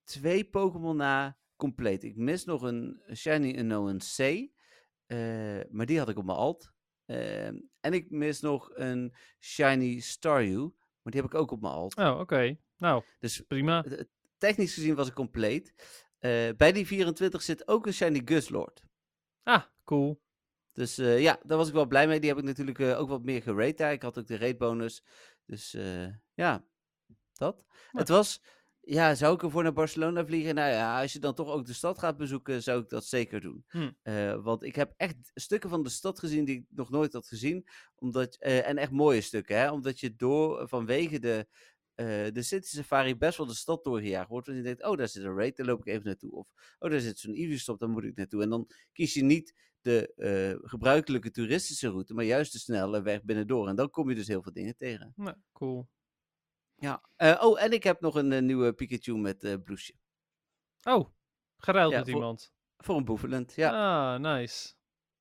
twee Pokémon na compleet. Ik mis nog een Shiny Unknown C. eh, maar die had ik op mijn alt. Ehm, en ik mis nog een Shiny Staryu. Maar die heb ik ook op mijn alt. Oh, oké. Nou, Dus prima. technisch gezien was ik compleet. Eh, bij die 24 zit ook een Shiny Guslord. Ah, cool. Dus eh, ja, daar was ik wel blij mee. Die heb ik natuurlijk ook wat meer gerate. Ik had ook de rate bonus. Dus ja, dat. Ja. Het was, ja, zou ik ervoor naar Barcelona vliegen? Nou ja, als je dan toch ook de stad gaat bezoeken, zou ik dat zeker doen. Hm. Eh, want ik heb echt stukken van de stad gezien die ik nog nooit had gezien. Omdat, eh, en echt mooie stukken, hè. Omdat je door, vanwege de, eh, de City Safari best wel de stad doorgejaagd wordt. Want je denkt, oh, daar zit een raid, daar loop ik even naartoe. Of, oh, daar zit zo'n Eevee-stop, daar moet ik naartoe. En dan kies je niet de gebruikelijke toeristische route, maar juist de snelle weg binnendoor. En dan kom je dus heel veel dingen tegen. Nou, cool. Ja. Eh, oh, en ik heb nog een eh, nieuwe Pikachu met eh bloesje. Oh, geruild Ja, met voor- iemand. Voor een boevelend, ja. Ah, nice.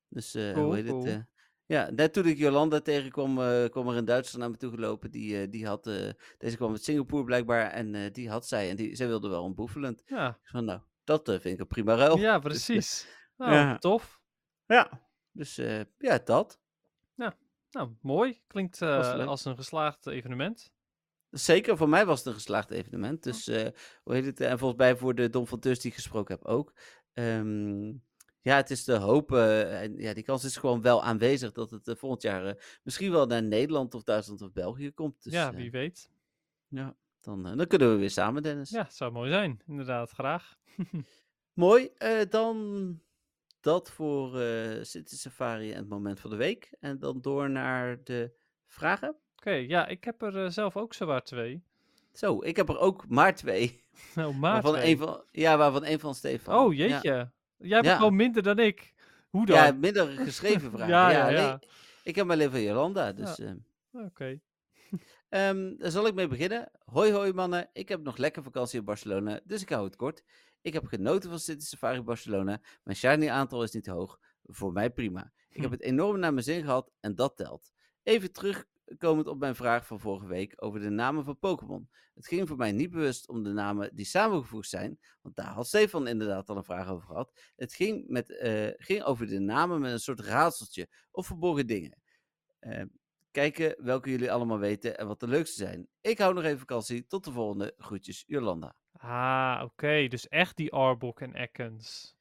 Dus Cool, hoe heet cool. het? ja, net toen ik Jolanda tegenkwam, kwam er in Duitsland naar me toe gelopen. Die, die had, deze kwam uit Singapore blijkbaar en die had zij. En die, zij wilde wel een boevelend. Ja, van, nou, dat vind ik een prima ruil. ja Dus, precies. Nou, ja. tof. ja. Dus ja, dat. Nou, mooi. Klinkt als een geslaagd evenement. Zeker, voor mij was het een geslaagd evenement. Dus, eh, hoe heet het? En volgens mij voor de Dom van Tus die ik gesproken heb ook. Ehm, ja, het is te hopen. en ja, die kans is gewoon wel aanwezig dat het eh, volgend jaar eh, misschien wel naar Nederland of Duitsland of België komt. Dus, ja, eh, wie weet. ja, dan, eh, dan kunnen we weer samen, Dennis. Ja, zou mooi zijn. Inderdaad, graag. Mooi. eh, dan dat voor eh City Safari en het moment van de week. En dan door naar de vragen. Oké, ja, ik heb er eh, zelf ook zowaar twee. Zo, ik heb er ook maar twee. Nou, maar waarvan twee. een van, ja, waarvan een van Stefan. Oh, Ja. jeetje. Jij hebt gewoon minder dan ik. Hoe dan? Ja, minder geschreven vragen. Ja, ja, ja, nee, ik heb maar alleen van Jolanda, dus... eh, Oké. ehm, daar zal ik mee beginnen. Hoi hoi mannen, ik heb nog lekker vakantie in Barcelona, dus ik hou het kort. Ik heb genoten van City Safari Barcelona. Mijn shiny aantal is niet hoog, voor mij prima. Ik heb Hm. het enorm naar mijn zin gehad en dat telt. Even terugkomend op mijn vraag van vorige week over de namen van Pokémon. Het ging voor mij niet bewust om de namen die samengevoegd zijn, want daar had Stefan inderdaad al een vraag over gehad. Het ging, met, eh, ging over de namen met een soort raadseltje of verborgen dingen. Eh, Kijken welke jullie allemaal weten en wat de leukste zijn. Ik hou nog even vakantie. Tot de volgende. Groetjes, Jolanda. Ah, oké. Dus echt die Arbok en Ekans.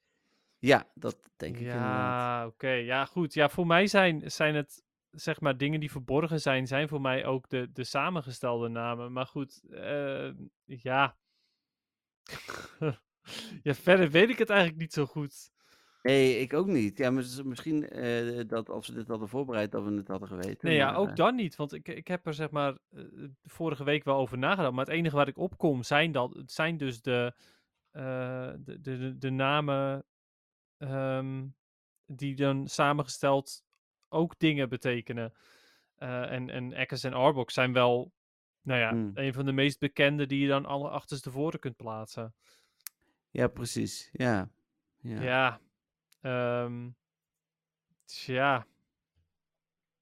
Ja, dat denk ik inderdaad. Ja, oké. Ja, goed. Ja, voor mij zijn, zijn het, zeg maar, dingen die verborgen zijn, zijn voor mij ook de, de samengestelde namen. Maar goed, eh, ja. ja, verder weet ik het eigenlijk niet zo goed. Nee, ik ook niet. Ja, mis- misschien eh, dat als we dit hadden voorbereid, dat we het hadden geweten. Nee, ja, maar, ook eh, dan niet. Want ik, ik heb er zeg maar vorige week wel over nagedacht. Maar het enige waar ik op kom zijn, dat, het zijn dus de, de, de, de, de namen ehm, die dan samengesteld ook dingen betekenen. Eh, en, en Eckers en Arbok zijn wel, nou ja, Hmm. een van de meest bekende die je dan alle achterstevoren kunt plaatsen. Ja, precies. Ja. Ja. Ja. ehm, tja.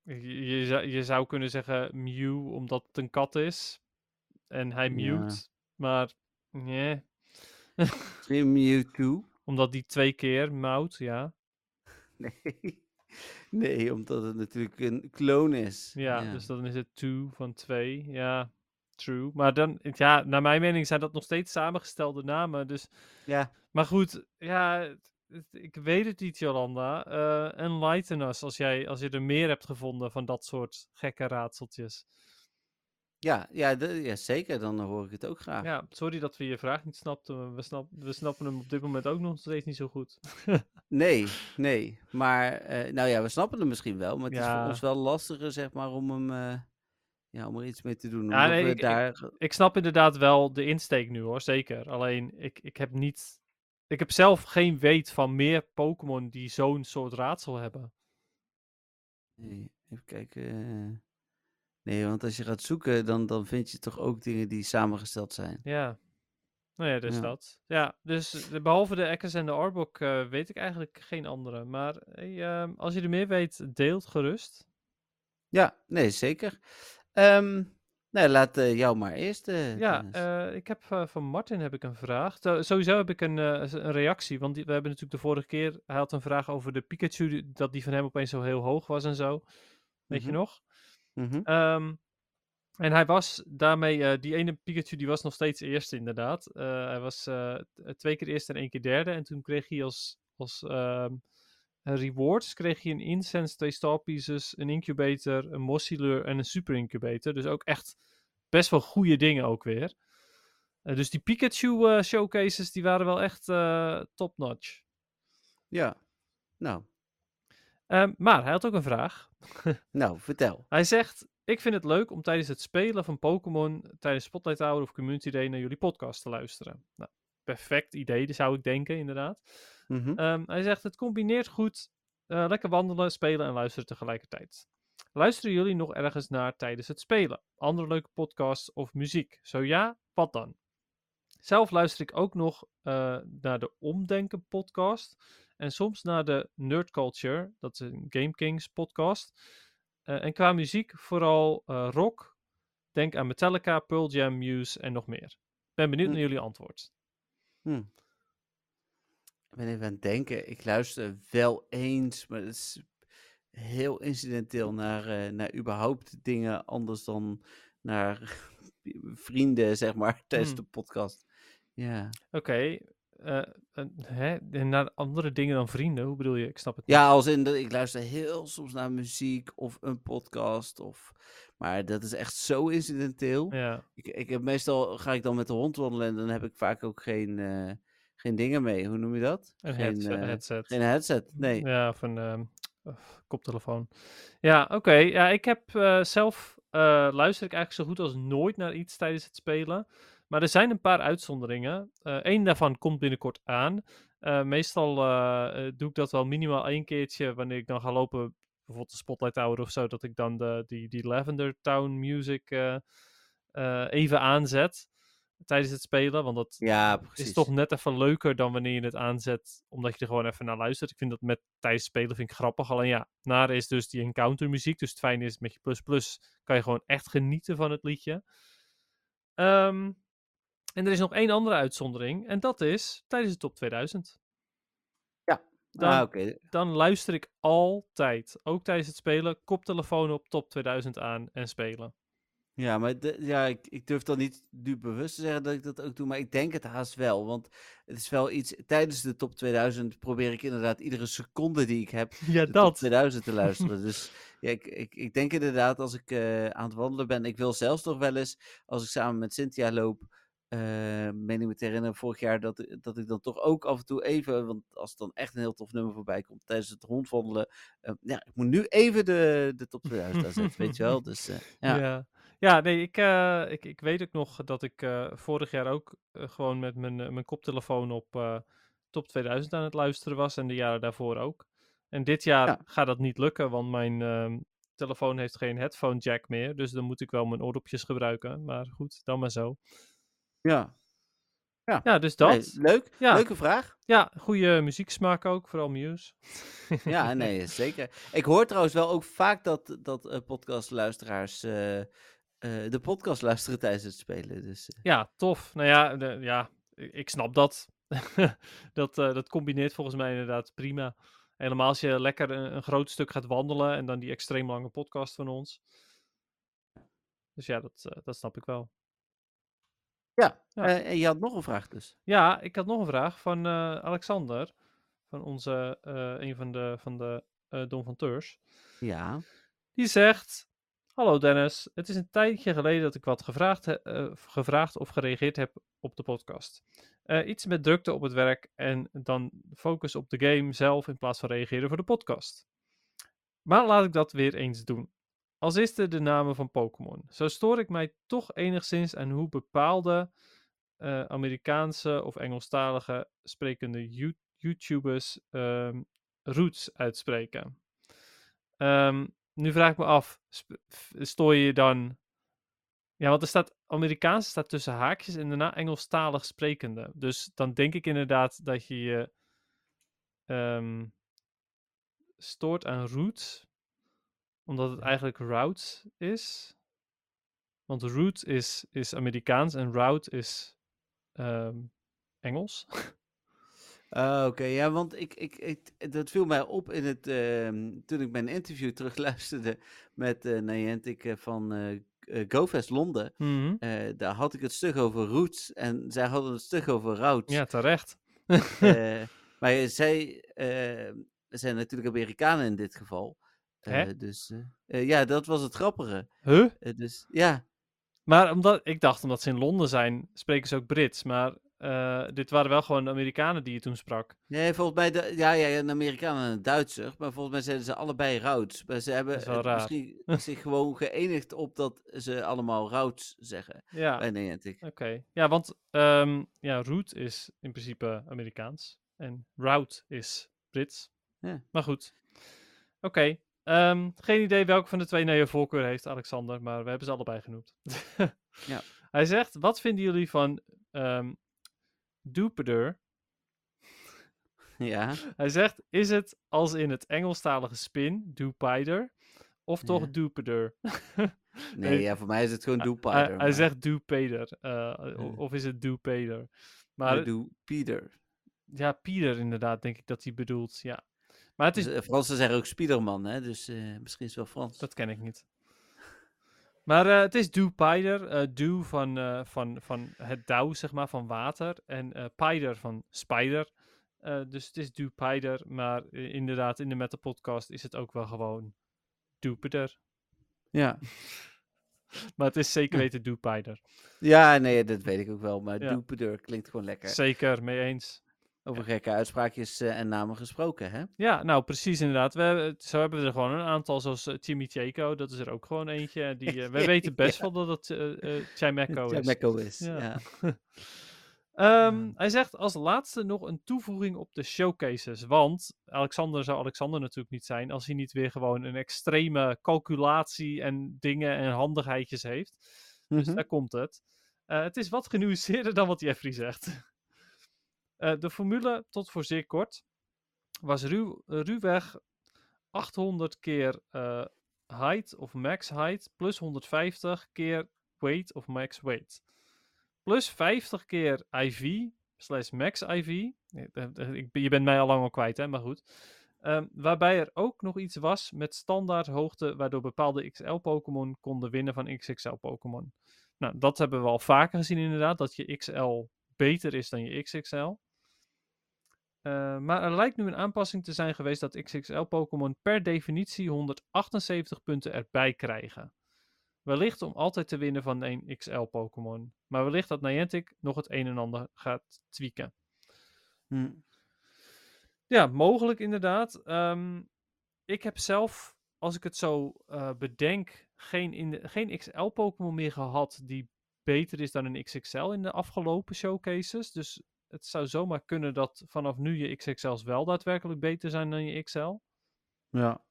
Je, je, zou, je zou kunnen zeggen Mew omdat het een kat is. En hij Ja. mute. Maar nee. Misschien Mewtwo? omdat die twee keer mout, ja. Nee. Nee, omdat het natuurlijk een kloon is. ja. Dus dan is het two van twee. Ja, true. Maar dan, ja, naar mijn mening zijn dat nog steeds samengestelde namen. Dus Ja, Maar goed, ja, ik weet het niet, Jolanda. Eh enlighten us als, jij, als je er meer hebt gevonden van dat soort gekke raadseltjes. Ja, ja, de- ja, zeker. Dan hoor ik het ook graag. Ja, sorry dat we je vraag niet snapten. We, snap, we snappen hem op dit moment ook nog steeds niet zo goed. Nee, nee. Maar, eh, nou ja, we snappen hem misschien wel. Maar het is voor ons wel lastiger, zeg maar, om hem... eh, ja, om er iets mee te doen. Ja, nee, ik- ik- daar... Ik snap inderdaad wel de insteek nu hoor, zeker. Alleen, ik, ik heb niet... Ik heb zelf geen weet van meer Pokémon die zo'n soort raadsel hebben. Nee, even kijken. Nee, want als je gaat zoeken, dan, dan vind je toch ook dingen die samengesteld zijn. Ja. Nou ja, dus Ja. dat. Ja, dus eh, behalve de Ekkers en de Arbok eh, weet ik eigenlijk geen andere. Maar hey, ehm, als je er meer weet, deelt gerust. Ja, nee, zeker. Ehm nou, laat eh, jou maar eerst. eh, Ja, ik heb van Martin heb ik een vraag. Zo- sowieso heb ik een, een reactie, want die- we hebben natuurlijk de vorige keer, hij had een vraag over de Pikachu, dat die van hem opeens zo heel hoog was en zo. Weet je Mhm. Mhm. Ehm, en hij was daarmee, eh, die ene Pikachu die was nog steeds eerste inderdaad. Eh, hij was eh, twee keer eerste en één keer derde. En toen kreeg hij als, als ehm, rewards kreeg hij een incense, twee star pieces, een incubator, een mossylure en een super incubator. Dus ook echt best wel goede dingen ook weer. Dus die Pikachu showcases die waren wel echt top notch. Ja. Nou, Ehm, maar hij had ook een vraag. nou, vertel. Hij zegt: Ik vind het leuk om tijdens het spelen van Pokémon tijdens Spotlight Hour of Community Day naar jullie podcast te luisteren. Nou, perfect idee, zou ik denken, inderdaad. Mhm. Ehm, hij zegt: Het combineert goed. eh, lekker wandelen, spelen en luisteren tegelijkertijd. Luisteren jullie nog ergens naar tijdens het spelen? Andere leuke podcasts of muziek? Zo ja, wat dan? Zelf luister ik ook nog eh, naar de Omdenken podcast. En soms naar de Nerd Culture, dat is een Game Kings podcast. Eh, en qua muziek vooral eh, rock. Denk aan Metallica, Pearl Jam, Muse en nog meer. Ben benieuwd Hm. naar jullie antwoord. Hm. Ik ben even aan het denken. Ik luister wel eens, maar het is heel incidenteel naar, naar überhaupt dingen anders dan naar vrienden, zeg maar, tijdens Hm. de podcast. Ja. Oké. eh, en- hè? En naar andere dingen dan vrienden? Hoe bedoel je? Ik snap het niet. Ja, als in dat ik luister heel soms naar muziek of een podcast. Of, maar dat is echt zo incidenteel. Ja. Ik, ik heb meestal ga ik dan met de hond wandelen en dan heb ik vaak ook geen, eh, geen dingen mee. Hoe noem je dat? Een geen, headset. eh, headset. geen headset. Nee. Ja, of een ehm, koptelefoon. Ja, oké. Ja, ik heb eh, zelf eh, luister ik eigenlijk zo goed als nooit naar iets tijdens het spelen. Maar er zijn een paar uitzonderingen. Eén daarvan komt binnenkort aan. Eh, meestal eh, eh, doe ik dat wel minimaal één keertje wanneer ik dan ga lopen, bijvoorbeeld de Spotlight Tower of zo, dat ik dan de, die, die Lavender Town music eh, eh, even aanzet tijdens het spelen. Want dat Ja, is toch net even leuker dan wanneer je het aanzet, omdat je er gewoon even naar luistert. Ik vind dat met tijdens spelen vind ik grappig. Alleen ja, nare is dus die encounter muziek. Dus het fijne is met je plus plus kan je gewoon echt genieten van het liedje. Ehm, en er is nog één andere uitzondering. En dat is tijdens de top 2000. dan, ah, dan luister ik altijd, ook tijdens het spelen, koptelefoon op top 2000 aan en spelen. Ja, maar de- ja, ik, ik durf dan niet nu bewust te zeggen dat ik dat ook doe, maar ik denk het haast wel. Want het is wel iets, tijdens de top 2000 probeer ik inderdaad iedere seconde die ik heb Ja, de top dat. 2000 te luisteren. dus ja, ik, ik, ik denk inderdaad als ik eh, aan het wandelen ben, ik wil zelfs nog wel eens, als ik samen met Cynthia loop, eh meen ik me te herinneren vorig jaar, dat, ik- dat ik dan toch ook af en toe even, want als er dan echt een heel tof nummer voorbij komt tijdens het rondwandelen, eh, ja, ik moet nu even de, de top 2000 aanzetten, weet je wel. Dus eh, ja. Ja. ja. nee, ik, eh, ik, ik weet ook nog dat ik eh, vorig jaar ook eh, gewoon met mijn, eh, mijn koptelefoon op eh, top 2000 aan het luisteren was en de jaren daarvoor ook. En dit jaar Ja. gaat dat niet lukken, want mijn ehm, telefoon heeft geen headphone jack meer. Dus dan moet ik wel mijn oordopjes gebruiken. Maar goed, dan maar zo. Ja. Ja, dus dat. Nee, leuk, Ja. leuke vraag. Ja, goede muzieksmaak ook, vooral Muse. Ja, nee, zeker. Ik hoor trouwens wel ook vaak dat, dat eh, podcastluisteraars eh, eh, de podcast luisteren tijdens het spelen. Dus Ja, tof. Nou ja, de- ja ik snap dat. dat, dat combineert volgens mij inderdaad prima. Helemaal als je lekker een, een groot stuk gaat wandelen en dan die extreem lange podcast van ons. Dus ja, dat, dat snap ik wel. Ja, Ja. eh, en je had nog een vraag dus. Ja, ik had nog een vraag van eh, Alexander. Van onze, eh, een van de, van de eh Don van Teurs. Ja, Die zegt: Hallo Dennis, het is een tijdje geleden dat ik wat gevraagd, he- eh, gevraagd of gereageerd heb op de podcast. Eh, iets met drukte op het werk en dan focus op de game zelf in plaats van reageren voor de podcast. Maar laat ik dat weer eens doen. Als eerste de namen van Pokémon. Zo stoor ik mij toch enigszins aan hoe bepaalde eh, Amerikaanse of Engelstalige sprekende You- YouTubers ehm, roots uitspreken. Ehm, nu vraag ik me af, stoor je je dan... Ja, want er staat Amerikaans staat tussen haakjes en daarna Engelstalig sprekende. Dus dan denk ik inderdaad dat je je ehm, stoort aan roots, omdat het eigenlijk route is. Want root is, is Amerikaans en route is ehm, Engels. Ah, oké. Ja, want ik, ik, ik, dat viel mij op in het, ehm, toen ik mijn interview terugluisterde met uh, Niantic van eh eh, GoFest Londen. Mhm. Daar had ik het stuk over roots en zij hadden het stuk over routes. Ja, terecht. Maar zij zijn natuurlijk Amerikanen in dit geval. Eh, Hè? dus eh, eh, ja, dat was het grappige. huh? Dus ja, Maar omdat, ik dacht, omdat ze in Londen zijn, spreken ze ook Brits. Maar dit waren wel gewoon de Amerikanen die je toen sprak. nee, volgens mij, de, ja, ja, een Amerikaan en een Duitser. Maar volgens mij zeiden ze allebei routes. Maar ze hebben misschien zich gewoon geënigd op dat ze allemaal routes zeggen Ja, oké. Ja, want ehm, ja, route is in principe Amerikaans. En route is Brits. Ja. Maar goed. Oké. Ehm, geen idee welke van de twee nou je voorkeur heeft, Alexander. Maar we hebben ze allebei genoemd. Ja. Hij zegt, wat vinden jullie van ehm Dupeder? Ja, Hij zegt, is het als in het Engelstalige spin, Dupider, of toch Ja. Dupeder? nee, ja, voor mij is het gewoon Hij- Doepader. Hij, zegt Dupeder, eh, of is het Dupeder? Maar Doe ja, Pieter inderdaad, denk ik dat hij bedoelt, ja. Maar het is, Dus, Fransen zeggen ook Spiderman, hè? Dus eh, misschien is het wel Frans. dat ken ik niet. Maar eh, het is Dupider, eh Dew van, van, van het dauw, zeg maar, van water. En Pider van spider. Dus het is Dupider, maar inderdaad, in de Meta Podcast is het ook wel gewoon Dupider. Ja. Maar het is zeker weten Dupider. ja, nee, dat weet ik ook wel. Maar Ja. Klinkt gewoon lekker. Zeker, mee eens. Over gekke uitspraakjes eh, en namen gesproken, hè? Ja, nou precies inderdaad. We hebben, zo hebben we er gewoon een aantal, zoals Timmy Chieko, dat is er ook gewoon eentje. Die, uh, wij weten best Ja. wel dat het uh, uh, Chimeco is. Chimeco is, Ja. ja. Um. Hij zegt als laatste nog een toevoeging op de showcases. Want Alexander zou Alexander natuurlijk niet zijn als hij niet weer gewoon een extreme calculatie en dingen en handigheidjes heeft. Dus Mhm. daar komt het. Uh, het is wat genuanceerder dan wat Jeffrey zegt. Uh, de formule, tot voor zeer kort, was ruw, ruwweg 800 keer uh, height of max height plus 150 keer weight of max weight. Plus 50 keer IV slash max IV. Je bent mij al lang al kwijt, hè, maar goed. Ehm, waarbij er ook nog iets was met standaard hoogte, waardoor bepaalde XL-Pokémon konden winnen van XXL-Pokémon. Nou, dat hebben we al vaker gezien inderdaad, dat je XL beter is dan je XXL. Uh, maar er lijkt nu een aanpassing te zijn geweest dat XXL-Pokémon per definitie 178 punten erbij krijgen. Wellicht om altijd te winnen van een XL-Pokémon. Maar wellicht dat Niantic nog het een en ander gaat tweaken. Hm. Ja, mogelijk inderdaad. Um, ik heb zelf, als ik het zo uh, bedenk, geen, in de, geen XL-Pokémon meer gehad die beter is dan een XXL in de afgelopen showcases. Dus het zou zomaar kunnen dat vanaf nu je XXL's wel daadwerkelijk beter zijn dan je XL. Ja.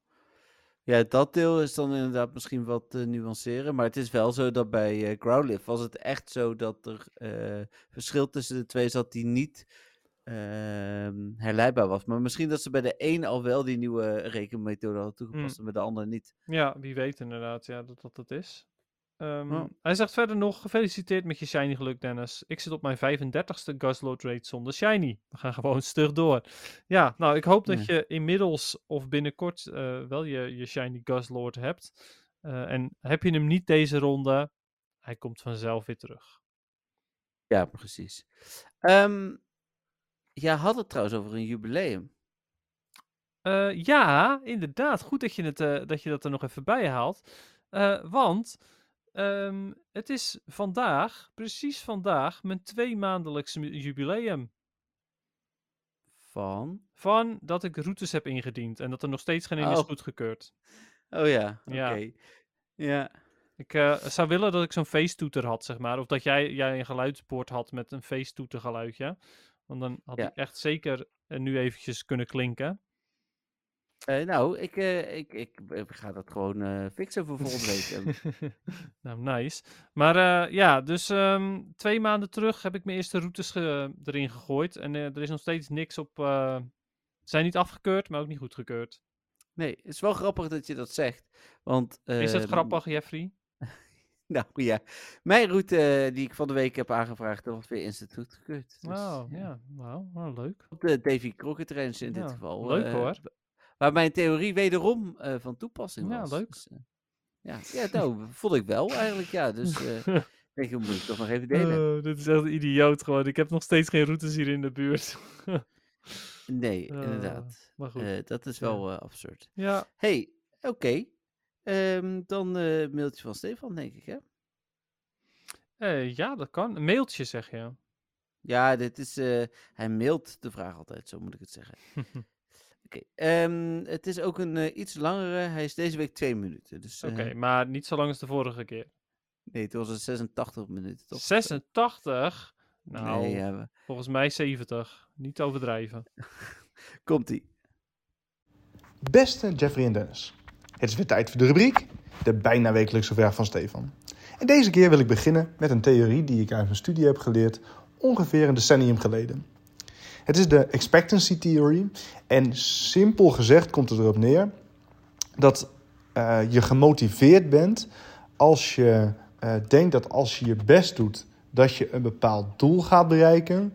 Ja, dat deel is dan inderdaad misschien wat te nuanceren. Maar het is wel zo dat bij uh, Growlithe was het echt zo dat er uh, verschil tussen de twee zat die niet uh, herleidbaar was. Maar misschien dat ze bij de een al wel die nieuwe rekenmethode hadden toegepast Hmm. en bij de ander niet. Ja, wie weet inderdaad ja, dat dat het is. Um, Ja. Hij zegt verder nog, gefeliciteerd met je shiny geluk Dennis. Ik zit op mijn 35ste Guzzlord rate zonder shiny. We gaan gewoon stug door. Ja, nou ik hoop dat je inmiddels of binnenkort eh, wel je, je shiny Guzzlord hebt. Eh, en heb je hem niet deze ronde, hij komt vanzelf weer terug. Ja, precies. Ehm ja, had het trouwens over een jubileum. Eh, ja, inderdaad. Goed dat je, het, dat je dat er nog even bij haalt. Want ehm, het is vandaag, precies vandaag, mijn twee maandelijkse jubileum. Van? Van dat ik routes heb ingediend en dat er nog steeds geen is Oh. goedgekeurd. Oh ja, oké. Ja. Ja. Ik eh, zou willen dat ik zo'n feesttoeter had, zeg maar. Of dat jij, jij een geluidspoort had met een feesttoetergeluidje. Want dan had Ja. die echt zeker eh, nu eventjes kunnen klinken. Eh, nou, ik, eh, ik, ik, ik ga dat gewoon eh, fixen voor volgende week. Nou, nice. Maar eh, ja, dus ehm, twee maanden terug heb ik mijn eerste routes ge- erin gegooid. En eh, er is nog steeds niks op. eh, Ze zijn niet afgekeurd, maar ook niet goedgekeurd. nee, het is wel grappig dat je dat zegt. Want, Is dat ehm, grappig, Jeffrey? Nou ja, mijn route eh, die ik van de week heb aangevraagd, dat was weer instant goedgekeurd. Dus, Oh, ja. Wel leuk. Op de Davy Crockett Range in dit geval. leuk eh, hoor. Waar mijn theorie wederom eh, van toepassing Ja, was. leuk. Dus, eh, ja, ja, nou, vond ik wel eigenlijk, ja. Dus eh, ik moet ik toch nog even delen. Eh, dit is echt idioot gewoon. Ik heb nog steeds geen routes hier in de buurt. nee, inderdaad. maar goed. Dat is Ja. wel absurd. ja, hey, oké. Ehm, dan mailtje van Stefan, denk ik, hè? ja, dat kan. Een mailtje zeg je. Ja, dit is, hij mailt de vraag altijd, zo moet ik het zeggen. Oké, ehm, het is ook een eh, iets langere. Hij is deze week twee minuten. Dus, eh, Oké, maar niet zo lang als de vorige keer. Nee, het was een 86 minuten, toch? 86? Nou, Nee, ja, we- volgens mij 70. Niet overdrijven. komt-ie. Beste Jeffrey en Dennis, het is weer tijd voor de rubriek, de bijna wekelijkse vraag van Stefan. En deze keer wil ik beginnen met een theorie die ik uit mijn studie heb geleerd ongeveer een decennium geleden. Het is de expectancy theory en simpel gezegd komt het erop neer dat eh, je gemotiveerd bent als je eh, denkt dat als je je best doet, dat je een bepaald doel gaat bereiken.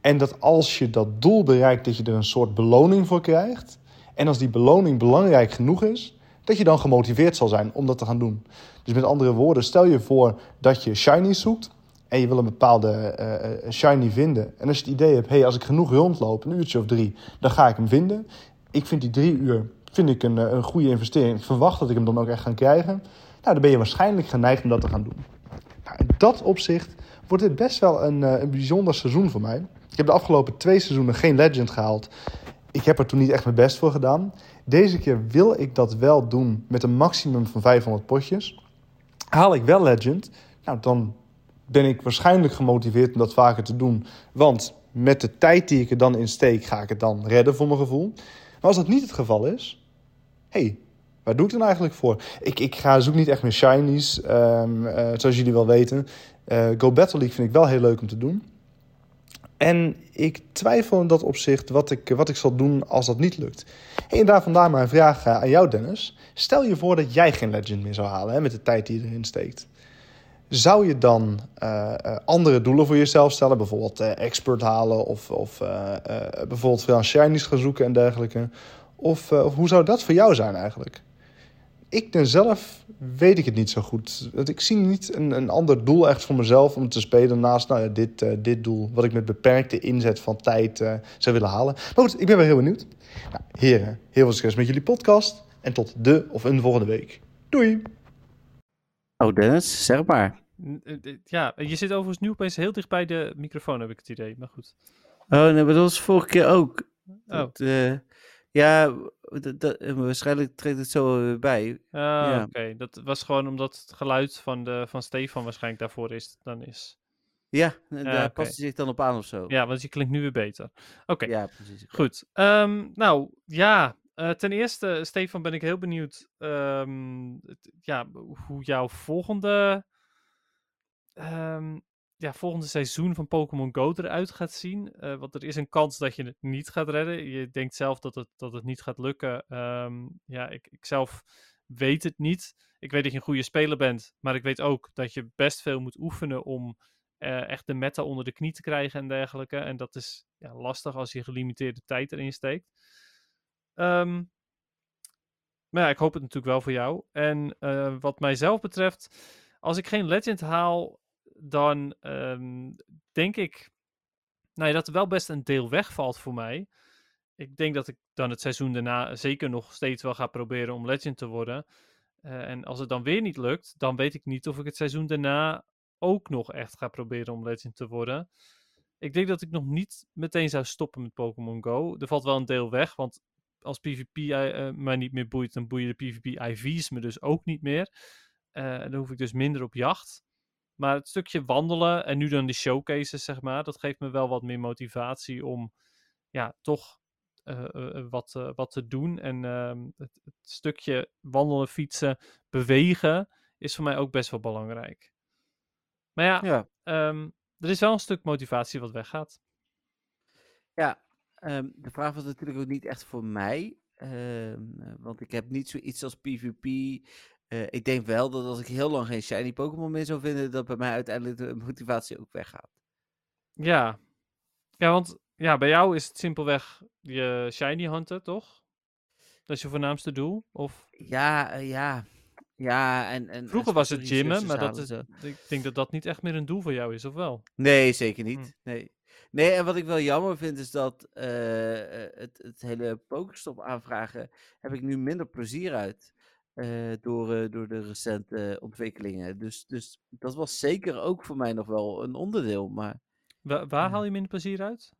En dat als je dat doel bereikt, dat je er een soort beloning voor krijgt. En als die beloning belangrijk genoeg is, dat je dan gemotiveerd zal zijn om dat te gaan doen. Dus met andere woorden, stel je voor dat je shiny zoekt en je wil een bepaalde eh, eh, shiny vinden. En als je het idee hebt, hey, als ik genoeg rondloop, een uurtje of drie, dan ga ik hem vinden. Ik vind die drie uur vind ik een, eh, een goede investering. Verwacht dat ik hem dan ook echt ga krijgen. Nou, dan ben je waarschijnlijk geneigd om dat te gaan doen. Nou, in dat opzicht wordt dit best wel een, een bijzonder seizoen voor mij. Ik heb de afgelopen twee seizoenen geen Legend gehaald. Ik heb er toen niet echt mijn best voor gedaan. Deze keer wil ik dat wel doen met een maximum van 500 potjes. Haal ik wel Legend, nou, dan ben ik waarschijnlijk gemotiveerd om dat vaker te doen. Want met de tijd die ik er dan in steek, ga ik het dan redden voor mijn gevoel. Maar als dat niet het geval is, hey, waar doe ik dan eigenlijk voor? Ik, ik ga zoek niet echt meer shinies, ehm, eh, zoals jullie wel weten. Eh, Go Battle League vind ik wel heel leuk om te doen. En ik twijfel in dat opzicht wat ik, wat ik zal doen als dat niet lukt. En daar vandaar mijn vraag eh, aan jou, Dennis. Stel je voor dat jij geen Legend meer zou halen hè, met de tijd die je erin steekt. Zou je dan eh, eh, andere doelen voor jezelf stellen? Bijvoorbeeld eh, expert halen of, of bijvoorbeeld shinies gaan zoeken en dergelijke? Of, of hoe zou dat voor jou zijn eigenlijk? Ik zelf weet ik het niet zo goed. Ik zie niet een, een ander doel echt voor mezelf om te spelen naast nou ja, dit, dit doel. Wat ik met beperkte inzet van tijd zou willen halen. Maar goed, ik ben wel heel benieuwd. Nou, heren, heel veel succes met jullie podcast. En tot de of een volgende week. Doei! Oh, Dennis, zeg maar. Eh, Ja, je zit overigens nu opeens heel dicht bij de microfoon, heb ik het idee. Maar goed. Oh, nee, maar dat was vorige keer ook. Oh, Dat, eh, ja, dat, dat- eh, waarschijnlijk trekt het zo weer bij. ah, ja. oké. Dat was gewoon omdat het geluid van, de, van Stefan waarschijnlijk daarvoor is. Dan is. Ja, en daar past hij zich dan op aan of zo. Ja, want je klinkt nu weer beter. Oké, Ja, precies. goed. Ehm, nou, ja. Eh, ten eerste, Stefan, ben ik heel benieuwd ehm, ja, hoe jouw volgende, ehm, ja, volgende seizoen van Pokémon Go eruit gaat zien. Eh, want er is een kans dat je het niet gaat redden. Je denkt zelf dat het, dat het niet gaat lukken. Ehm, ja, ik, ik zelf weet het niet. Ik weet dat je een goede speler bent, maar ik weet ook dat je best veel moet oefenen om eh, echt de meta onder de knie te krijgen en dergelijke. En dat is ja, lastig als je gelimiteerde tijd erin steekt. Ehm, maar ja, ik hoop het natuurlijk wel voor jou. En eh, wat mijzelf betreft, als ik geen Legend haal, dan ehm, denk ik nou ja, dat er wel best een deel wegvalt voor mij. Ik denk dat ik dan het seizoen daarna zeker nog steeds wel ga proberen om Legend te worden. Eh, en als het dan weer niet lukt, dan weet ik niet of ik het seizoen daarna ook nog echt ga proberen om Legend te worden. Ik denk dat ik nog niet meteen zou stoppen met Pokémon Go. Er valt wel een deel weg, want als PvP eh, eh, mij niet meer boeit, dan boeien de PvP IV's me dus ook niet meer. Eh, dan hoef ik dus minder op jacht. Maar het stukje wandelen en nu dan die showcases, zeg maar, dat geeft me wel wat meer motivatie om ja, toch wat, wat te doen. En ehm, het, het stukje wandelen, fietsen, bewegen is voor mij ook best wel belangrijk. Maar ja, Ja, ehm, er is wel een stuk motivatie wat weggaat. ja ehm, de vraag was natuurlijk ook niet echt voor mij. ehm, eh, want ik heb niet zoiets als PvP. Eh, ik denk wel dat als ik heel lang geen shiny Pokémon meer zou vinden, dat bij mij uiteindelijk de motivatie ook weggaat. Ja. Ja, want ja, bij jou is het simpelweg je shiny hunten, toch? Dat is je voornaamste doel? Of Ja, eh, ja. Ja, en... en vroeger en was het gymmen, maar dat is, ik denk dat dat niet echt meer een doel voor jou is, of wel? Nee, zeker niet. Hm. Nee. Nee, en wat ik wel jammer vind is dat eh, eh, het, het hele Pokéstop aanvragen heb ik nu minder plezier uit. eh, door, door de recente ontwikkelingen. Dus, dus dat was zeker ook voor mij nog wel een onderdeel. Maar Wa- waar haal je minder plezier uit?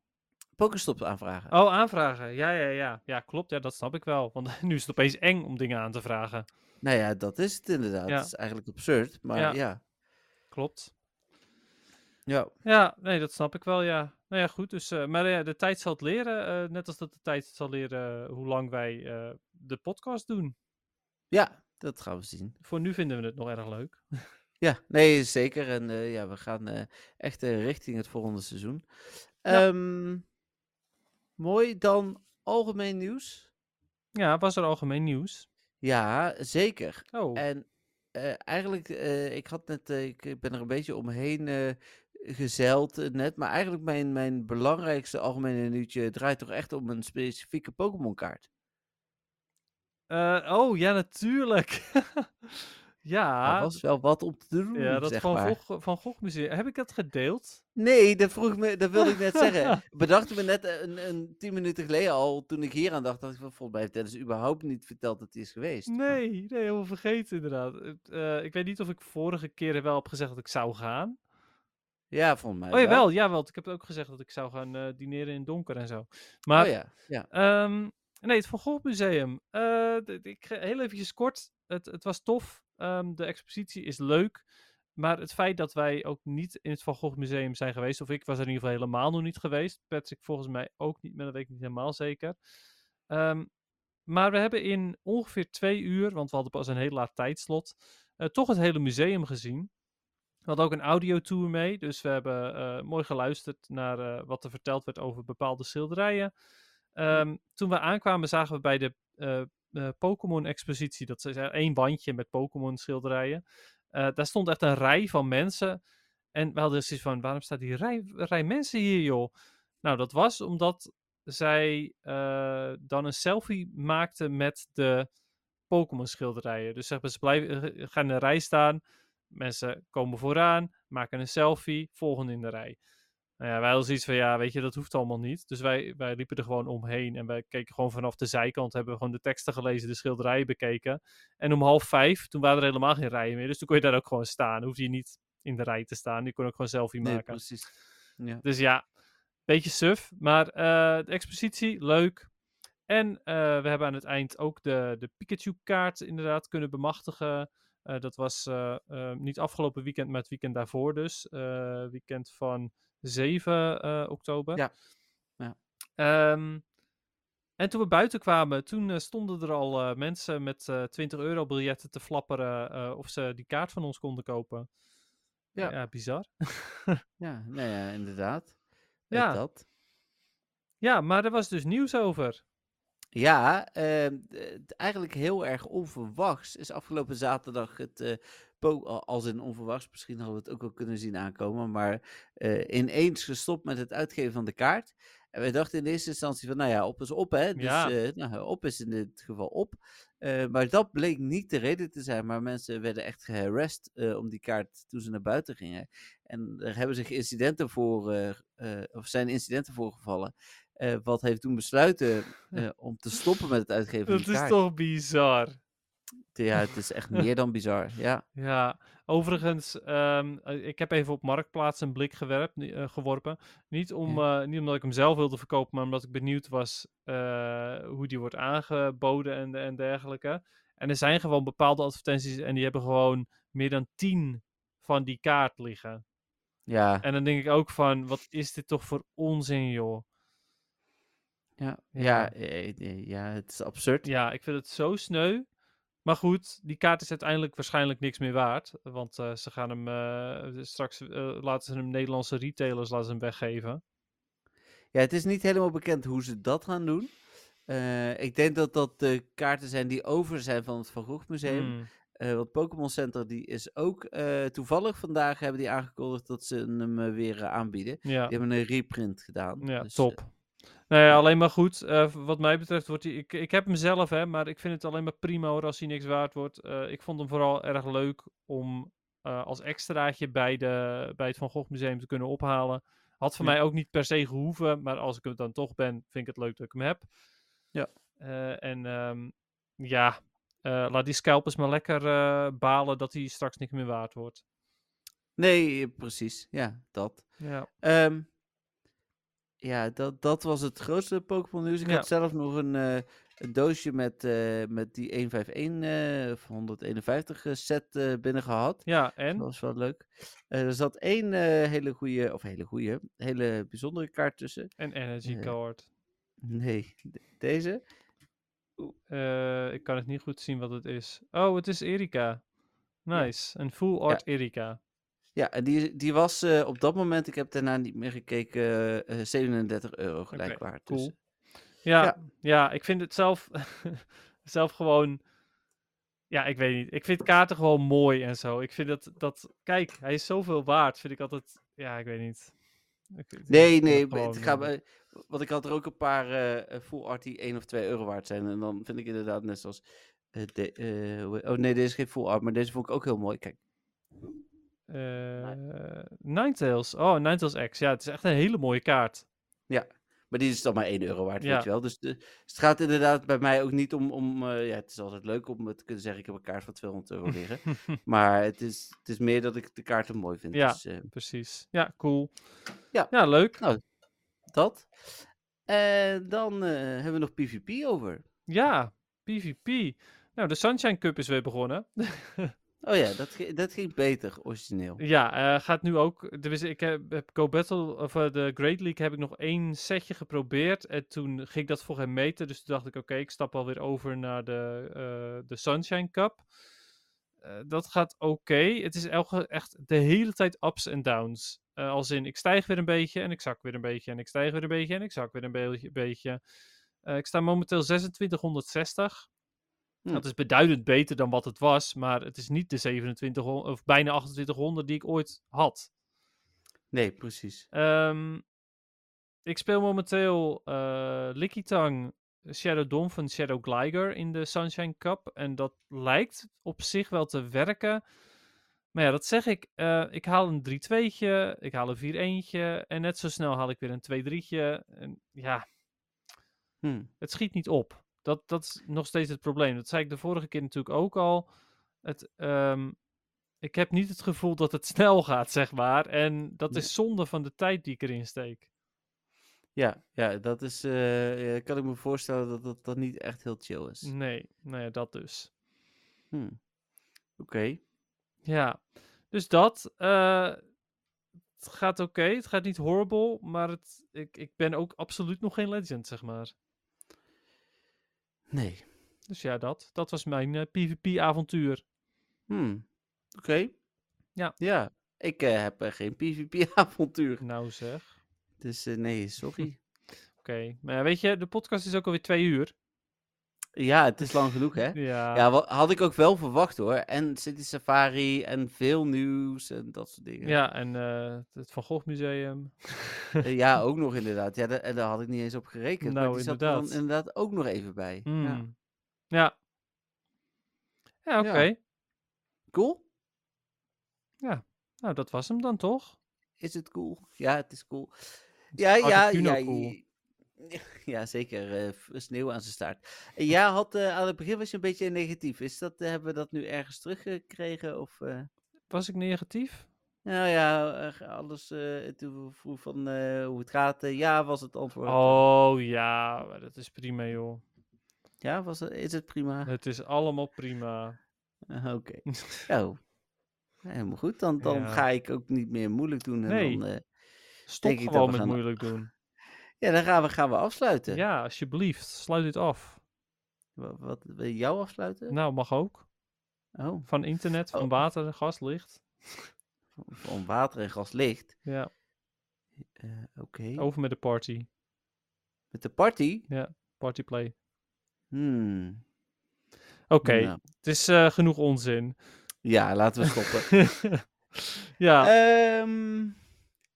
Pokéstops aanvragen. Oh, aanvragen. Ja, ja, ja. Ja, klopt. Ja, dat snap ik wel. Want nu is het opeens eng om dingen aan te vragen. Nou ja, dat is het inderdaad. Ja. Het is eigenlijk absurd. Maar ja. ja. Klopt. Ja. Ja, nee, dat snap ik wel, ja. Nou ja, goed. Dus, eh, maar ja, de tijd zal het leren. eh, net als dat de tijd zal leren eh, hoe lang wij eh, de podcast doen. dat gaan we zien. Voor nu vinden we het nog erg leuk. Ja, nee, zeker. En eh, ja, we gaan eh, echt eh, richting het volgende seizoen. Ja. Ehm, mooi, dan algemeen nieuws. Ja, was er algemeen nieuws? Ja, zeker. Oh, En eh, eigenlijk, eh, ik had net, eh, ik, ben er een beetje omheen eh, gezeild eh, net, maar eigenlijk mijn, mijn belangrijkste algemene nieuwtje draait toch echt om een specifieke Pokémon kaart. Eh, oh ja, natuurlijk. ja, Daar was wel wat op te doen, ja, dat van, maar. Gogh, van Gogh Museum. Heb ik dat gedeeld? Nee, dat vroeg me, dat wilde ik net zeggen. Ik bedacht me net eh, een, een tien minuten geleden al, toen ik hier aan dacht, dacht ik van, volgens mij heeft Dennis überhaupt niet verteld dat hij is geweest. Nee, nee, helemaal vergeten inderdaad. Ik weet niet of ik vorige keer wel heb gezegd dat ik zou gaan. Ja, volgens mij Oh jawel, jawel. Ik heb ook gezegd dat ik zou gaan eh, dineren in het donker en zo. Maar Oh ja, ja. Ehm, nee, het Van Gogh Museum. Eh, ik heel eventjes kort. Het, het was tof. Ehm, de expositie is leuk. Maar het feit dat wij ook niet in het Van Gogh Museum zijn geweest, of ik was er in ieder geval helemaal nog niet geweest. Patrick volgens mij ook niet, maar dat weet ik niet helemaal zeker. Ehm, maar we hebben in ongeveer twee uur, want we hadden pas een heel laat tijdslot, eh, toch het hele museum gezien. We hadden ook een audiotour mee, dus we hebben eh, mooi geluisterd naar eh, wat er verteld werd over bepaalde schilderijen. Ehm, toen we aankwamen zagen we bij de eh, Pokémon-expositie, dat is één bandje met Pokémon-schilderijen, daar stond echt een rij van mensen. En we hadden zoiets van, waarom staat die rij, rij mensen hier, joh? Nou, dat was omdat zij dan een selfie maakten met de Pokémon schilderijen. Dus zeg maar, ze blijven, gaan in een rij staan. Mensen komen vooraan, maken een selfie, volgen in de rij. Nou ja, wij hadden zoiets van, ja, weet je, dat hoeft allemaal niet. Dus wij, wij liepen er gewoon omheen en wij keken gewoon vanaf de zijkant, hebben we gewoon de teksten gelezen, de schilderijen bekeken. En om half vijf, toen waren er helemaal geen rijen meer, dus toen kon je daar ook gewoon staan. Hoefde je niet in de rij te staan, je kon ook gewoon selfie Nee, maken. precies. Ja. Dus ja, beetje suf. Maar eh, de expositie, leuk. En eh, we hebben aan het eind ook de, de Pikachu-kaart inderdaad kunnen bemachtigen. Eh, dat was eh, eh, niet afgelopen weekend, maar het weekend daarvoor dus. Eh, weekend van 7 eh, oktober. Ja. Ja. Ehm, en toen we buiten kwamen, toen stonden er al mensen met eh 20 euro biljetten te flapperen of ze die kaart van ons konden kopen. Ja. ja bizar. Ja, nou ja, inderdaad. Ja. Ja. Dat. Ja, maar er was dus nieuws over. Ja, d- eigenlijk heel erg onverwachts is afgelopen zaterdag het, eh, al- als in onverwachts, misschien hadden we het ook wel kunnen zien aankomen, maar eh, ineens gestopt met het uitgeven van de kaart. En wij dachten in eerste instantie van, nou ja, op is op, hè. Dus Ja. eh, nou, op is in dit geval op. Maar dat bleek niet de reden te zijn, maar mensen werden echt geharasst eh, om die kaart toen ze naar buiten gingen. En er hebben zich incidenten voor, of zijn incidenten voorgevallen, eh, wat heeft toen besluiten eh, om te stoppen met het uitgeven van Dat die is kaart. toch bizar. Ja, het is echt meer dan bizar. Ja, Ja, overigens, ehm, eh, ik heb even op Marktplaats een blik gewerpt, geworpen. Niet, om, niet omdat ik hem zelf wilde verkopen, maar omdat ik benieuwd was hoe die wordt aangeboden en, en dergelijke. En er zijn gewoon bepaalde advertenties en die hebben gewoon meer dan tien van die kaart liggen. ja, En dan denk ik ook van, wat is dit toch voor onzin, joh? Ja, Ja. ja, eh, eh, ja, het is absurd. Ja, ik vind het zo sneu. Maar goed, die kaart is uiteindelijk waarschijnlijk niks meer waard. Want eh, ze gaan hem eh, straks eh, laten ze hem Nederlandse retailers laten hem weggeven. Ja, het is niet helemaal bekend hoe ze dat gaan doen. Eh, ik denk dat dat de kaarten zijn die over zijn van het Van Gogh Museum. Hmm. Eh, want Pokémon Center die is ook eh, toevallig vandaag hebben die aangekondigd dat ze hem eh, weer eh, aanbieden. Ja, Die hebben een reprint gedaan. ja dus, top. Ja, alleen maar goed. Eh, wat mij betreft wordt hij. Ik, ik heb hem zelf, hè, maar ik vind het alleen maar prima hoor als hij niks waard wordt. Eh, ik vond hem vooral erg leuk om eh, als extraatje bij, de, bij het Van Gogh Museum te kunnen ophalen. Had voor Ja. mij ook niet per se gehoeven, maar als ik het dan toch ben, vind ik het leuk dat ik hem heb. Ja. En ehm, ja, laat die scalpers maar lekker balen dat hij straks niks meer waard wordt. nee, precies. Ja, dat. Ja, Ehm, ja, dat, dat was het grootste Pokémon nieuws. Ik Ja. had zelf nog een, eh, een doosje met, eh, met die 151 eh, of 151 eh, set eh binnen gehad. ja Dat en? was wel leuk. Er zat één hele goede, of hele goede, hele bijzondere kaart tussen. Een energy card. Nee, de- deze. Ik kan het niet goed zien wat het is. Oh, het is Erika. Nice. Een full art Erika. Ja, en die, die was eh, op dat moment, ik heb daarna niet meer gekeken, eh 37 euro gelijk waard. cool. Dus, Ja, ja. Ja. ik vind het zelf, zelf gewoon. Ja, ik weet niet. Ik vind kaarten gewoon mooi en zo. Ik vind dat, dat. Kijk, hij is zoveel waard. Vind ik altijd. Ja, ik weet niet. Ik, nee, nee, maar het gewoon, gaat eh, want ik had er ook een paar eh, eh, full art die 1 of 2 euro waard zijn. En dan vind ik inderdaad net zoals. eh, de, eh, oh nee, deze is geen full art, maar deze vond ik ook heel mooi. Kijk, eh, Ninetales. Oh, Ninetales X. Ja, het is echt een hele mooie kaart. maar die is dan maar 1 euro waard, Ja. weet je wel. Dus, de, dus het gaat inderdaad bij mij ook niet om. om eh, ja, het is altijd leuk om te kunnen zeggen: ik heb een kaart van 200 euro liggen. maar het is, het is meer dat ik de kaarten mooi vind. Ja. Dus, eh, Precies. Ja, cool. Ja. Ja, leuk. dat. En dan eh, hebben we nog PvP over. Ja, PvP. Nou, de Sunshine Cup is weer begonnen. Oh ja, dat, dat ging beter, origineel. Ja, eh, gaat nu ook. Ik heb, Go Battle, of eh, de Great League heb ik nog één setje geprobeerd. En toen ging ik dat voor hem meten. Dus toen dacht ik, oké, ik stap alweer over naar de, eh, de Sunshine Cup. Dat gaat oké. Het is elke, echt de hele tijd ups en downs. Als in, ik stijg weer een beetje en ik zak weer een beetje. En ik stijg weer een beetje en ik zak weer een beetje. ik sta momenteel 2660. Hm. Dat is beduidend beter dan wat het was, maar het is niet de 2700 of bijna 2800 die ik ooit had. Nee, precies. Ehm, ik speel momenteel eh Licky Tang, Shadow Dawn van Shadow Glider in de Sunshine Cup. En dat lijkt op zich wel te werken. Maar ja, dat zeg ik. eh, ik haal een 3-2'tje, ik haal een 4-1'tje en net zo snel haal ik weer een 2-3'tje. En ja, Hm. het schiet niet op. Dat, dat is nog steeds het probleem. Dat zei ik de vorige keer natuurlijk ook al. Het, ehm, ik heb niet het gevoel dat het snel gaat, zeg maar. En dat Nee. is zonde van de tijd die ik erin steek. Ja, ja, dat is. eh, ja, kan ik me voorstellen dat dat, dat niet echt heel chill is. Nee, nee, dat dus. Hm. Oké. Ja, dus dat. eh, het gaat oké. Het gaat niet horrible. Maar het, ik, ik ben ook absoluut nog geen legend, zeg maar. Nee. Dus ja, dat. Dat was mijn eh, PvP-avontuur. Hm. Oké. Ja. Ja. Ik eh, heb eh, geen PvP-avontuur. Nou zeg. Dus nee, sorry. Oké. Maar weet je, de podcast is ook alweer twee uur. Ja, het is lang genoeg, hè? Ja. Ja, wat, had ik ook wel verwacht hoor. En City Safari en veel nieuws en dat soort dingen. Ja, en eh, het Van Gogh Museum. Eh, ja, ook nog inderdaad. Ja, daar had ik niet eens op gerekend. maar Nou, die zat er dan inderdaad. inderdaad ook nog even bij. Ja. Hmm. Ja. Ja, oké. Ja. Cool? Nou, dat was hem dan toch? Is het cool? Ja, het is cool. Ja, ja, ja. cool. Ja, zeker. eh, sneeuw aan zijn staart. En jij had eh, aan het begin was je een beetje negatief. Is dat, eh, hebben we dat nu ergens teruggekregen? Of, eh? Was ik negatief? Nou ja, eh, alles eh, toen vroeg van eh, hoe het gaat. eh, ja, was het antwoord. Oh ja, dat is prima joh. Ja, was het, is het prima? Het is allemaal prima. Oké. Oh. Helemaal goed. Dan, dan Ja. ga ik ook niet meer moeilijk doen. En Nee. dan, eh, Stop Denk ik dat gewoon we met gaan- moeilijk doen. Ja, dan gaan we, gaan we afsluiten. Ja, alsjeblieft. Sluit dit af. Wat, wat wil je jou afsluiten? Nou, mag ook. Oh, Van internet, van Oh. water, gas, licht. van water en gas licht. Ja, Eh, Oké. over met de party. Met de party? Party play. Hmm. Oké, Nou, het is eh, genoeg onzin. ja, laten we stoppen. ja, Ehm,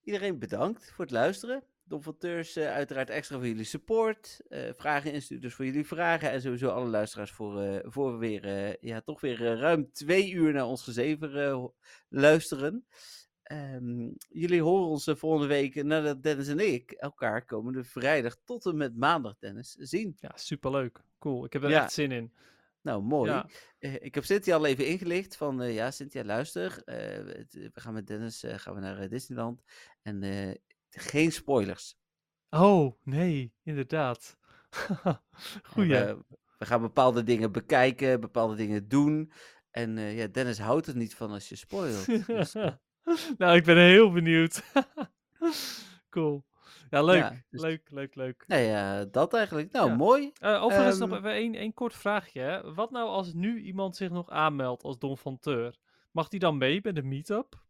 iedereen bedankt voor het luisteren. Don van Teurs, uiteraard extra voor jullie support. Eh, vragen instuurders voor jullie vragen. En sowieso alle luisteraars voor, eh, voor we weer, eh, ja, toch weer ruim twee uur naar ons gezever luisteren. Ehm, jullie horen ons eh, volgende week nadat Dennis en ik elkaar komende vrijdag tot en met maandag, Dennis, zien. ja, superleuk. Cool, ik heb er Ja. echt zin in. Nou, mooi. Ja. Ik heb Cynthia al even ingelicht van, ja, Cynthia, luister. we gaan met Dennis gaan we naar Disneyland. En eh, geen spoilers. Oh, nee, inderdaad. Goeie. We, we gaan bepaalde dingen bekijken, bepaalde dingen doen. En eh, ja, Dennis houdt er niet van als je spoilt. Dus, eh, nou, ik ben heel benieuwd. cool. Ja, leuk. Ja, dus- Leuk, leuk, leuk. nou ja, dat eigenlijk. Nou, Ja. mooi. Eh, overigens nog Ehm, even één, één kort vraagje. Hè. Wat nou als nu iemand zich nog aanmeldt als Don van Teur? Mag die dan mee bij de meetup?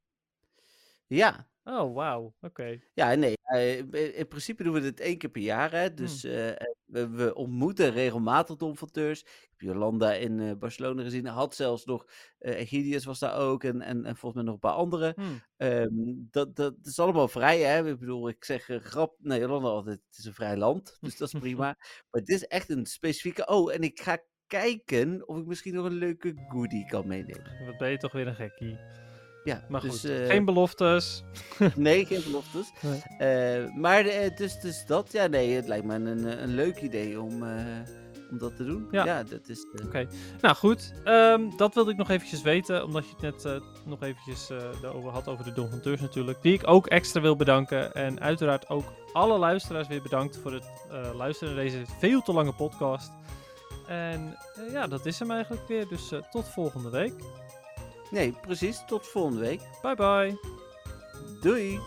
Ja, Oh, wauw. Oké. ja nee. eh, in- in principe doen we dit één keer per jaar. Hè, dus Hmm. eh, we, we ontmoeten regelmatig Don van Teurs. Ik heb Jolanda in eh, Barcelona gezien. Had zelfs nog, Egidius was daar ook. En, en, en volgens mij nog een paar anderen. Hm. Ehm, dat, dat is allemaal vrij, hè? Ik bedoel, ik zeg grap. Nee, Jolanda altijd, het is een vrij land, dus dat is prima. maar dit is echt een specifieke. Oh, en ik ga kijken of ik misschien nog een leuke goodie kan meenemen. Wat ben je toch weer een gekkie. Ja, Maar dus, goed, eh, geen beloftes. nee, geen beloftes. Nee. Eh, maar eh, dus, dus dat, ja, nee, het lijkt me een, een leuk idee om, om dat te doen. Ja. Ja, dat is. Oké. Nou goed, ehm, dat wilde ik nog eventjes weten, omdat je het net nog eventjes daarover had, over de Don van Teurs natuurlijk. Die ik ook extra wil bedanken. En uiteraard ook alle luisteraars weer bedankt voor het luisteren naar deze veel te lange podcast. En ja, dat is hem eigenlijk weer. Dus tot volgende week. Nee, precies. Tot volgende week. Bye bye. Doei!